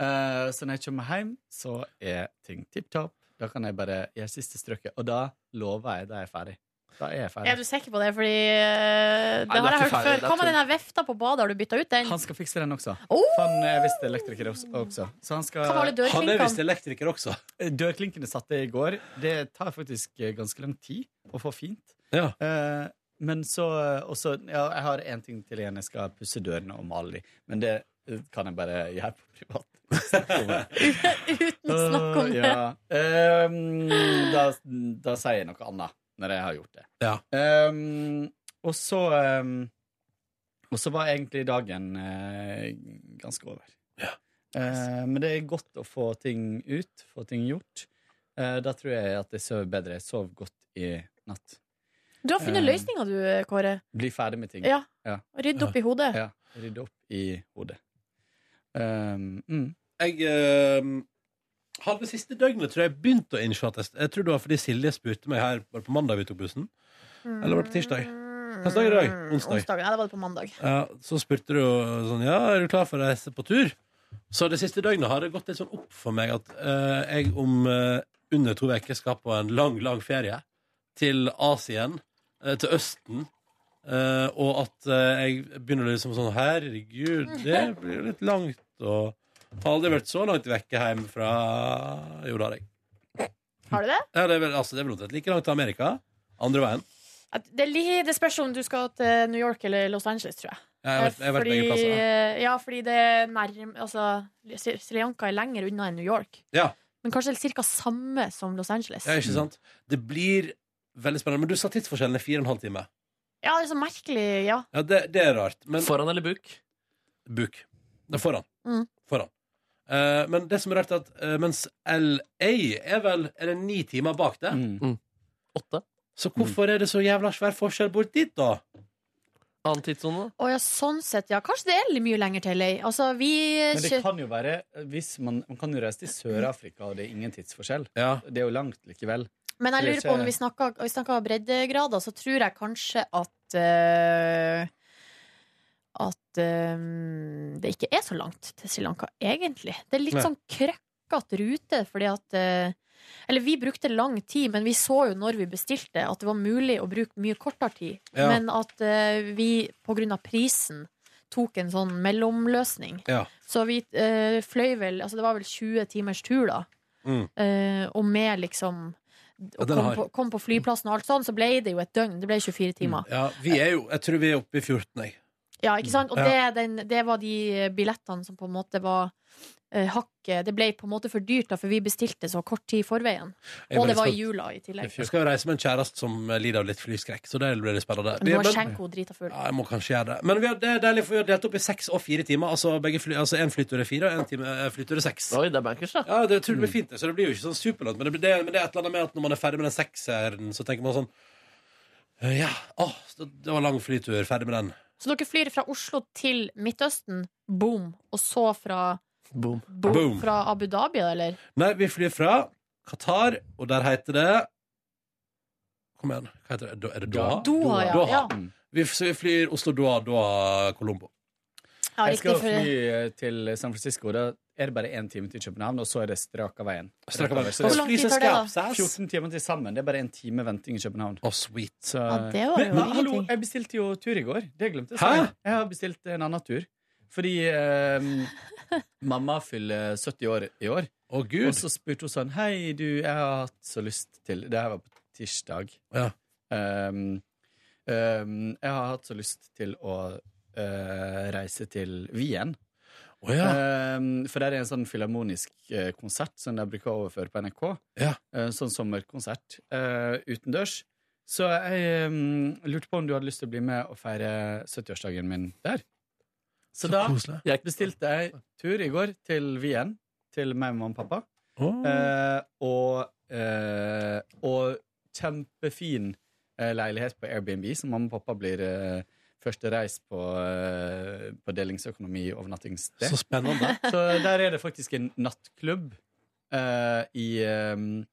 Speaker 13: Uh, så når jeg kommer hjem, så er ting tipp topp. Da kan jeg bare gjøre siste strøket. Og da lover jeg da er jeg ferdig. Da er jeg ferdig.
Speaker 3: Er du sikker på det? Fordi uh, det
Speaker 13: Nei,
Speaker 3: har
Speaker 13: er
Speaker 3: jeg hørt
Speaker 13: ferdig,
Speaker 3: før.
Speaker 13: er
Speaker 3: Hva med den her vefta på badet? Har du bytta ut den?
Speaker 13: Han skal fikse den også.
Speaker 3: Oh!
Speaker 13: For Han er visst elektriker også. Så han skal?
Speaker 3: Han er visst
Speaker 2: elektriker også.
Speaker 13: Dørklinkene satte jeg i går. Det tar faktisk eh, ganske lang tid å få fint.
Speaker 2: Ja.
Speaker 13: Eh, men så også, ja, Jeg har én ting til igjen. Jeg skal pusse dørene og male de. Men det eh, kan jeg bare gjøre på privat.
Speaker 3: Uten snakk om det. <laughs>
Speaker 13: Ja. Um, da, da sier jeg noe annet når jeg har gjort det.
Speaker 2: Ja.
Speaker 13: Um, og så um, Og så var egentlig dagen uh, ganske over. Eh, men det er godt å få ting ut, få ting gjort. Uh, da tror jeg at jeg sover bedre. Jeg sov godt i natt.
Speaker 3: Du har funnet
Speaker 13: Eh,
Speaker 3: løsninga, du, Kåre.
Speaker 13: Bli ferdig med ting.
Speaker 3: Ja. Rydde opp i hodet.
Speaker 13: Ja. Rydde opp i hodet. Um, mm.
Speaker 2: Jeg um har det siste døgnet tror jeg begynt å innse at jeg, jeg tror det var fordi Silje spurte meg her Var det på mandag vi tok bussen. Eller var det på tirsdag? Hvilken dag er det i dag? Onsdag.
Speaker 3: Onsdag. Ja, det var det på mandag.
Speaker 2: Ja, så spurte du sånn Ja, er du klar for å reise på tur? Så det siste døgnet har det gått litt sånn opp for meg at uh, jeg om uh, under to uker skal på en lang, lang ferie til Asien, til Østen. eh, og at eh, jeg begynner liksom sånn Herregud, <laughs> det blir jo litt langt. Og har aldri vært så langt vekke hjemme fra Jo, det har jeg.
Speaker 3: Har du det?
Speaker 2: Ja, det er vel altså, det er vel omtrent like langt til Amerika. Andre veien.
Speaker 3: At Det, er li- det spørs om du skal til New York eller Los Angeles, tror jeg.
Speaker 2: Ja, jeg har vært- jeg har vært begge plasser,
Speaker 3: eh, Ja, fordi det er nærm... Altså, Sri Sri Lanka er lenger unna enn New York.
Speaker 2: Ja.
Speaker 3: Men kanskje ca. samme som Los Angeles.
Speaker 2: Ja, ikke sant? Det blir veldig spennende. Men du sa tidsforskjellen er fire og en halv time.
Speaker 3: Ja, det er så merkelig, ja.
Speaker 2: Ja, det, det er rart. Men,
Speaker 4: Foran eller buk?
Speaker 2: Buk. Det er foran.
Speaker 3: Mm.
Speaker 2: Foran. Eh, men det som er rart, er at eh, mens LA er vel Er det ni timer bak det?
Speaker 4: Åtte.
Speaker 2: Så hvorfor er det så jævla svær forskjell bort dit, da?
Speaker 4: Annen tidssone?
Speaker 3: Å ja, sånn sett, ja. Kanskje det er litt mye lenger til LA. Altså, vi
Speaker 13: Men det kan jo være hvis man, man kan jo reise til Sør-Afrika, og det er ingen tidsforskjell. Det er jo langt likevel.
Speaker 3: Men jeg
Speaker 13: er
Speaker 3: lurer på, når vi snakker, vi snakker breddegrader, så tror jeg kanskje at uh, At eh, det ikke er så langt til Sri Lanka, egentlig. Det er litt
Speaker 14: Nei.
Speaker 3: sånn krøkkete rute, fordi at uh, Eller vi brukte lang tid, men vi så jo når vi bestilte, at det var mulig å bruke mye kortere tid.
Speaker 2: Ja.
Speaker 3: Men at uh, vi på grunn av prisen tok en sånn mellomløsning.
Speaker 2: Ja.
Speaker 3: Så vi uh, fløy vel Altså, det var vel 20 timers tur, da.
Speaker 2: Mm.
Speaker 3: Uh, og med liksom og kom, på, kom på flyplassen og alt sånn, så ble det jo et døgn. Det ble 24 timer.
Speaker 2: Ja, vi er jo Jeg tror vi er oppe i 14, jeg.
Speaker 3: Ja, ikke sant? Og
Speaker 2: Ja.
Speaker 3: det, den, det var de billettene som på en måte var uh, hakket Det ble på en måte for dyrt, da, for vi bestilte så kort tid i forveien.
Speaker 2: Jeg
Speaker 3: Og det var i jula i tillegg.
Speaker 2: Jeg skal jo reise med en kjæreste som lider av litt flyskrekk, så det blir litt spennende. Vi-
Speaker 3: Nå er Skjenko drita full.
Speaker 2: Ja, jeg må kanskje gjøre det. Men vi har, det er deilig, for vi har delt opp i seks og fire timer. Altså, én fly, altså en flytur er fire, og er flytur er seks.
Speaker 4: Oi, det er bankers, da.
Speaker 2: Ja, det tror jeg blir fint, det, så det blir jo ikke sånn superlangt. Men det, det, men det er et eller annet med at når man er ferdig med den sekseren, så tenker man sånn eh, Ja, å, det var lang flytur. Ferdig med den.
Speaker 3: Så dere flyr fra Oslo til Midtøsten, boom, og så fra
Speaker 4: Boom.
Speaker 2: Boom.
Speaker 3: Fra Abu Dhabi, eller?
Speaker 2: Nei, vi flyr fra Qatar, og der heter det Kom igjen, hva heter det? Er det Doha?
Speaker 3: Doha, ja.
Speaker 2: Doha. Vi, så vi flyr Oslo-Doha, Doha-Colombo.
Speaker 3: Ja,
Speaker 13: jeg skal fly eh, til San Francisco. Da er det bare én time til København, og så er det straka veien.
Speaker 2: Straka veien.
Speaker 13: Så det
Speaker 2: Hvor lang tid tar det, da?
Speaker 13: 14 timer til sammen. Det er bare en time venting i København.
Speaker 2: Å, sweet.
Speaker 13: Så,
Speaker 3: Ja, det var jo
Speaker 13: men hallo, jeg bestilte jo tur i går. Det glemte jeg å
Speaker 2: Hæ?
Speaker 13: si. Jeg har bestilt en annen tur. Fordi eh, <laughs> mamma fyller 70 år i år.
Speaker 2: Å, Gud.
Speaker 13: Og så spurte hun sånn Hei, du, jeg har hatt så lyst til Det her var på tirsdag.
Speaker 2: Ja.
Speaker 13: Um, um, jeg har hatt så lyst til å reise til Wien.
Speaker 2: Oh, ja.
Speaker 13: Eh, for der er en sånn filharmonisk eh, konsert som de bruker å overføre på NRK.
Speaker 2: Ja.
Speaker 13: Eh, sånn sommerkonsert eh, utendørs. Så jeg mm, lurte på om du hadde lyst til å bli med og feire 70-årsdagen min der. Så,
Speaker 2: Så
Speaker 13: da
Speaker 2: koselig.
Speaker 13: jeg bestilte jeg tur i går til Wien, til meg mamma og pappa.
Speaker 2: Oh.
Speaker 13: Eh, og, eh, og kjempefin eh, leilighet på Airbnb, som mamma og pappa blir eh, første reis på, eh, på delingsøkonomi overnattingssted.
Speaker 2: Så spennende. <laughs>
Speaker 13: Så der er det faktisk en nattklubb uh, i, um,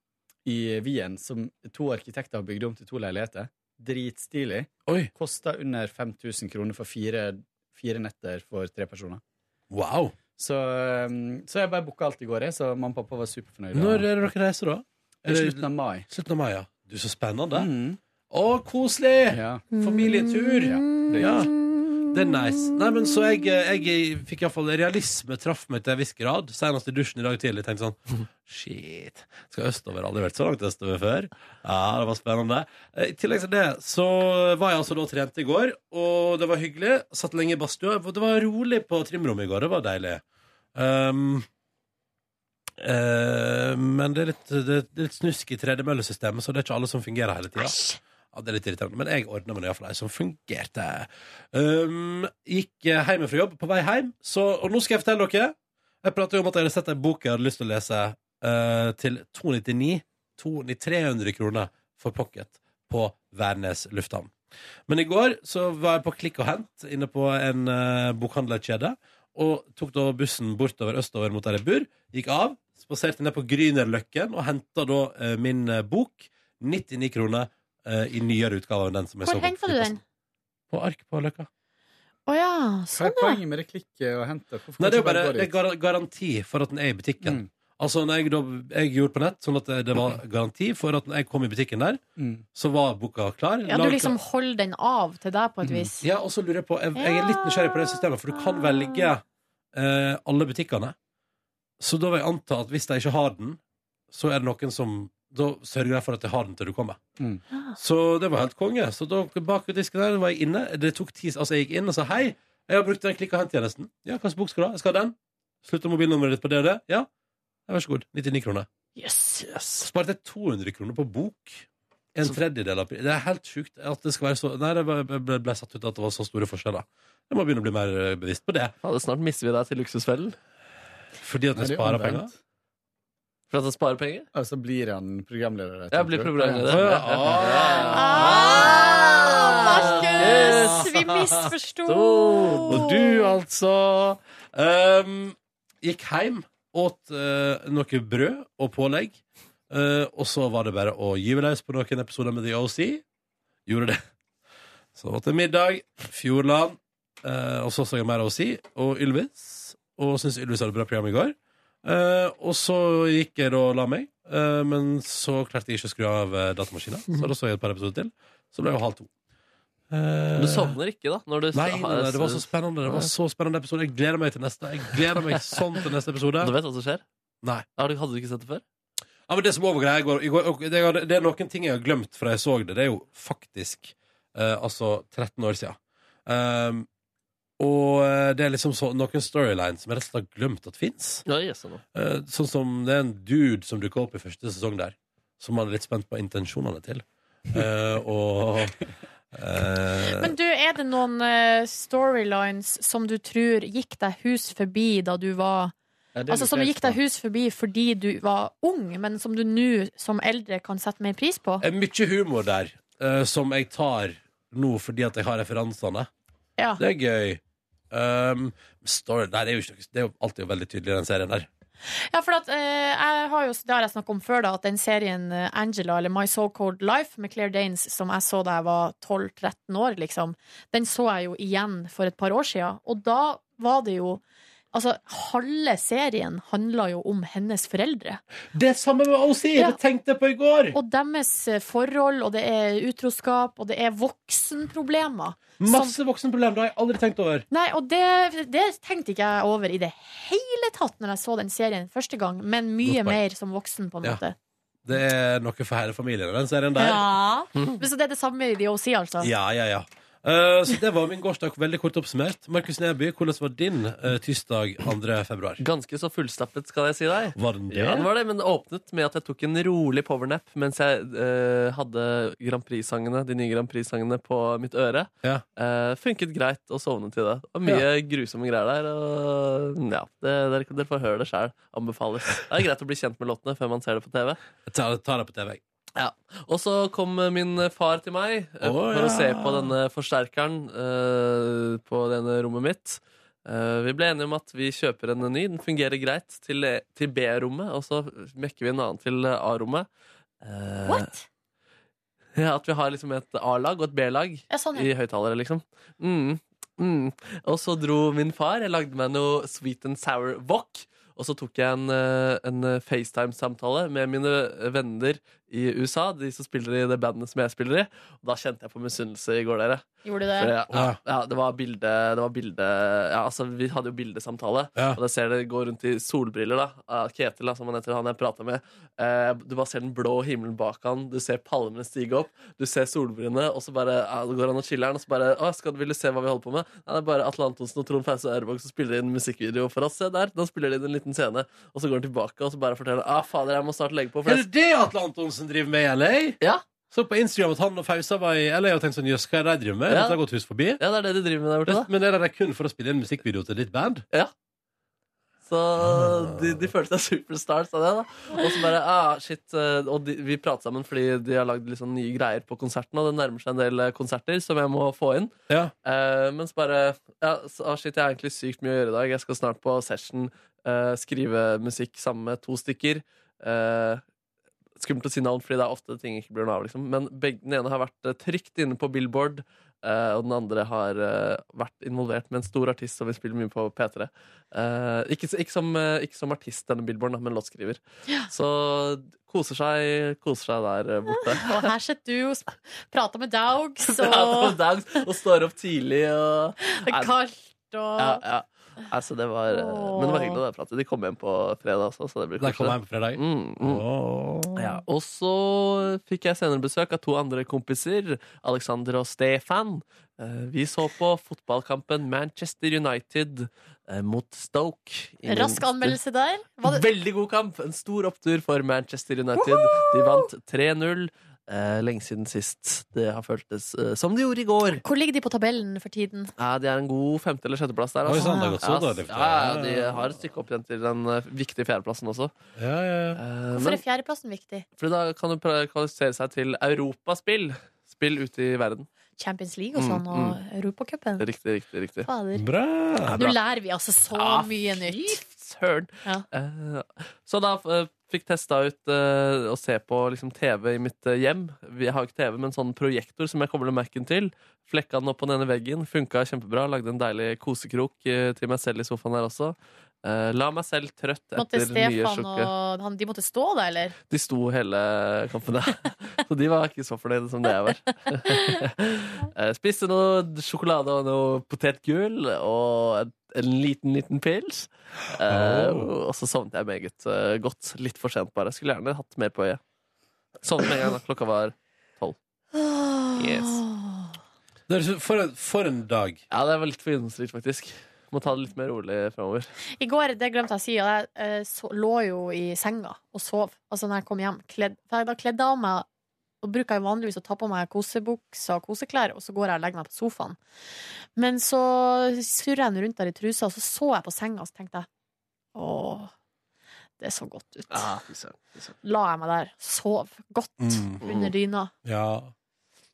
Speaker 13: i Wien som to arkitekter har bygd om til to leiligheter. Dritstilig.
Speaker 2: Oi.
Speaker 13: Kosta under 5000 kroner for fire, fire netter for tre personer.
Speaker 2: Wow.
Speaker 13: Så, um, så jeg bare booka alt i går, jeg, så mamma og pappa var superfornøyde.
Speaker 2: Når er det dere reiser, da?
Speaker 13: Slutten av mai.
Speaker 2: Slutten av mai, ja. Du, så spennende.
Speaker 13: Mm.
Speaker 2: Å, koselig!
Speaker 13: Ja.
Speaker 2: Familietur.
Speaker 13: Ja, det
Speaker 2: Ja. Det er nice. Nei, men Så jeg, jeg fikk iallfall realisme traff meg til en viss grad. Senest i dusjen i dag tidlig. Tenkte sånn Shit. Skal østover. Aldri vært så langt østover før. Ja, det var spennende. Eh, I tillegg til det så var jeg altså da trent i går, og det var hyggelig. Satt lenge i badstua. Det var rolig på trimrommet i går. Det var deilig. Um, uh, men det er, litt, det er litt snusk i tredemøllesystemet, så det er ikke alle som fungerer hele tida. Ja, det er litt irriterende, men jeg ordna meg iallfall ei som fungerte. Um, gikk eh, hjem fra jobb. På vei hjem, så, og nå skal jeg fortelle dere Jeg pratet jo om at jeg hadde sett ei bok jeg hadde lyst til å lese uh, til 299 200 300 kroner for pocket på Værnes lufthavn. Men i går så var jeg på Klikk og Hent inne på en uh, bokhandlerkjede. Og tok da bussen bortover østover mot der jeg bor. Gikk av, spaserte ned på Grünerløkken og henta da uh, min bok. 99 kroner eh, i nyere utgave enn den som jeg så
Speaker 3: Hvor
Speaker 2: på
Speaker 3: henta du den?
Speaker 2: På ark på Løkka.
Speaker 3: Å ja,
Speaker 13: Hva er
Speaker 3: sånn ja.
Speaker 13: poenget med det klikket og hente? Hvorfor
Speaker 2: Nei, det er jo bare det er gar garanti for at den er i butikken.
Speaker 13: Mm.
Speaker 2: Altså, når jeg, da, jeg gjorde på nett, sånn at det, det var garanti for at når jeg kom i butikken der,
Speaker 13: Mm.
Speaker 2: så var boka klar.
Speaker 3: Ja, du
Speaker 2: Lag-
Speaker 3: liksom holder den av til deg på et vis.
Speaker 2: Ja, og så lurer jeg på Jeg, jeg er litt nysgjerrig på det systemet, for du kan velge eh, alle butikkene. Så da vil jeg anta at hvis de ikke har den, så er det noen som Da sørger jeg for at jeg har den til du kommer.
Speaker 13: Mm.
Speaker 2: Så det var helt konge. Så da bak disken der var jeg inne. Det tok tid, altså jeg gikk inn og sa hei. Jeg har brukt den klikk og hent-tjenesten. Ja, hva slags bok skal du ha? Jeg skal ha den. Slutter mobilnummeret ditt på det og det? Ja. ja. Vær så god. 99 kroner.
Speaker 3: Yes.
Speaker 2: Sparte jeg 200 kroner på bok. En tredjedel av Det er helt sjukt at det skal være så Nei, det ble, ble, ble satt ut at det var så store forskjeller. Jeg må begynne å bli mer eh, bevisst på det.
Speaker 4: Ja, det snart mister vi deg til luksusfellen.
Speaker 2: Fordi at
Speaker 13: er
Speaker 2: sparer
Speaker 13: omvendt.
Speaker 2: penger.
Speaker 4: For at han sparer penger?
Speaker 13: Og så blir han programleder.
Speaker 4: Jeg blir programleder.
Speaker 2: Ja.
Speaker 3: Ah, Markus! Vi misforsto!
Speaker 2: Og du, altså um, Gikk hjem, åt uh, noe brød og pålegg. uh, og så var det bare å gyve løs på noen episoder med The OC. Gjorde det. Så åt jeg middag. Fjordland. uh, og så så jeg mer OC og Ylvis. Og syntes Ylvis hadde et bra program i går. Eh, og så gikk jeg da og la meg. eh, men så klarte jeg ikke å skru av eh, datamaskinen. Så da så jeg et par episoder til. Så ble jeg halv to. Eh,
Speaker 4: Du sovner ikke, da? Når du
Speaker 2: Nei, nei, nei, det var så spennende. Det var så spennende episode. Jeg gleder meg til neste. Jeg gleder meg sånn til neste episode.
Speaker 4: Du vet hva som skjer?
Speaker 2: Nei.
Speaker 4: Har du, hadde du ikke sett det før?
Speaker 2: Ja, men det som overgreia jeg går, i går det, er, det er noen ting jeg har glemt fra jeg så det. Det er jo faktisk eh, altså 13 år siden. Um, og eh, det er liksom så, noen storylines som jeg nesten har glemt at fins.
Speaker 4: Ja, yes, nå.
Speaker 2: sånn som det er en dude som dukker opp i første sesong der, som man er litt spent på intensjonene til. uh, og uh,
Speaker 3: Men du, er det noen eh, storylines som du tror gikk deg hus forbi da du var
Speaker 13: Ja,
Speaker 3: Altså Som gikk deg hus forbi fordi du var ung, men som du nå som eldre kan sette mer pris på?
Speaker 2: er mye humor der uh, som jeg tar nå fordi at jeg har referansene.
Speaker 3: Ja.
Speaker 2: Det er gøy. Um, story, nei, det, er jo det er jo alltid veldig tydelig den serien der.
Speaker 3: Ja, for at, eh, jeg har jo, det har jeg snakket om før, da, at den serien eh, Angela, eller My So Called Life, med Claire Danes, som jeg så da jeg var 12-13 år, liksom, den så jeg jo igjen for et par år siden. Og da var det jo Altså, halve serien handler jo om hennes foreldre.
Speaker 2: Det er samme med OC! Det tenkte jeg på i går!
Speaker 3: Og deres eh, forhold, og det er utroskap, og det er voksenproblemer.
Speaker 2: Masse voksenproblemer. Det har jeg aldri tenkt over.
Speaker 3: Nei, og det, det tenkte ikke jeg over i det hele tatt når jeg så den serien første gang, men mye mer som voksen, på en
Speaker 2: Ja.
Speaker 3: måte.
Speaker 2: Det er noe for hele familien, den serien der.
Speaker 3: Ja. Men Så det er det samme i The OC, altså?
Speaker 2: Ja, ja, ja. Eh, så det var min gårsdag, veldig kort oppsummert. Markus Neby, hvordan var din uh, tirsdag 2. februar?
Speaker 4: Ganske så fullstappet, skal jeg si deg.
Speaker 2: Var den det?
Speaker 4: Ja, det var det, men det åpnet med at jeg tok en rolig powernap mens jeg uh, hadde Grand Prix-sangene, de nye Grand Prix-sangene på mitt øre.
Speaker 2: Ja.
Speaker 4: Funket greit å sovne til det. Det var mye grusomme greier der. Og ja, det, dere, dere får høre det sjæl. Anbefales. Det er greit å bli kjent med låtene før man ser det på TV.
Speaker 2: Ta, tar det på TV.
Speaker 4: Ja. Og så kom min far til meg oh,
Speaker 2: for
Speaker 4: for å se på denne forsterkeren uh, på denne rommet mitt. Uh, vi ble enige om at vi kjøper en ny. Den fungerer greit til, til B-rommet, og så mekker vi en annen til A-rommet. Uh,
Speaker 3: What?
Speaker 4: Ja, At vi har liksom et A-lag og et B-lag
Speaker 3: Ja, sånn, ja.
Speaker 4: i høyttalere, liksom. Mm. Mm. Og så dro min far. Jeg lagde meg noe sweet and sour wok. Og så tok jeg en, eh, en FaceTime-samtale med mine venner i USA, de som spiller i det bandet som jeg spiller i. Og da kjente jeg på misunnelse i går, dere.
Speaker 3: Gjorde du det?
Speaker 4: Jeg- ja, ja, det var bilde, det var bilde ja, altså, Vi hadde jo bildesamtale, og da ser dere går rundt i solbriller. da Ketil, da, som han heter, han jeg prata med. Eh, du bare ser den blå himmelen bak han, du ser palmene stige opp, du ser solbrillene, og så bare ja, går han og chiller'n, og så bare å, skal du se hva vi holder på med? Nei, det er bare Atle Antonsen og Trond Fause Aurebakk som spiller inn musikkvideo for oss. Se der, da spiller de inn en liten scene, og så går han tilbake og så bare forteller ah, fader, jeg må snart legge på. for
Speaker 2: Er det det Atle Antonsen driver med i LA?
Speaker 4: Ja.
Speaker 2: Så på Instagram at han og Fausa var i LA og tenkte sånn, jøss, hva er det de driver med?
Speaker 4: Ja.
Speaker 2: Dette har gått hus forbi.
Speaker 4: Ja, det er det de driver med der borte, da.
Speaker 2: Men er det kun for å spille inn musikkvideo til ditt band?
Speaker 4: Ja. Så de, de følte seg superstars av det. da Og så bare, ah, shit eh, Og de, vi prater sammen fordi de har lagd sånn nye greier på konserten, og det nærmer seg en del eh, konserter som jeg må få inn.
Speaker 2: Ja.
Speaker 4: Eh, men så bare ja, så, ah, Shit, jeg har egentlig sykt mye å gjøre i dag. Jeg skal snart på session, eh, skrive musikk sammen med to stykker. Eh, skummelt å si navn, fordi det er ofte ting ikke blir noe av. Liksom. Men begge, den ene har vært eh, trygt inne på Billboard, uh, og den andre har uh, vært involvert med en stor artist som vi spiller mye på P3. Uh, ikke, ikke, som, ikke som artist, denne Billboarden, men låtskriver. Så koser seg, koser seg der borte. <laughs>
Speaker 3: Og her sitter du og prater med dogs, <laughs>
Speaker 4: Prater
Speaker 3: og
Speaker 4: med dogs, og står opp tidlig og
Speaker 3: det er kaldt og
Speaker 4: Ja, ja. Altså, det var, eh, men det var hyggelig å prate. De kom hjem på fredag også, så det blir
Speaker 2: De kom hjem på fredag?
Speaker 4: Mm, mm. Ja, og så fikk jeg senere besøk av to andre kompiser, Alexander og Stefan. Eh, Vi så på fotballkampen Manchester United eh, mot Stoke.
Speaker 3: Rask anmeldelse der. Var det,
Speaker 4: Veldig god kamp. En stor opptur for Manchester United. De vant 3-0. Eh, lenge siden sist. Det har føltes eh, som det gjorde i går.
Speaker 3: hvor ligger de på tabellen for tiden?
Speaker 4: Ja, De er en god femte- eller sjetteplass der. altså.
Speaker 2: Oi, sann, det har gått så
Speaker 4: ja,
Speaker 2: dårlig
Speaker 4: ja, ja, de har et stykke opp igjen til den eh, viktige fjerdeplassen også.
Speaker 2: Ja, ja, ja.
Speaker 4: Eh,
Speaker 3: Hvorfor
Speaker 4: men,
Speaker 3: er fjerdeplassen viktig?
Speaker 4: fordi da kan du prøve kvalifisere seg til europaspill. Spill ute i verden.
Speaker 3: Champions League og
Speaker 4: Mm,
Speaker 3: sånn, og Europacupen.
Speaker 4: Riktig, riktig. riktig.
Speaker 3: Fader.
Speaker 2: Bra.
Speaker 3: Nå lærer vi altså så
Speaker 4: Ja,
Speaker 3: mye nytt.
Speaker 4: Søren.
Speaker 3: Ja.
Speaker 4: Eh, så da eh, fikk testa ut uh, å se på liksom, TV i mitt uh, hjem. Vi har ikke TV, men sånn projektor som jeg kobler Mac-en til. Flekka den opp på den ene veggen. Funka kjempebra. Lagde en deilig kosekrok uh, til meg selv i sofaen her også. Eh, la meg selv trøtt
Speaker 3: Måtte
Speaker 4: etter
Speaker 3: Stefan nye
Speaker 4: sjokke.
Speaker 3: og han, de måtte stå da, eller?
Speaker 4: De sto hele kampen, ja. <laughs> Så de var ikke så fornøyde som det jeg var. uh, <laughs> spiste noe sjokolade og noe potetgull og en, en liten, liten pils. Uh,
Speaker 2: Oh.
Speaker 4: og så sovnet jeg meget godt. Litt for sent, bare. Skulle gjerne hatt mer på øyet. Sovnet med en gang da klokka var tolv. Yes.
Speaker 2: Det er så- For, en- for en dag.
Speaker 4: Ja, det var litt for innholdsrikt, faktisk. Må ta det litt mer rolig framover.
Speaker 3: I går, det glemte jeg å si, og jeg eh, så, lå jo i senga og sov. Altså når jeg kom hjem. Kledd, for jeg da kledde jeg av meg og bruker jeg vanligvis å ta på meg kosebukser og koseklær, og så går jeg og legger meg på sofaen. Men så surrer jeg rundt der i trusa, og så så jeg på senga, og så tenkte jeg Åh, det så godt ut.
Speaker 4: Søren.
Speaker 3: La jeg meg der, sov godt
Speaker 2: Mm.
Speaker 3: under dyna.
Speaker 2: Ja.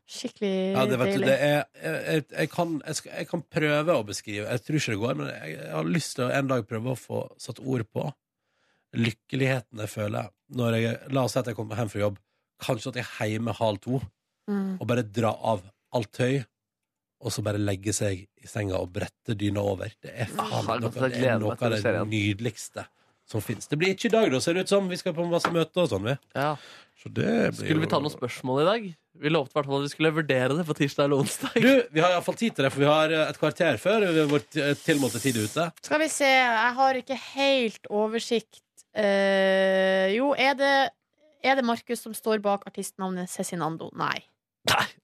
Speaker 3: Skikkelig
Speaker 2: Ja, det, vet du,
Speaker 3: deilig.
Speaker 2: det er, jeg, jeg, jeg, kan, jeg, skal, jeg kan prøve å beskrive Jeg tror ikke det går, men jeg, jeg har lyst til å en dag prøve å få satt ord på lykkeligheten jeg føler når jeg La oss si at jeg kommer hjem fra jobb, kanskje at jeg er hjemme halv to,
Speaker 3: Mm.
Speaker 2: og bare drar av alt tøy, og så bare legge seg i senga og brette dyna over. Det er faen
Speaker 4: Ah,
Speaker 2: noe, det er noe av det nydeligste som fins. Det blir ikke i dag, da, ser det ut som. Vi skal på masse møter og sånn, vi.
Speaker 4: Ja.
Speaker 2: Så det blir
Speaker 4: Skulle vi ta noen spørsmål i dag? Vi lovte i hvert fall at vi skulle vurdere det på tirsdag eller onsdag.
Speaker 2: Du, vi har iallfall tid til det, for vi har et kvarter før vår t- tilmålte tid ute.
Speaker 3: Skal vi se, jeg har ikke helt oversikt. Eh, jo, er det, er det Markus som står bak artistnavnet Cezinando? Nei.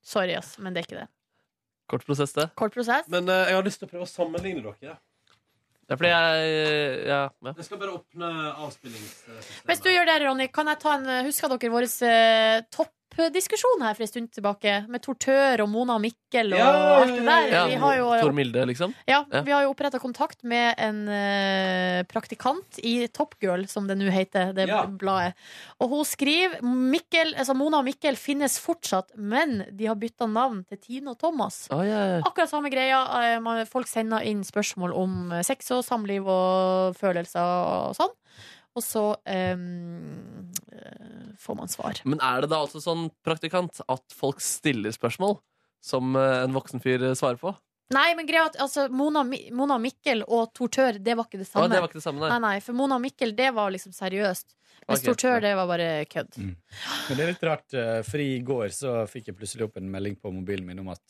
Speaker 3: Sorry, ass, men det er ikke det.
Speaker 4: Kort prosess, det.
Speaker 3: Kort prosess.
Speaker 2: Men eh, jeg har lyst til å prøve å sammenligne dere.
Speaker 4: Det er fordi jeg Ja. ja.
Speaker 2: Jeg skal bare åpne avspillingssystemet.
Speaker 3: Mens du gjør det, Ronny, kan jeg ta en Husker dere vår eh, toppdiskusjon her for en stund tilbake? Med Tortør og Mona og Mikkel og alt det der.
Speaker 4: Ja,
Speaker 3: Vi har jo,
Speaker 4: Tor Milde, liksom?
Speaker 3: ja, vi har jo oppretta kontakt med en uh, praktikant i Top Girl, som det nå heter, det
Speaker 14: Ja.
Speaker 3: bladet. Og hun skriver Mikkel, altså Mona og Mikkel finnes fortsatt, men de har bytta navn til Tine og Thomas.
Speaker 4: Oh, yeah. ja.
Speaker 3: Akkurat samme greia. eh, Folk sender inn spørsmål om eh, sex og samliv og følelser og sånn. Og så ehm, eh, får man svar.
Speaker 4: Men er det da altså sånn, praktikant, at folk stiller spørsmål som eh, en voksen fyr eh, svarer på?
Speaker 3: Nei, men greia at altså, Mona, Mona Mikkel og Tortør, det var ikke det samme.
Speaker 4: Å, det var ikke det samme, nei.
Speaker 3: nei, nei, For Mona Mikkel, det var liksom seriøst. Mens
Speaker 13: okay.
Speaker 3: Tortør,
Speaker 13: ja.
Speaker 3: det var bare kødd.
Speaker 13: Men det er litt rart, for i går så fikk jeg plutselig opp en melding på mobilen min om at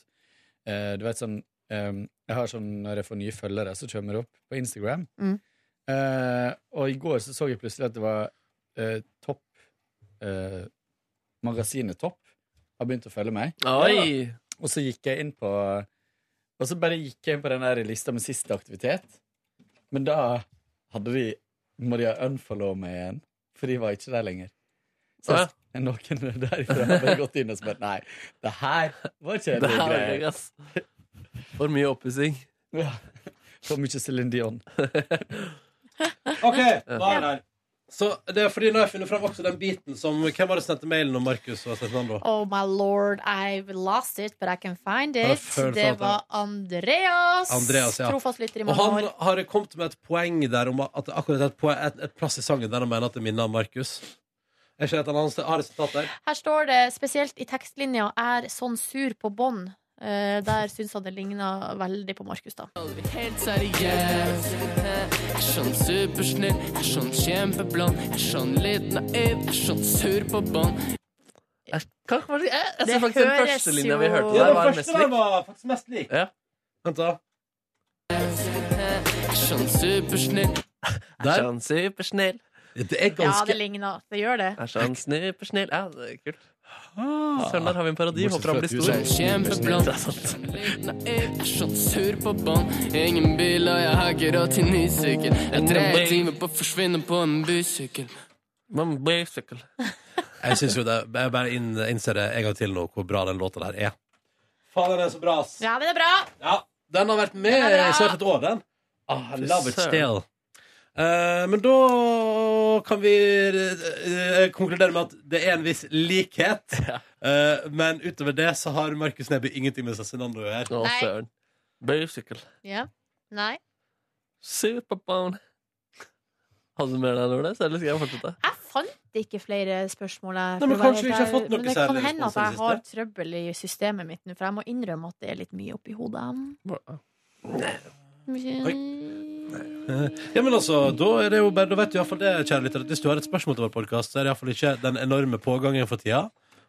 Speaker 13: uh, Du vet sånn um, Jeg har sånn når jeg får nye følgere, så kommer det opp på Instagram.
Speaker 3: Mm.
Speaker 13: Eh, og i går så så jeg plutselig at det var uh, Topp uh, Magasinet Topp har begynt å følge meg.
Speaker 4: Oi!
Speaker 13: Og så gikk jeg inn på Og så bare gikk jeg inn på den der lista med siste aktivitet. Men da hadde de må de ha unfollow meg igjen, for de var ikke der lenger. Så
Speaker 4: jeg,
Speaker 13: noen derifra har bare gått inn og spurt Nei, det her var ikke
Speaker 4: var
Speaker 13: greier.
Speaker 4: For mye oppussing.
Speaker 13: Ja. For mye Céline Dion. <laughs>
Speaker 2: OK, da er det her. Så det er fordi nå har jeg funnet fram også den biten som Hvem var det som sendte mailen om Markus og Cezinando?
Speaker 3: Oh my lord, I've lost it, but I can find it. Det var Andreas.
Speaker 2: Andreas, ja.
Speaker 3: Trofast lytter i
Speaker 2: Og
Speaker 3: mange
Speaker 2: han
Speaker 3: år.
Speaker 2: har kommet med et poeng der om at akkurat et, poeng, et, et plass i sangen der han mener at det minner om Markus. Er ikke det et annet sted? Har et sitat der?
Speaker 3: Her står det spesielt i tekstlinja 'er sånn sur på bånd'. Eh, der syns han det ligna veldig på Markus, da.
Speaker 14: Helt seriøs. Er sånn supersnill, jeg er sånn kjempeblond, jeg er sånn litt naiv, jeg er sånn sur på bånd.
Speaker 4: Jeg, jeg, jeg
Speaker 3: Det
Speaker 4: faktisk den første linja vi hørte
Speaker 2: Ja,
Speaker 4: der,
Speaker 2: den
Speaker 4: var mest lik.
Speaker 2: var faktisk mest lik.
Speaker 4: Ja.
Speaker 2: Vent, da.
Speaker 14: Jeg Er sånn supersnill.
Speaker 4: Jeg Er sånn supersnill.
Speaker 2: Det er
Speaker 3: Ja, det ligner. Det gjør det.
Speaker 4: Jeg Er sånn supersnill. Ja, det er kult. Søren, der har vi en parodi.
Speaker 14: Bortsett
Speaker 4: Håper han blir stor.
Speaker 14: er kjempeblond.
Speaker 4: Det er sant.
Speaker 14: Er sånn sur på bånd. Ingen bil, og jeg har ikke råd til ny sykkel. Jeg tre timer på å forsvinne på en bysykkel.
Speaker 2: Jeg syns jo det Jeg bare inn, innser det en gang til nå hvor bra den låta der er. Faen, den er så bra, ass.
Speaker 3: Ja, den er bra.
Speaker 2: Ja, den har vært med i snart et år, den. Ah, I love it still. Eh, men da kan vi eh, konkludere med at det er en viss likhet. <laughs> Eh, men utover det så har Markus Neby ingenting med Cezinando å gjøre.
Speaker 4: Å,
Speaker 3: Nei.
Speaker 4: søren. Bicycle.
Speaker 3: Ja. Nei.
Speaker 4: Superbone. Hadde du mer der, Nordnes, eller skal jeg fortsette?
Speaker 3: Jeg fant ikke flere spørsmål.
Speaker 2: Nei, men kanskje vi ikke har fått noe
Speaker 3: Men det kan hende at jeg har trøbbel i systemet mitt nå, for jeg må innrømme at det er litt mye oppi hodet.
Speaker 2: Ja, men altså, da er det jo bare Da vet du iallfall det, kjære lytter, at hvis du har et spørsmål til vår podkast, så er det iallfall ikke den enorme pågangen for tida.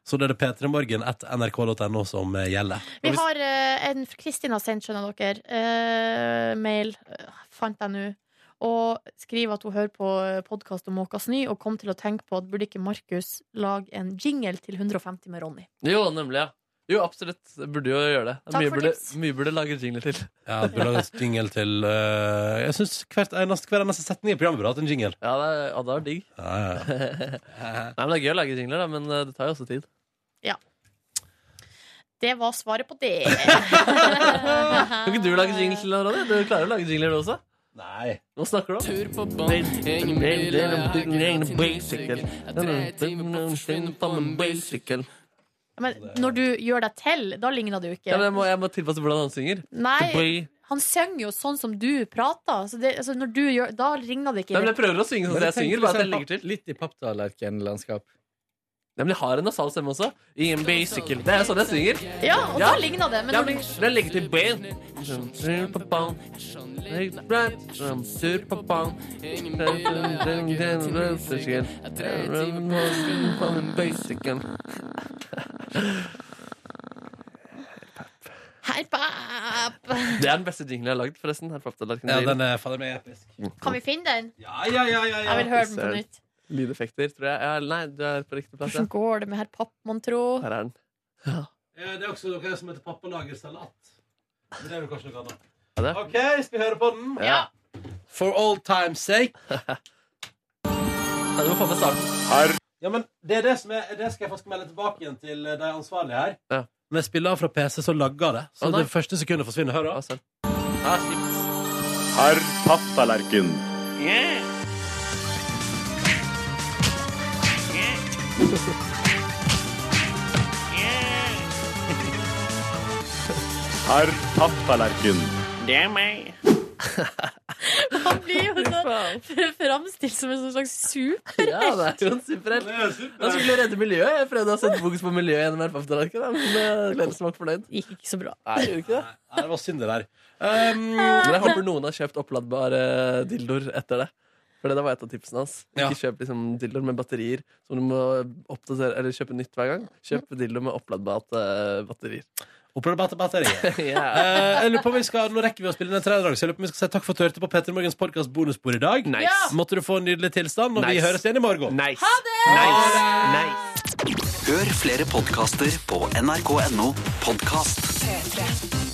Speaker 2: Så det er det p3morgen etter nrk.no som eh, gjelder.
Speaker 3: Vi har uh, en Kristin har sendt, skjønner dere, uh, mail, fant jeg nå, og skriver at hun hører på podkast om Måka snø, og kom til å tenke på at burde ikke Markus lage en jingle til 150 med Ronny?
Speaker 4: Jo, nemlig, ja. Jo, absolutt. Jeg burde jo gjøre det.
Speaker 3: Takk
Speaker 4: Mye
Speaker 3: for
Speaker 4: burde,
Speaker 3: tips.
Speaker 4: mye burde lage jingle til.
Speaker 2: Ja, du lager en jingle til eh, Jeg syns hver eneste setning i programmet burde hatt en jingle.
Speaker 4: Ja, det er, ja, det er digg.
Speaker 2: Ja, ja,
Speaker 4: Nei, men Det er gøy å lage jingler, da, men eh, det tar jo også tid.
Speaker 3: Ja. Det var svaret på det.
Speaker 4: Kan ikke du lage jingle til Ronny? Du klarer å lage jingler, du også?
Speaker 2: Nei.
Speaker 4: Hva snakker du om?
Speaker 14: Tur på bånd, ingen bil, jeg har til ny tre timer på en bysykkel.
Speaker 3: Men når du gjør deg til, da ligner det jo ikke.
Speaker 4: Ja, men jeg, må, jeg må tilpasse hvordan han synger.
Speaker 3: Nei, han synger jo sånn som du prater. Så det, altså når du gjør, da ligner det ikke
Speaker 4: Nei, men jeg prøver å synge sånn som jeg synger, bare at jeg legger til.
Speaker 13: Litt i papptallerkenlandskap.
Speaker 4: Ja, men jeg har en nasal stemme også. I en bysykkel. Det er sånn jeg synger.
Speaker 3: Ja, og da ligner det. Men
Speaker 4: ja,
Speaker 3: når
Speaker 4: men
Speaker 3: du
Speaker 4: ligger legger til ben. Sur på. Sur på! Det er den beste jinglen jeg har lagd, forresten.
Speaker 2: Ja, den er fader meg episk.
Speaker 3: Kan vi finne den?
Speaker 2: Ja, ja, ja, ja, ja.
Speaker 3: Jeg vil høre den på nytt.
Speaker 4: Lydeffekter, tror jeg. Ja, nei, du er på riktig plass.
Speaker 3: Hvordan går det med herr Papp, mon tro?
Speaker 4: Her er den.
Speaker 2: Ja. Det er også noe som heter pappalagersalat. Men det er vel kanskje noe annet.
Speaker 4: Ja.
Speaker 2: OK, skal vi høre på den?
Speaker 4: Ja.
Speaker 2: For old time's sake. <laughs>
Speaker 4: du må få med starten.
Speaker 2: Ja, men det, er det, som er, det skal jeg faktisk melde tilbake igjen til de ansvarlige her.
Speaker 4: Ja.
Speaker 2: Når jeg spiller av fra PC, så lagger det. Så
Speaker 4: Å, nei.
Speaker 2: det første sekundet forsvinner. Hør, da.
Speaker 4: Ja, pappalerken
Speaker 15: Herr Papptallerken. <laughs> Herr Papptallerken.
Speaker 14: Det er meg. <laughs>
Speaker 3: Han blir jo så framstilt som en sånn slags superhelt.
Speaker 4: Ja, det er jo en superhelt. <laughs> Han skulle redde miljøet. Jeg prøvde å sette fokus på miljøet gjennom RPF-tallerken, men Glenn var fornøyd.
Speaker 3: Gikk ikke så bra.
Speaker 4: Nei, gjorde ikke det.
Speaker 2: Nei, det var synd, det der. Um,
Speaker 4: Men jeg håper noen har kjøpt oppladbare dildoer etter det. For det var et av tipsene hans.
Speaker 2: Ja.
Speaker 4: Ikke kjøp liksom dildoer med batterier som du må oppdatere Eller kjøpe nytt hver gang. Kjøp dildoer med oppladbare batterier.
Speaker 2: Oppladbare batterier. <laughs>
Speaker 4: yeah.
Speaker 2: uh, jeg lurer på om vi skal, Nå rekker vi å spille den en tredje dag, så jeg lurer på om vi skal si takk for at du hørte på Petter Morgens podkast bonusbord i dag.
Speaker 4: Nice. Ja.
Speaker 2: Måtte du få en nydelig tilstand, og vi høres igjen i morgen.
Speaker 4: Nice.
Speaker 3: Ha det!
Speaker 4: Nice.
Speaker 16: Hør flere podkaster på nrk.no podkast.
Speaker 5: P3.